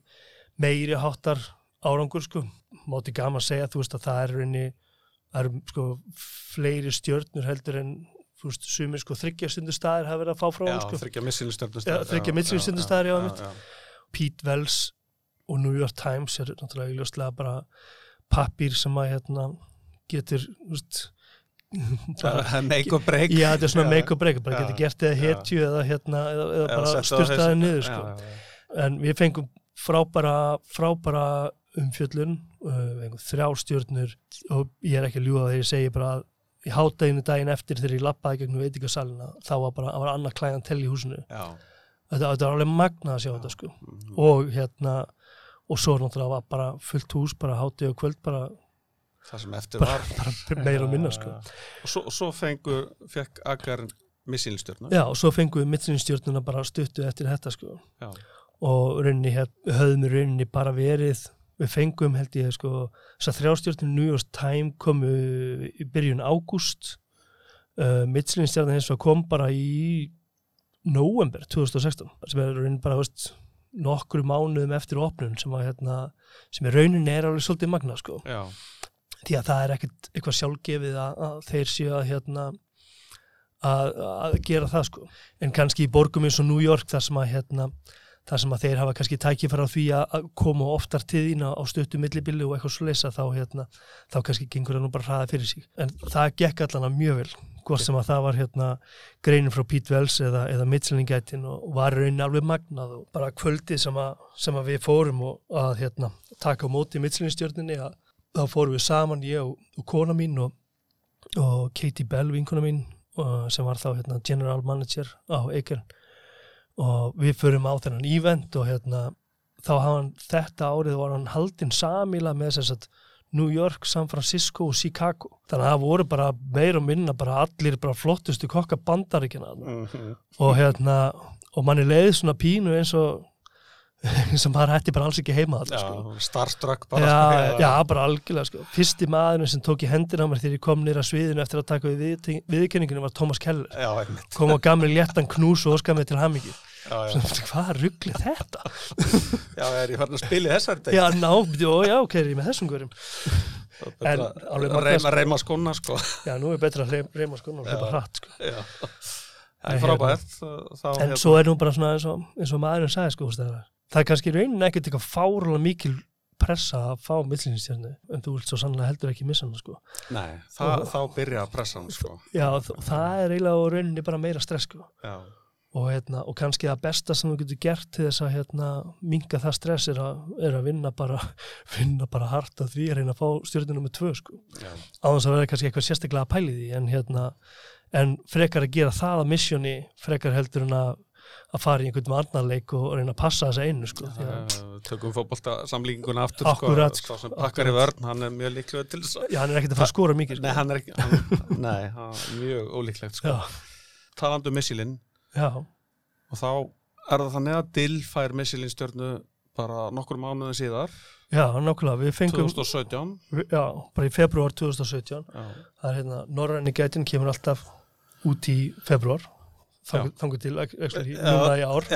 meiri háttar árangur sko mátti gaman að segja, þú veist að það er rauninni það eru sko fleiri stjörnur heldur en þú veist, sumir sko þryggja stundu staðir hafa verið að fá frá já, sko þryggja missilistörnum Já, þriggja millislustundustæðar, já, einmitt. já, Pete Wells og New York Times er náttúrulega ljóslega bara pappír sem að hérna getur þú veist, já. make or break já, þetta er svona Já. make or break bara Já. getur gert eða Já. hetju eða, hérna, eða, eða bara hausinn. niður sko. Já, já, já. en við fengum frábæra frábæra umfjöllun uh, við fengum þrjá stjórnur og ég er ekki að ljúga þegar ég segi bara að í hátæginu daginn eftir þegar ég lappaði gegnum veitingasalina þá var bara, það var annað klæðan til í húsinu Já. þetta, þetta var alveg magnað að sjá þetta sko Mhm. og hérna og svo náttúrulega var bara fullt hús bara hátíð og kvöld bara, það sem eftir bara, var. bara meira og minna sko. Og svo, svo fengu, fekk Agar missilistörnum já og svo fengum við mittlinstjórnuna bara stuttu eftir þetta sko. Já. og rauninni höfðum við rauninni bara verið við fengum held ég sko þess að þrjástjórnum New York Time komu í byrjun ágúst. Uh, Michelin-stjarnan hins vegar kom bara í november 2016 sem er raunin bara veist, nokkru mánuðum eftir opnun sem, að, hérna, sem er raunin er alveg svolítið magna sko. Já, því að það er ekkert eitthvað sjálfgefið að, að þeir séu að hérna að, að gera það sko. En kannski í borgum eins og New York þar sem að hérna þar sem þeir hafa kannski tækifæra á því að koma oftar til þín á stöttu millibili og eitthvað svo lesa þá hérna þá kannski gengur það nú bara hraða fyrir sig. En það gekk allan mjög vel hvort sem að það var hérna greinin frá Pete Wells eða, eða Michelin-gætin og var raunin alveg magnað og bara kvöldið sem að, sem að við fórum og að hérna taka á móti Michelin-stjörninni að þá fórum við saman ég og, og kona mín og, og Katie Bell, vinkona mín sem var þá hérna, general manager á Eikern og við förum á þennan event og hérna þá hafa hann þetta árið var hann haldinn samíla með þess að New York, San Francisco og Chicago. Þannig að það voru bara meir og minna bara allir bara flottustu kokka bandaríkina Mhm. og hérna og manni leiði svona pínu eins og og maður hætti bara alls ekki heima þetta sko. já starstruck bara Já, sko, já, bara algjörlega sko. Fyrsti maðurinn sem tók í hendina mér þegar ég kom nýra sviðinu eftir að taka við við- viðurkenninginu var Thomas Keller kom á gamli léttan knús og óskar mig til já, já. hvað ruggli þetta? já, er ég farin að spila í þessari deg Já, ná, já, ok, er ég með þessum gurum en alveg reyma, sko. skona sko Já, nú er betra að reyma- reyma sko og Já. hlaupa hratt sko. já. En en frábært þá, En hérna- svo er nú bara svona eins og, eins og maðurinn sagði sko, það er- það er kannski í rauninni ekkert eitthvað fárlega mikil pressa að fá millinistjarni en þú vilt svo sannlega heldur ekki missa hana sko. nei, það, þá byrja að pressa hann sko Já, það er eiginlega á rauninni bara meira stress sko. og, hérna, og kannski það besta sem þú getur gert til þess að hérna, minga það stress er að, er að vinna bara vinna bara hart að því að reyna að fá stjórnum með tvö sko. já, á þess að vera kannski eitthvað sérstaklega að pæli því en, hérna, en frekar að gera það að missjóni frekar heldur en að að fara í einhvern varnarleik og reyna að passa þessa einu sko, tökum fótbolta samlíkinguna aftur sko, sko. sá sem pakkar í vörn, hann er mjög líklega til þess að já, hann er ekkert að fara að skora mikið sko. nei, hann er ekki hann, nei, hann er mjög ólíklegt sko. já, talandi um Michelin já, og þá er það þannig að Dill fær Michelin stjörnu bara nokkur mánuðin síðar. Já, nákvæmlega við fengum, 2017 já, bara í februar 2017 já, það er hérna, Norræni gætin kemur alltaf út í februar Já. þangur til, actually, Já, núna í ár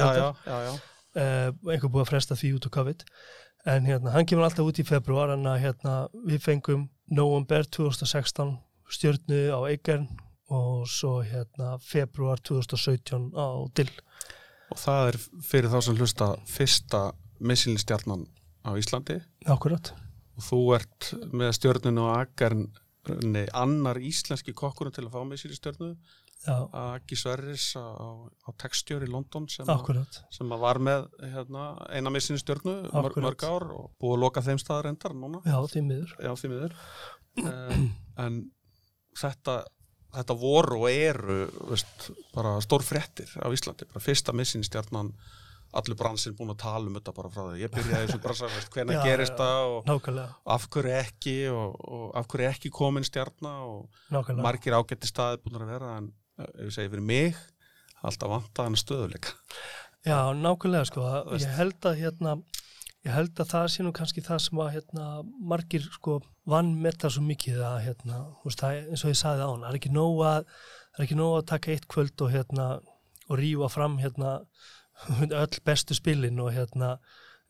uh, einhver búið að fresta því út á COVID. En hérna, hann kemur alltaf út í februar en að hérna, við fengum november 2016 stjörnu á Eikern og svo hérna februar 2017 á Dill. Og það er fyrir þá sem hlusta fyrsta Michelin stjarnan á Íslandi. Akkurat, og þú ert með stjörnunu og Agarni annar íslenski kokkurinn til að fá Michelin stjörnu. Já, Agi Sverris á, á Texture í London sem, að, akkurat. sem að var með hérna, eina Michelin stjörnu mörg, Akkúrat. mörg ár og búið að loka þeim staðar endar núna. Já, því miður. Já því miður. Um, en þetta þetta voru og eru veist, bara stór fréttir á Íslandi. Bara fyrsta Michelin stjarnan allur bransinn búin að tala um þetta bara frá því. Ég byrjaði þessu bransa, veist, hvenær Já, gerist það og nákvæmlega, af hverju ekki og, og af hverju ekki komin stjarna og nákvæmlega. margir ágætti staði búin að vera en eh, ef ég segi fyrir mig alltaf vanta hann stöðuleika já, nákvæmlega sko, ég held að hérna ég held að það sé nú kannski það sem að hérna, margir sko vann með það svo mikið að hérna, veist, það, eins og ég sagði á hann, það er ekki nóg að það er ekki nóg að taka eitt kvöld og hérna og rífa fram hérna öll bestu spilin og hérna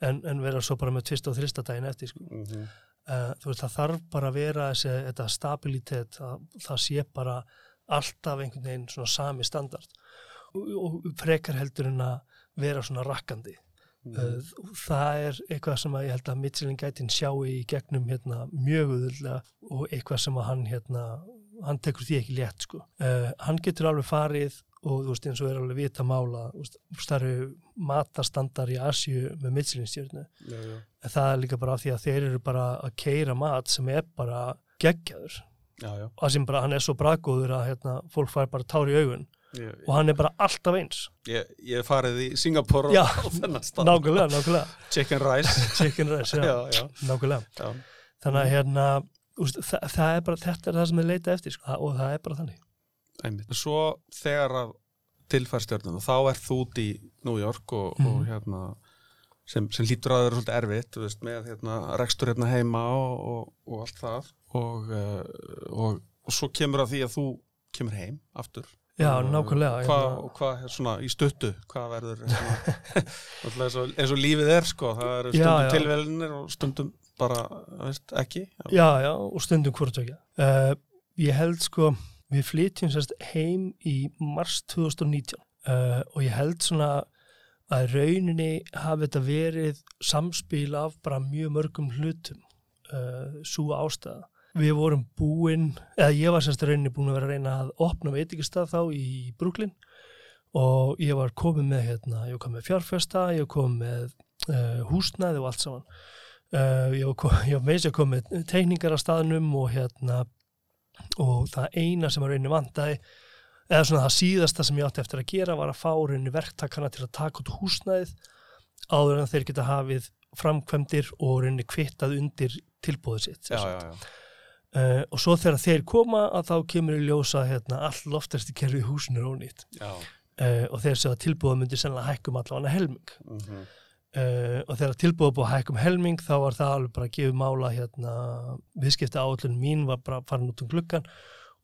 en, en vera svo bara með tvist og þrista daginn eftir sko. mm -hmm. uh, þú veist, það þarf bara að vera þessi, þetta stabilitet, að, það sé bara alltaf einhvern veginn svona sami standard og, og frekar heldur en að vera svona rakkandi Uh, það er eitthvað sem að ég held að Michelin gætin sjái í gegnum hérna, mjög auðvöldlega og eitthvað sem að hann hérna, hann tekur því ekki létt sko. uh, hann getur alveg farið og þú veist eins og er alveg vita mála það eru matastandar í Asju með já, já. en það er líka bara af því að þeir eru bara að keira mat sem er bara geggjaður. Já, já. og sem bara hann er svo bragóður að hérna, fólk fær bara tár í augun. Ég, og hann er bara alltaf eins. Ég, ég farið í Singapore Já, og þennan stað. nákvæmlega, nákvæmlega. Chicken rice. Chicken rice, já, já, já, nákvæmlega. Já. þannig að hérna úst, það, það er bara, þetta er það sem er leita eftir sko, og það er bara þannig Einmitt. Svo þegar að tilfær stjörnum þá ert þú út í New York og, og Mhm. hérna sem, sem lítur að vera svolítið erfitt veist, með hérna, rekstur hérna heima og, og, og allt það og, og, og svo kemur að því að þú kemur heim aftur Já, nákvæmlega. Hvað hérna. hva, er svona í stuttu hvað verður svona, náttúrulega eins, og, eins og lífið er sko það eru Já, stundum já. tilvelinir og stundum bara, veist, ekki Já, já, og stundum hvort ekki. Uh, ég held sko, við flytjum sérst heim í mars 2019 uh, og ég held svona að rauninni hafi þetta verið samspil af bara mjög mörgum hlutum, uh, svo ástæða. Við vorum búin, eða ég var sérst rauninni búin að vera að reyna að opna veitingastað þá í Brooklyn og ég var komið með, hérna, ég komið með fjárfesta, ég komið með uh, húsnæði og allt saman. Uh, ég var, kom- þess að koma með teikningar á staðnum og hérna og það eina sem að rauninni vandaði eða svona það síðasta sem ég átti eftir að gera var að fá rauninni verktakana til að taka út húsnæðið áður en þeir geta hafið framkvæmdir og rauninni kvittað undir tilbúðið sitt já, já, já. Uh, og svo þegar þeir koma að þá kemur í ljósa hérna, all loftasti kerfi í húsinu er ónýtt. Uh, og þeir segja að tilbúða myndi sennilega hækkum allavega helming. Mm Uh, og þegar tilbúið búið að hækkum helming þá var það alveg bara að gefa mála hérna, viðskipta áallun mín var bara farin út um gluggan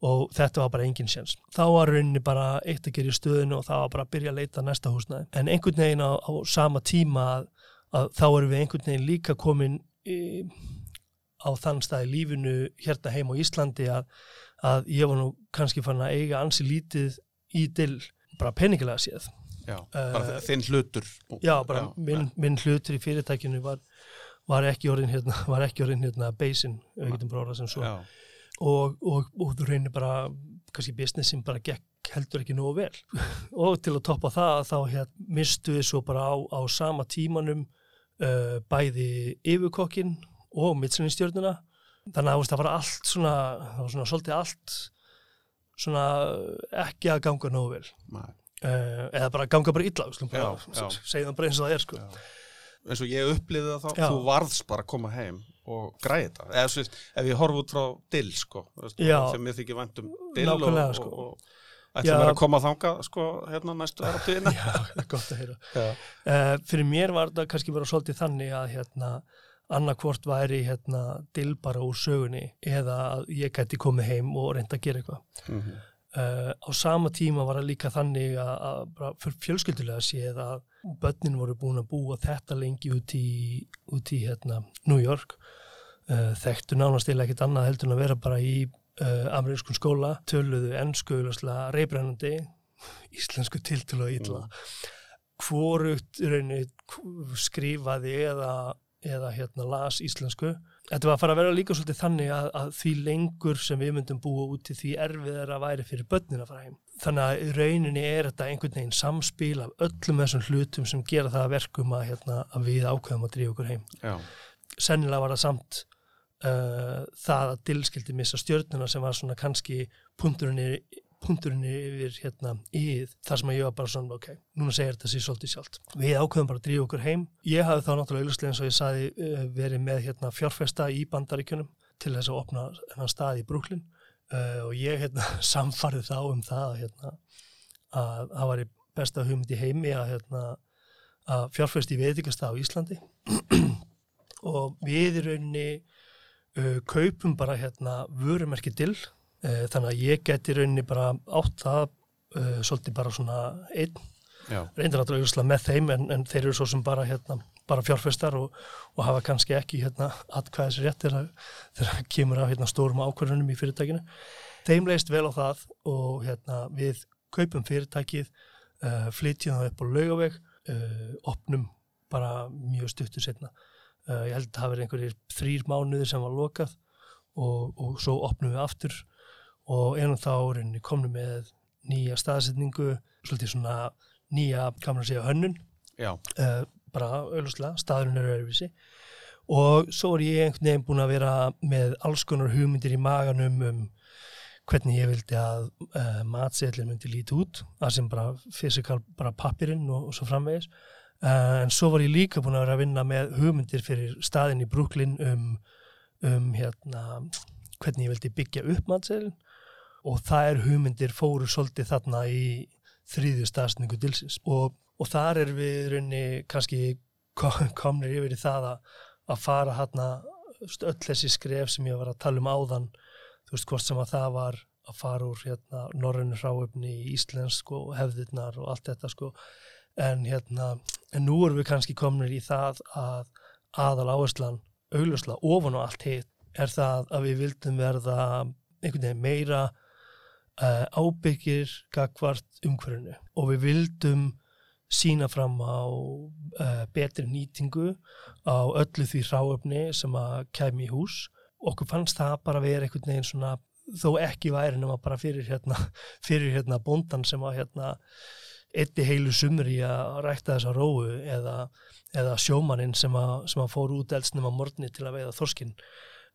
og þetta var bara engin sjans. Þá var rauninni bara eitt að gera í stöðinu og það var bara að byrja að leita næsta húsnæði. En einhvern veginn á, á sama tíma að, að þá erum við einhvern veginn líka komin í, á þann stað í lífinu hérna heim á Íslandi að, að ég var nú kannski fann að eiga ansi lítið í dill bara peningilega séð. Já. bara Uh, þinn hlutur Já, bara minn, minn hlutur í fyrirtækinu var, var ekki orðin hérna, var ekki orðin hérna getum bara orðað sem svo. já, Og, og, og þú reynir bara, kannski businessin bara gekk heldur ekki nógu vel. og til að toppa það, þá hérna mistu við svo bara á, á sama tímanum uh, bæði yfirkokkin og mittsinnistjörnuna. Þannig að það var allt svona, það var svona svolítið allt svona ekki að ganga nógu vel. Nei. Uh, eða bara ganga bara illa, segja það bara eins og það er, sko. Eins og ég upplýði það þá Já. þú varðst bara að koma heim og græði eða svo veist, ef ég horf út frá dill sko, sem ég þykir vænt um dill og, Nákvæmlega, sko. og, og ætlum Já. við að koma þangað sko, hérna næstu áratíðina Já, það gott að heyra. Uh, fyrir mér var þetta kannski vera svolítið þannig að hérna, annarkvort væri hérna, dill bara úr sögunni eða að ég gæti komið heim og reynda að gera eitthvað. Mhm. Uh, á sama tíma var það líka þannig að, að fjölskyldulega séð að börnin voru búin að búa þetta lengi út í, út í hérna, New York. Uh, þekktu nánast eða ekkert annað heldur en að vera bara í uh, amerískun skóla, töluðu ennsku reybrennandi, íslensku tiltölu og illa. Hvorugt í rauninni k- skrifaði eða, eða hérna las íslensku. Þetta var að fara að vera líka svolítið þannig að, að því lengur sem við myndum búa úti því erfiðar að væri fyrir börnin að fara heim. Þannig að rauninni er þetta einhvern veginn samspil af öllum þessum hlutum sem gera það að verkum að, hérna, að við ákveðum að drífa okkur heim. Já. Sennilega var það samt uh, það að dilskildi missa stjörnuna sem var svona kannski punkturinn, punkturinn yfir hérna íð þar sem að ég var bara svona, ok, núna segir þetta sér svolítið sjálft. Við ákveðum bara að drífa okkur heim. Ég hafði þá náttúrulega auðvitað eins og ég saði uh, verið með hérna fjárfesta í bandaríkjunum til þess að opna hennan stað í Brooklyn uh, og ég hérna samfarið þá um það að, hérna, að það var besta hugmynd í heimi að, hérna, að fjárfesta í veitingastað á Íslandi og við í rauninni uh, kaupum bara hérna vörumerki dill þannig að ég geti í rauninni bara átt það uh, svolítið bara svona einn Já. reyndir náttúrulega auðvitað með þeim en, en þeir eru svo sem bara hérna bara fjárfestar og, og hafa kannski ekki hérna atkvæðis rétt þegar þegar kemur á hérna stórum ákvörðunum í fyrirtækinu. Þeim leist vel á það og hérna við kaupum fyrirtækið, uh, flytjum það upp á laugaveg, uh, opnum bara mjög stuttur setna. Ég held að það hafi verið einhverjir þrýr mánuðir sem var lokað og, og svo opnum við aftur og einum þá rauninni komnum með nýja staðsetningu, svolítið svona nýja, kannan að segja, hönnun. Já. uh, bara auðvitað, staðurinn er öðruvísi. Og svo er ég einhvern veginn búin að vera með alls konar hugmyndir í maganum um hvernig ég vildi að uh, matseðlinn myndi líti út það sem bara fysikal, bara pappirinn og, og svo framvegis. Uh, en svo var ég líka búin að vera að vinna með hugmyndir fyrir staðinn í Brooklyn um, um hérna hvernig ég vildi byggja upp matseðlinn og er hugmyndir fóru svolítið þarna í þrýðju staðsningu dilsins. Og, og þar er við raunni kannski ko- komnir yfir í það að, að fara hérna öll þessi skref sem ég var að tala um áðan þú veist hvort sem að það var að fara úr hérna norrænu hráöfni í íslensk og hefðirnar og allt þetta sko. En hérna, en nú erum við kannski kominir í það að aðal áherslan augljósla ofan og allt hitt er það að við vildum verða einhvern veginn meira uh, ábyggir gagvart umhverfinu. Og við vildum sína fram á uh, betri nýtingu á öllu því ráöfni sem að kæmi í hús. Okkur fannst það bara að vera einhvern veginn svona þó ekki væri nema bara fyrir hérna, fyrir hérna bóndan sem að hérna eitti heilu sumri að rækta þessa róu eða, eða sjómaninn sem sem að fór út eldsnum á morgni til að veiða þorskin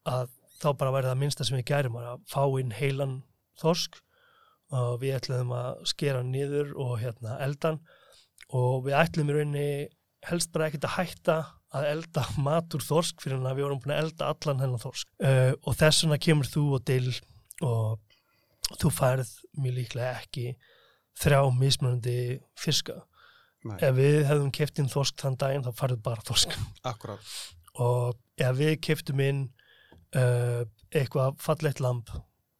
að þá bara væri það minnsta sem við gærum að fá inn heilan þorsk og við ætlum að skera niður og hérna eldan og við ætlum í rauninni helst bara ekkert að hætta að elda matur þorsk fyrir að við vorum búin að elda allan hennar þorsk uh, og þess vegna kemur þú og til og þú færð mjög líklega ekki þrjá mismunandi fiska Nei. ef við hefðum keft inn þorsk þann daginn þá færðu bara þorsk Akkurat. og ef við keftum inn uh, eitthvað fallegt lamp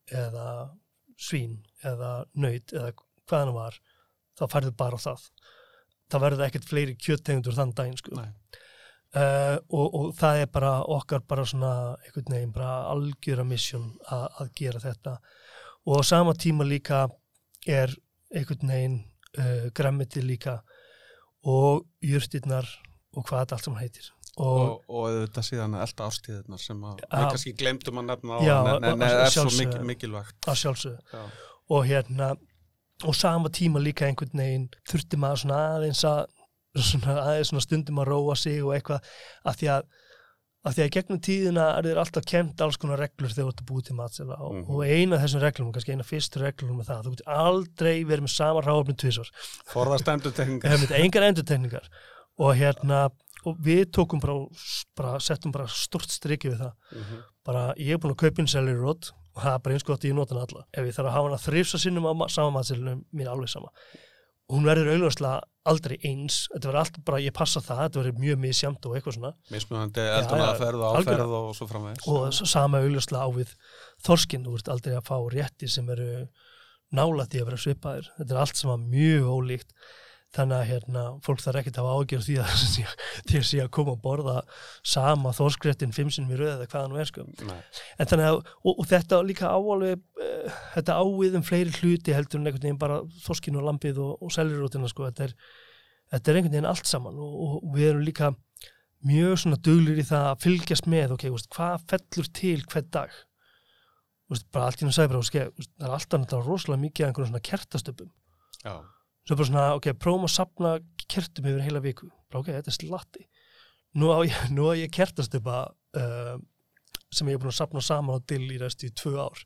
eða svín eða nöyt eða hvað hann var þá færðu bara það það verður ekkert fleiri kjöttegundur þann daginn sko. Uh, og, og það er bara okkar bara svona einhvern veginn bara mission að, að gera þetta og á sama tíma líka er einhvern veginn uh, græmiti líka og jurtirnar og hvað þetta allt sem heitir og, Og, og þetta síðan elda ástíðirnar sem að Ja. við kannski glemdum að nefna á en, að- að er svo mikilvægt. að sjálfsögðu Já. Og hérna og sama tíma líka einhvern veginn þurfti maður svona aðeins að svona aðeins svona stundum að róa sig og eitthvað að því að að því að í gegnum tíðina er þér alltaf kent alls konar reglur þegar þú ert að búið til matsela og, Mhm. og eina af þessum reglum, kannski eina fyrstu reglum með það, þú getur aldrei verið með sama ráfni tvisvar, Forðast endur við tekningar. hefum þetta engar endurtekningar og hérna og við tókum bara, bara settum bara stort striki við það Mhm. bara ég er búin að kaupa inn selleri rót og það er bara eins gott að ég nota hana alla. Ef ég þarf að hafa hana þrifsa sinnum á ma- sama matselinu mér er alveg sama. Og hún verður auðvarslega aldrei eins. Þetta verður alltaf bara, ég passa það, þetta verður mjög misjamt og eitthvað svona. Mismunandi Já, eldum já, að ferð og áferð og svo framvegis. og sama auðvarslega á við þorskinn, þú ert aldrei að fá rétti sem eru nála því að vera svipaðir. Þetta er allt sem var mjög ólíkt þannig að hérna, fólk þarf ekkert að hafa ágjör því að að sé að koma að borða sama þorskréttin fimm sinnum í röð eða hvaðan nú er sko. En þannig að, og, og þetta líka áalveg uh, þetta ávið um fleiri hluti heldur en einhvern veginn bara þorskinu og lampið og, og selirútina sko, þetta er, þetta er einhvern veginn allt saman og, og við erum líka mjög svona duglir í það að fylgjast með, ok, veist, hvað fellur til hvern dag? Veist, bara allt í náttúrulega það er alltaf náttúrulega rosalega mikið af einhvern svona kertastöpum. Já. Svo bara svona, ok, prófum að sapna kertum yfir heila viku, bara ok, þetta er slatti. Nú á ég, nú á ég kertastöpa uh, sem ég er búin að sapna saman á dill í resti í tvö ár.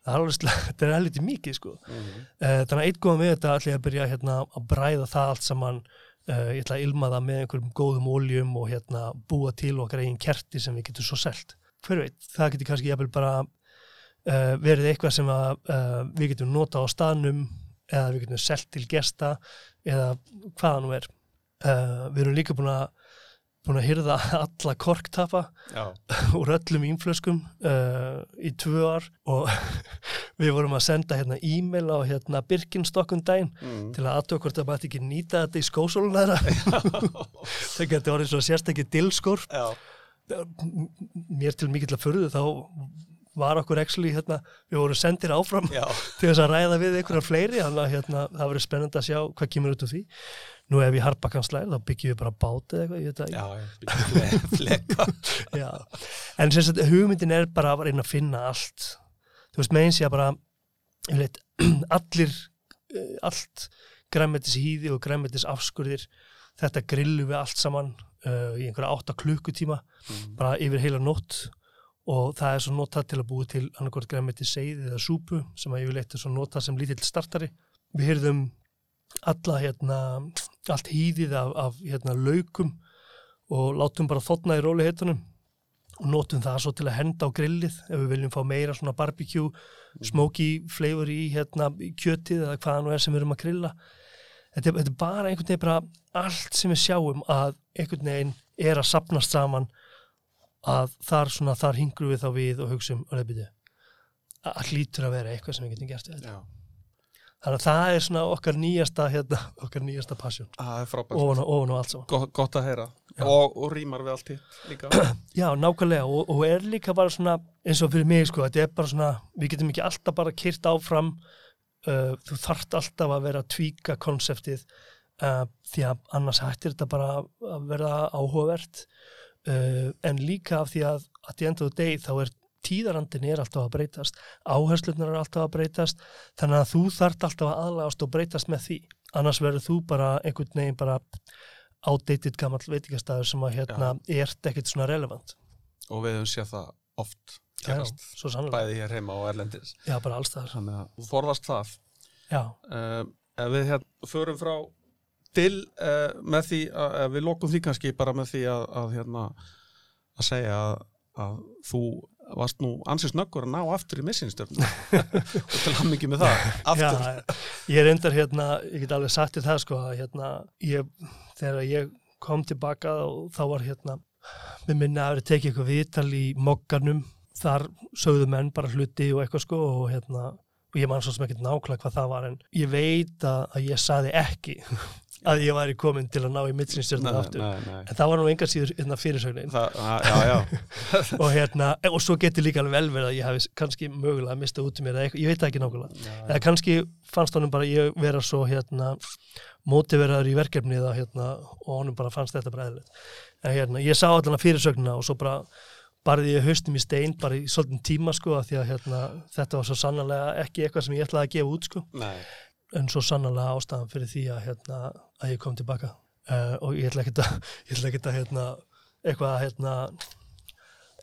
Það er alveg, þetta er helviti mikið sko. Mhm. uh, þannig að eitt góðan við þetta ætla ég að byrja hérna að bræða það allt saman. Uh, ég ætla að ilma það með einhverjum góðum óljum og hérna búa til okkar eigin kerti sem við getum svo selt. Hver veit, það getur kannski bara uh, verið eitthvað sem að, við getum nota á staðnum eða við getum selt til gesta eða hvaða nú er. Uh, við erum líka búin að búin að hyrða alla korktapa úr öllum ínflöskum uh, í tvö ár og við vorum að senda hérna e-mail á hérna Birkenstokkun daginn Mm. til að aðtöku hvort það mætti ekki nýta þetta í skósólun þeirra. Það getur orðið svo sérstakki dilskór Já. mér til mikill að furðu þá var okkur actually hérna, við vorum sendir áfram Já. til þess að ræða við einhverja fleiri þannig að hérna, það verður spennandi að sjá hvað kemur út úr því nú ef ég harpa kanslæð þá byggjum við bara bát eða eitthvað, ég veit það Já. já. Fleka. Já, en sem sagt hugmyndin er bara að reyna að finna allt þú veist, með eins ég að bara ég veit, allir eh, allt græmetis hýði og græmetis afskurðir þetta grillu við allt saman uh, í einhverja átta klukkutíma Mm. bara yfir heila nótt og það er svo notað til að búi til annarkort græmetis seiði eða súpu sem að vil eitthvað svo notað sem lítill startari. Við hyrðum alla hérna allt hýðið af, af hérna laukum og látum bara þotna í róli heitunum og notum það svo til að henda á grillið ef við viljum fá meira svona barbecue smoky flavor í hérna kjötið eða hvaða nú er sem við erum að grilla. Þetta er, þetta er bara einhvern veginn bara allt sem við sjáum að einhvern veginn er að sapnast saman að þar svona þar hingru við þá við og og reyðbyrju að hlýtur að vera eitthvað sem við getum gert við þetta. Já, Þannig að það er svona okkar nýjasta, hérna, okkar nýjasta passion, ofan og, og allt saman. Gott, að heyra. Og, og rýmar við allt hitt líka. Já, nákvæmlega og, og er líka bara svona eins og fyrir mig sko, þetta er bara svona við getum ekki alltaf bara kyrt áfram uh, þú þarft alltaf að vera að tvíka konseptið uh, því að annars hættir þetta bara að vera áhugavert uh, en líka af því að að the end of the day þá er tíðarandin er alltaf að breytast áherslunar er alltaf að breytast þannig að þú þarft alltaf að aðlagast og breytast með því annars verður þú bara einhvern veginn bara outdated gamall veitingastæður sem að hérna ert ekkert svona relevant og við höfum séð það oft Já, gerast. svo sannlega. Bæði hér heima og erlendis. Já, bara alls þar. Þannig að þú forðast það. Já, Uh, ef við hérna förum frá til uh, með því að ef við lokum því kannski bara með því að, að hérna að segja að, að þú varst nú ansins nöggur að ná aftur í missinstöfnum og til hann mikið með það. Aftur. Já, ég er endar hérna, ég get alveg sagt til það sko að hérna, ég, þegar ég kom tilbaka og þá var hérna, með minna að vera tekið eitthvað viðtal í mokkanum, þar sögðu menn bara hluti og eitthvað sko og hérna, og ég man svo sem ekkert nákvæmlega hvað það var en ég veit að, að ég saði ekki að ég væri komin til að ná í mittsinsstjörnum aftur. nei, nei. En það var nú enga síður hérna, fyrirsögnin. Og hérna, og svo getur líka alveg vel verið að ég hafi kannski mögulega mistað út í mér eða eitthvað, ég veit það ekki nákvæmlega. Eða kannski fannst honum bara ég vera svo hérna mótiveraður í verkefnið hérna og honum bara fannst þetta bara eðlilegt. En hérna, ég sá allan að fyrirsögnina og svo bara barði ég haustum í stein bara í svolítinn tíma sko að því að hérna þetta var svo sannlega ekki eitthvað sem ég ætlaði að gefa út sko. Nei, en svo sannlega ástæðan fyrir því að hérna að ég kom tilbaka. Uh, og ég ætla ekki að ég ætla ekki að hérna eitthvað að hérna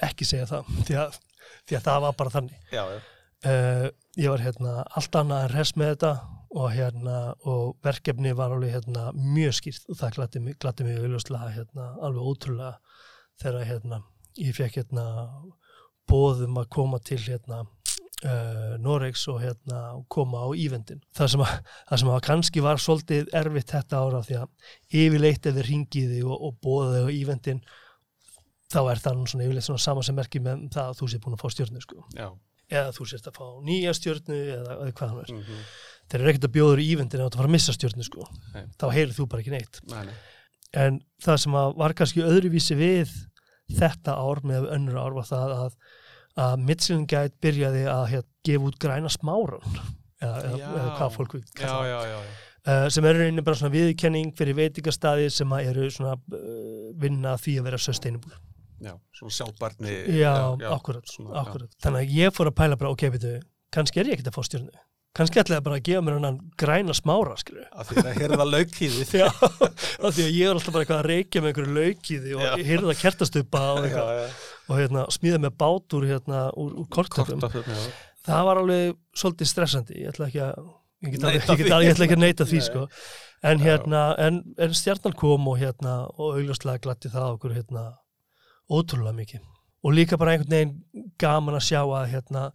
ekki segja það því að, því að það var bara þannig. Já, já, uh, ég var hérna allt annað en res með þetta og hérna og verkefni var alveg hérna mjög skýrt og það glætti mig, glætti mig hérna alveg ótrúlega þegar hérna ég fekk hérna bóðum að koma til hérna uh, Noregs og hérna koma á ívendin. Það sem, að, það sem að kannski var svolítið erfitt þetta ára því að yfirleitt ef við ringiði og, og bóðaði á ívendin þá er það svona yfirleitt svona sama sem merki með það að þú sé búin að fá stjórnu sko eða þú sérst að fá nýja stjórnu eða, eða hvað hann er. Mm Þeir eru ekkert að bjóður í ívendin að þú fara að missa stjórnu sko. Þá heyrir þú bara ekki neitt. nei, nei. En það sem var kannski öðruvísi við þetta ár með önnur ár var það að, að Michelin Guide byrjaði að hér, gefa út græna smáran eða, eða, eða hvað fólk vil já, kalla já, já, já. Uh, sem eru rauninni bara svona viðkenning fyrir veitingastæði sem eru svona uh, vinna því að vera sustainable. já, svona sjálfbarni Já, akkurat, svona, akkurat. Þannig að ég fór að pæla bara, ok, veitu, kannski er ég ekkert að fá stjórnu. Kannski ætlaði bara að gefa mér hann græna smára, skilju. að því það heyrða laukíðið Já, af því að ég er alltaf bara eitthvað að reykja með einhverju laukiði og Já. hyrða kertastupa og, já, já. og hérna, smíða með bát úr, hérna, úr, úr já. Það var alveg svolítið stressandi. Ég ætla ekki að, ég get alveg, Neita ég ætla ekki að neita því, Nei. sko. En hérna, en, en stjarnan kom og hérna, og augljóslega glatti það okkur, hérna, ótrúlega mikið. Og líka bara einhvern veginn gaman að sjá að, hérna,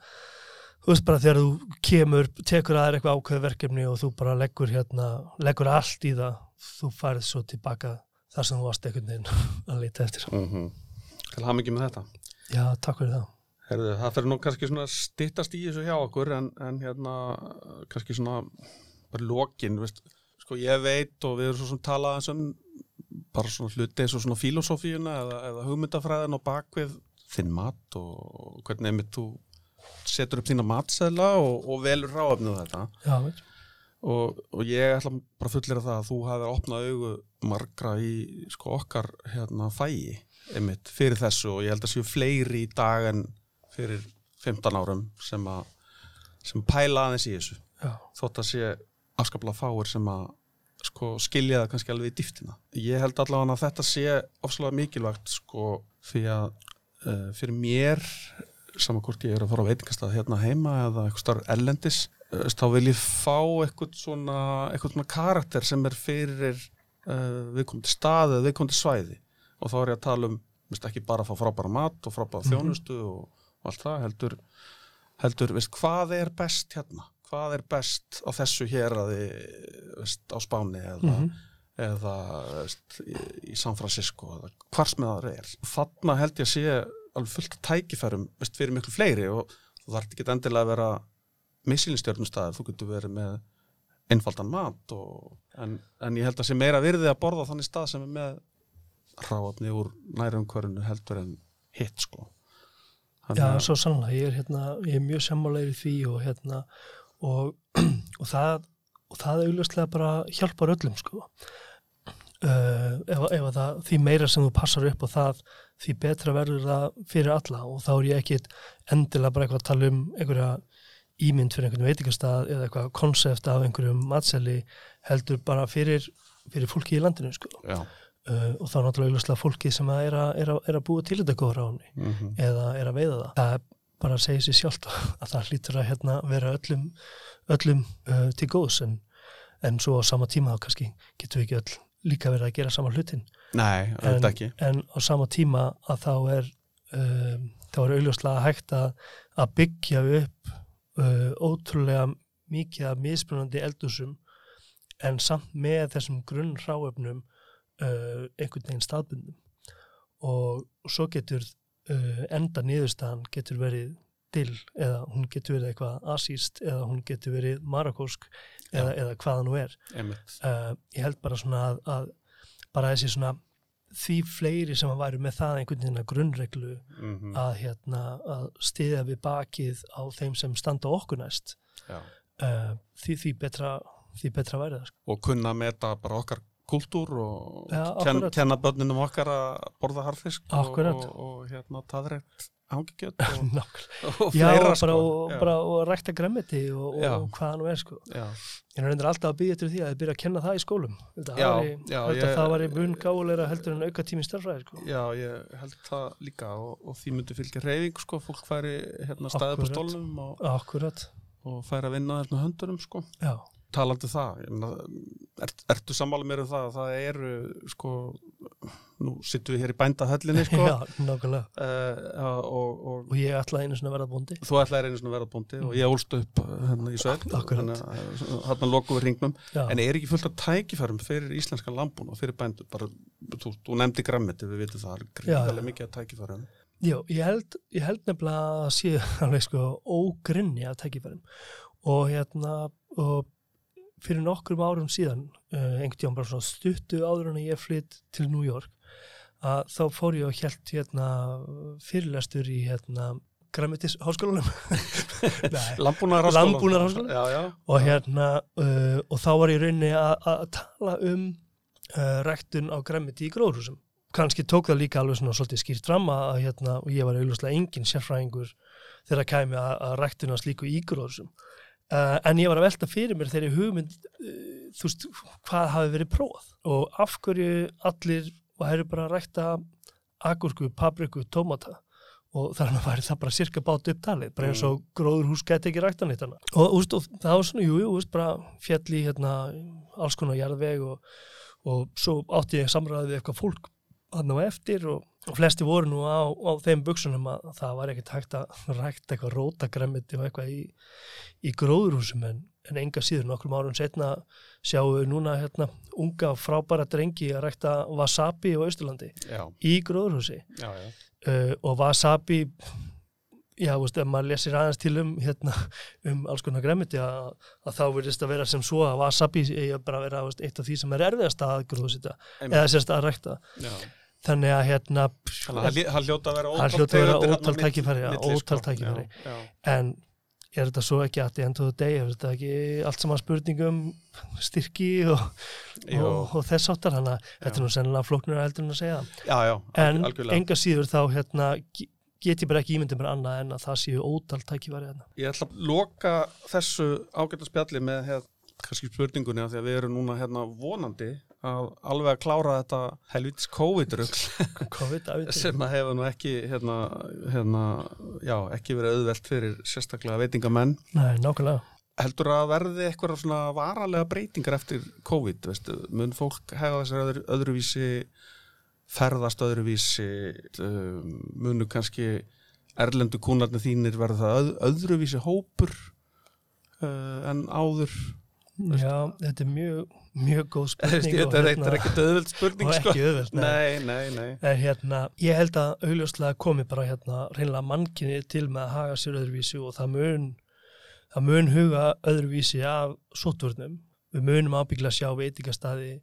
þú veist bara þegar þú kemur, tekur að þér eitthvað ákveð verkefni og þú bara leggur hérna, leggur allt í það, þú færið svo tilbaka þar sem þú varst einhvern veginn að leita eftir. Mhm. Til hafa mikið með þetta. Já, takk fyrir það. Herðu, það fyrir nú kannski svona stittast í þessu hjá okkur en, en hérna kannski svona bara lokin, veist, sko ég veit og við erum svo svona talað eins um bara svona hluti eins og svona filosófíuna eða, eða hugmyndafræðin og bakvið þinn mat og hvernig einmitt þú setur upp þína matseðla og, og velur ráöfnið þetta. Já, og, og ég ætla bara fullir að það að þú hafði opnað augu margra í sko okkar hérna fæi einmitt fyrir þessu og ég held að séu fleiri í dag en fyrir 15 árum sem að sem pæla aðeins í þessu. Já, þótt að sé afskaplega fáir sem að sko skilja það kannski alveg í dýftina. Ég held allavega að þetta sé ofslega mikilvægt sko því að uh, fyrir mér saman hvort ég er að fara á veitingastað hérna heima eða eitthvað starf ellendis uh, þá vil ég fá eitthvað svona eitthvað svona karakter sem er fyrir uh, viðkomandi stað eða viðkomandi svæði. Og þá er ég að tala um veist, ekki bara að fá frábæra mat og frábæra þjónustu og, og allt það heldur, heldur veist, hvað er best hérna? Hvað er best á þessu hér á Spáni eða, eða veist, í, í San Francisco eða hvars með það er? Þarna held ég að sé alveg fullt af tækifærum veist, fyrir miklu fleiri og þú þarf ekki endilega að vera missilinstjörnustæðar, þú getur verið með einfaldan mat og, en, en ég held að sé meira virði að borða þannig stað sem er með ráðni úr nærumkvörinu heldur en hitt sko Já, svo sannlega, ég er, hérna, ég er mjög sammálegir í því og, hérna, og, og það, og það auðvitað bara hjálpar öllum sko. Uh, ef, ef það, því meira sem þú passar upp og það, því betra verður það fyrir alla og þá er ég ekki endilega bara eitthvað að tala um einhverja ímynd fyrir einhvern veitikastað eða eitthvað konsept af einhverjum matseli heldur bara fyrir, fyrir fólki í landinu sko. Já Uh, og þá náttúrulega fólkið sem er að, er að, er að búa til þetta góður áni mm -hmm. eða er að veiða það. Það er bara að segja sér sjálft að það hlýtur að hérna, vera öllum, öllum uh, til góðs en, en svo á sama tíma þá kannski getur við ekki öll líka verið að gera sama hlutin. Nei, en, ekki. En á sama tíma að þá er, um, þá er auðvitað hægt að, að byggja upp uh, ótrúlega mikið af mismunandi eldusum en samt með þessum grunn ráöfnum uh, einhvern veginn staðbundum og, svo getur uh, enda niðurstaðan getur verið dill eða hún getur verið eitthvað asíst eða hún getur verið marakósk eða, eða hvaða nú er. Uh, ég held bara svona að, að bara þessi svona því fleiri sem að væru með það einhvern veginn að grunnreglu mm -hmm. að, hérna, að stiðja við bakið á þeim sem standa okkur næst því, því betra því betra væri það sko. og kunna meta bara okkar kultúr og ja, ken, kenna börnunum okkar að borða harfisk og, og, og hérna taðrætt ángikjöld og, og fleira já, sko. og bara og rækta gremmiti og hvaða nú er sko. Já. ég er alltaf að byggja til því að þið byrja að kenna það í skólum. Já, ég, það var í mun gáleira heldur en auka tími starfræði sko. já, ég held það líka og því myndi fylgja reyfing sko, fólk færi hérna staðið på stólnum og færi að vinna þarna höndurum sko. Já talandi um það er, ertu sammála mér um það að það eru sko nú sittum við hér í bændahöllinni sko. Já, nákvæmlega. Uh, og, og, og ég ætlaði einu svona verða búndi Þú ætlaði einu svona verða búndi mm. og ég ólst upp hérna í sögn hérna lokum við ringnum Já. en er ekki fullt af tækifærum fyrir íslenska lambún og fyrir bændu bara, þú, þú nefndi grammiti, við vitum það er gríðarlega mikið af tækifærum. Já, ég held, ég held nefnilega að sé alveg sko ógrinni af tækifærum. Og hérna og fyrir nokkrum árum síðan uh, einhvern tíum bara svona stuttu áður en ég flytt til New York að þá fór ég og helt hérna fyrirlestur í hérna Græmitis háskólanum. Lambúnar háskólanum og hérna uh, og þá var ég rauninni að tala um uh, rektun á Græmiti í gróðrúsum kannski tók það líka alveg svona svolítið skýrt fram að hérna og ég var auðvitað engin sérfræðingur þegar kæmi að, að rektuna slíku í gróðrúsum Uh, en ég var að velta fyrir mér þegar hugmynd, uh, þú veist, hvað hafi verið prófað og af hverju allir væri bara að rækta agurku, papriku, tómata og þar með væri það bara cirka bát upptalið, bara eins og mm. gróðurhús geti ekki rækta nýtt hana. Og, úst, og það var svona, jú, jú, bara fjalli hérna alls konar jarðveg og, og svo átti ég samræðið við eitthvað fólk hann á eftir og og flesti voru nú á, á þeim buksunum að það var ekkert hægt að rækta eitthvað rótagremmiti og eitthvað í, í gróðurhúsum. En, en enga síður nokkrum árum setna sjáum við núna hérna unga frábæra drengi að rækta wasabi á Ísturlandi í gróðurhúsi. Já, já. Uh, og wasabi já, veist, ef maður lesir aðeins til um hérna, um alls konar gremmiti að, að þá verðist að vera sem svo að wasabi bara að vera veist, eitt af því sem er erfiðast að gróðsita eða sérst að rækta. Já þannig að hérna hann hljóta að vera ótal tækifæri ótal sko. tækifæri en er þetta svo ekki að end of the day er þetta ekki allt saman spurningum styrki og, og, og þess áttar þannig að þetta er nú sennilega flóknur heldur en að segja já, já, en algjörlega. enga síður þá hérna, get ég bara ekki ímyndið mér annað en að það séu ótal tækifæri hérna. Ég ætla að loka þessu ágæta spjalli með hér, kannski spurningunni að því að við erum núna hérna vonandi að alveg að klára þetta helvitis COVID-rugl. Sem að hefa nú ekki hérna, hérna, já, ekki verið auðvelt fyrir sérstaklega veitingamenn. Nei, nákvæmlega. Heldur að verði eitthvað svona varalega breytingar eftir COVID, veistu, mun fólk hefa þessar öðru, öðruvísi ferðast öðruvísi um, munu kannski erlendu kúnarnir þínir verða öð, öðruvísi hópur uh, en áður Já, þetta er mjög, mjög góð spurning Þetta er eitt er ekki döðvöld spurning og sko. ekki öðvöld Nei, nei, nei En hérna, ég held að augljóslega komi bara hérna reynilega mannkinni til með að haga sér öðruvísi og það mun, það mun huga öðruvísi af sótvörnum. Við munum ábyggla sjá veitingastæði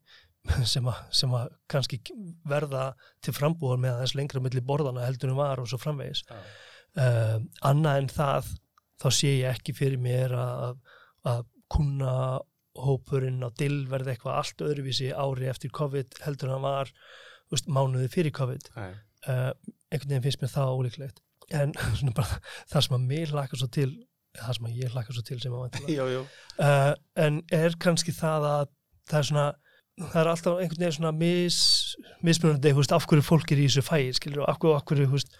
sem að, sem að kannski verða til frambúðar með þess lengra milli borðana heldur en var og svo framvegis. Já. Uh, annað en það, þá sé ég ekki fyrir mér að, að kunna hópurinn á dill verði eitthvað allt öðruvísi ári eftir COVID heldur hann var veist, mánuði fyrir COVID. Uh, einhvern veginn finnst mér það ólíklegt. En bara það sem að mér hlakka svo til það sem að ég hlakka svo til sem að jú uh, en er kannski það að það er svona það er alltaf einhvern veginn svona mis, mismunandi, veist, af hverju fólk er í þessu fæi skilur, og af hverju, af hverju, veist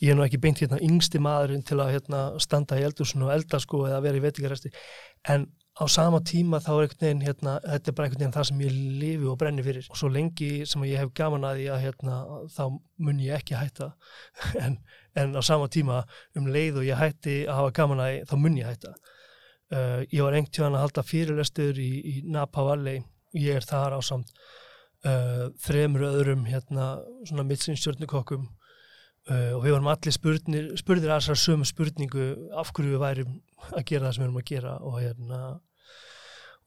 ég er nú ekki beint hérna yngsti maðurinn til að hérna, standa í eldursun og elda sko eða vera í veitingaresti, en á sama tíma þá er einhvern veginn hérna, þetta er bara einhvern veginn það sem ég lifi og brenni fyrir. Og svo lengi sem ég hef gaman að því að hérna, þá mun ég ekki hætta. En, en á sama tíma um leið og ég hætti að hafa gaman að því þá mun ég hætta. Uh, ég var einhvern tíðan að halda fyrirlestur í, í Napa Valley. Ég er þar á samt uh, þremur öðrum hérna svona mittsinsstjórnukokkum uh, og við varum allir spurnir, spurðir að þessar sömu spurningu af hverju við værum að gera það sem við erum að gera og hérna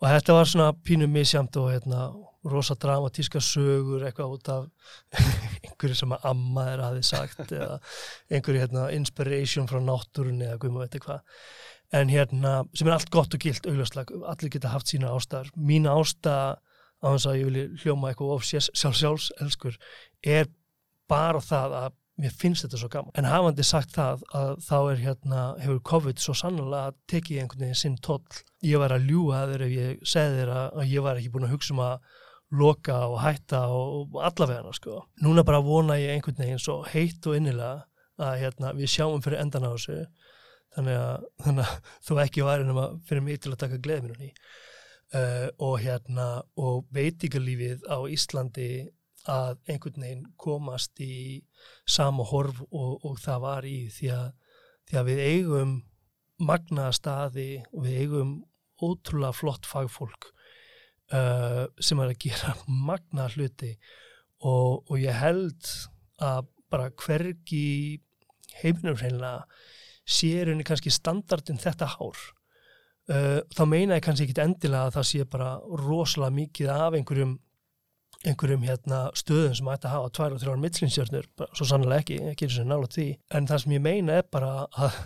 og þetta var svona pínu misjamt og hérna rosa dramatíska sögur eitthvað út af einhverju sem að amma er hafi sagt eða einhverju hérna inspiration frá náttúrunni eða guðum að veit eitthvað en hérna sem er allt gott og gilt augljóslega, allir geta haft sína ástæðar mín ástæða á þess að ég vilja hljóma eitthvað of sjálfs, sjálfs elskur er bara það að mér finnst þetta svo gaman. En hafandi sagt það að þá er hérna hefur COVID svo sannlega tekið einhvern veginn sinn toll. Ég var að ljúga þeir ef ég segði þeir að, að ég var ekki búin að hugsa um að loka og hætta og, allavega sko. núna bara vona ég einhvern veginn svo heitt og innilega að hérna, við sjáum fyrir endan á þessu. Þannig að, þannig að þú ekki væri nema fyrir mig til að taka í uh, og hérna og veitingarlífið á Íslandi að einhvern veginn komast í sama horf og, og það var í því að, því að við eigum magnaða staði og við eigum ótrúlega flott fagfólk uh, sem er að gera magnaða hluti. Og, og ég held að bara hvergi heiminum hreinlega sér henni kannski standardin þetta hár. Uh, þá meina ég kannski ekki endilega að það sé bara rosalega mikið af einhverjum einhverjum hérna stöðum sem ætti að hafa tvær og þrjár mittlinsjörnur, svo sannlega ekki ekki eins og nála því, en það sem ég meina er bara að,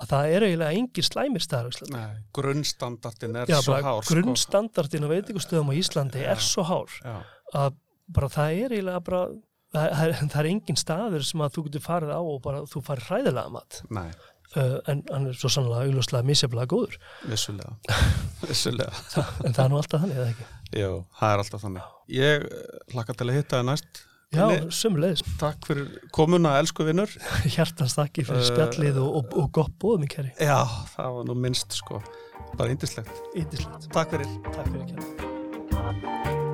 að það er eiginlega engin slæmir staður Nei, grunnstandardin er Já, svo hár sko. grunnstandardin á veitingustöðum á Íslandi er Já. svo hár Já, að bara það er eiginlega bara það er, það er engin staður sem að þú getur farið á og bara þú farið hræðilega mat. Nei, uh, en hann er svo sannlega augljóslega misjaflega góður. Vissulega. Vissulega. En það er nú alltaf þannig eða ekki? Jú, það er alltaf þannig. Ég hlakka til að hitta það næst. Já, sömulegis, Takk fyrir komuna, elsku vinnur hjartans þakki fyrir Uh, spjallið og, og, og gott bóðum í kæri. Já, það var nú minnst sko. Bara yndislegt. Takk fyrir. Takk fyrir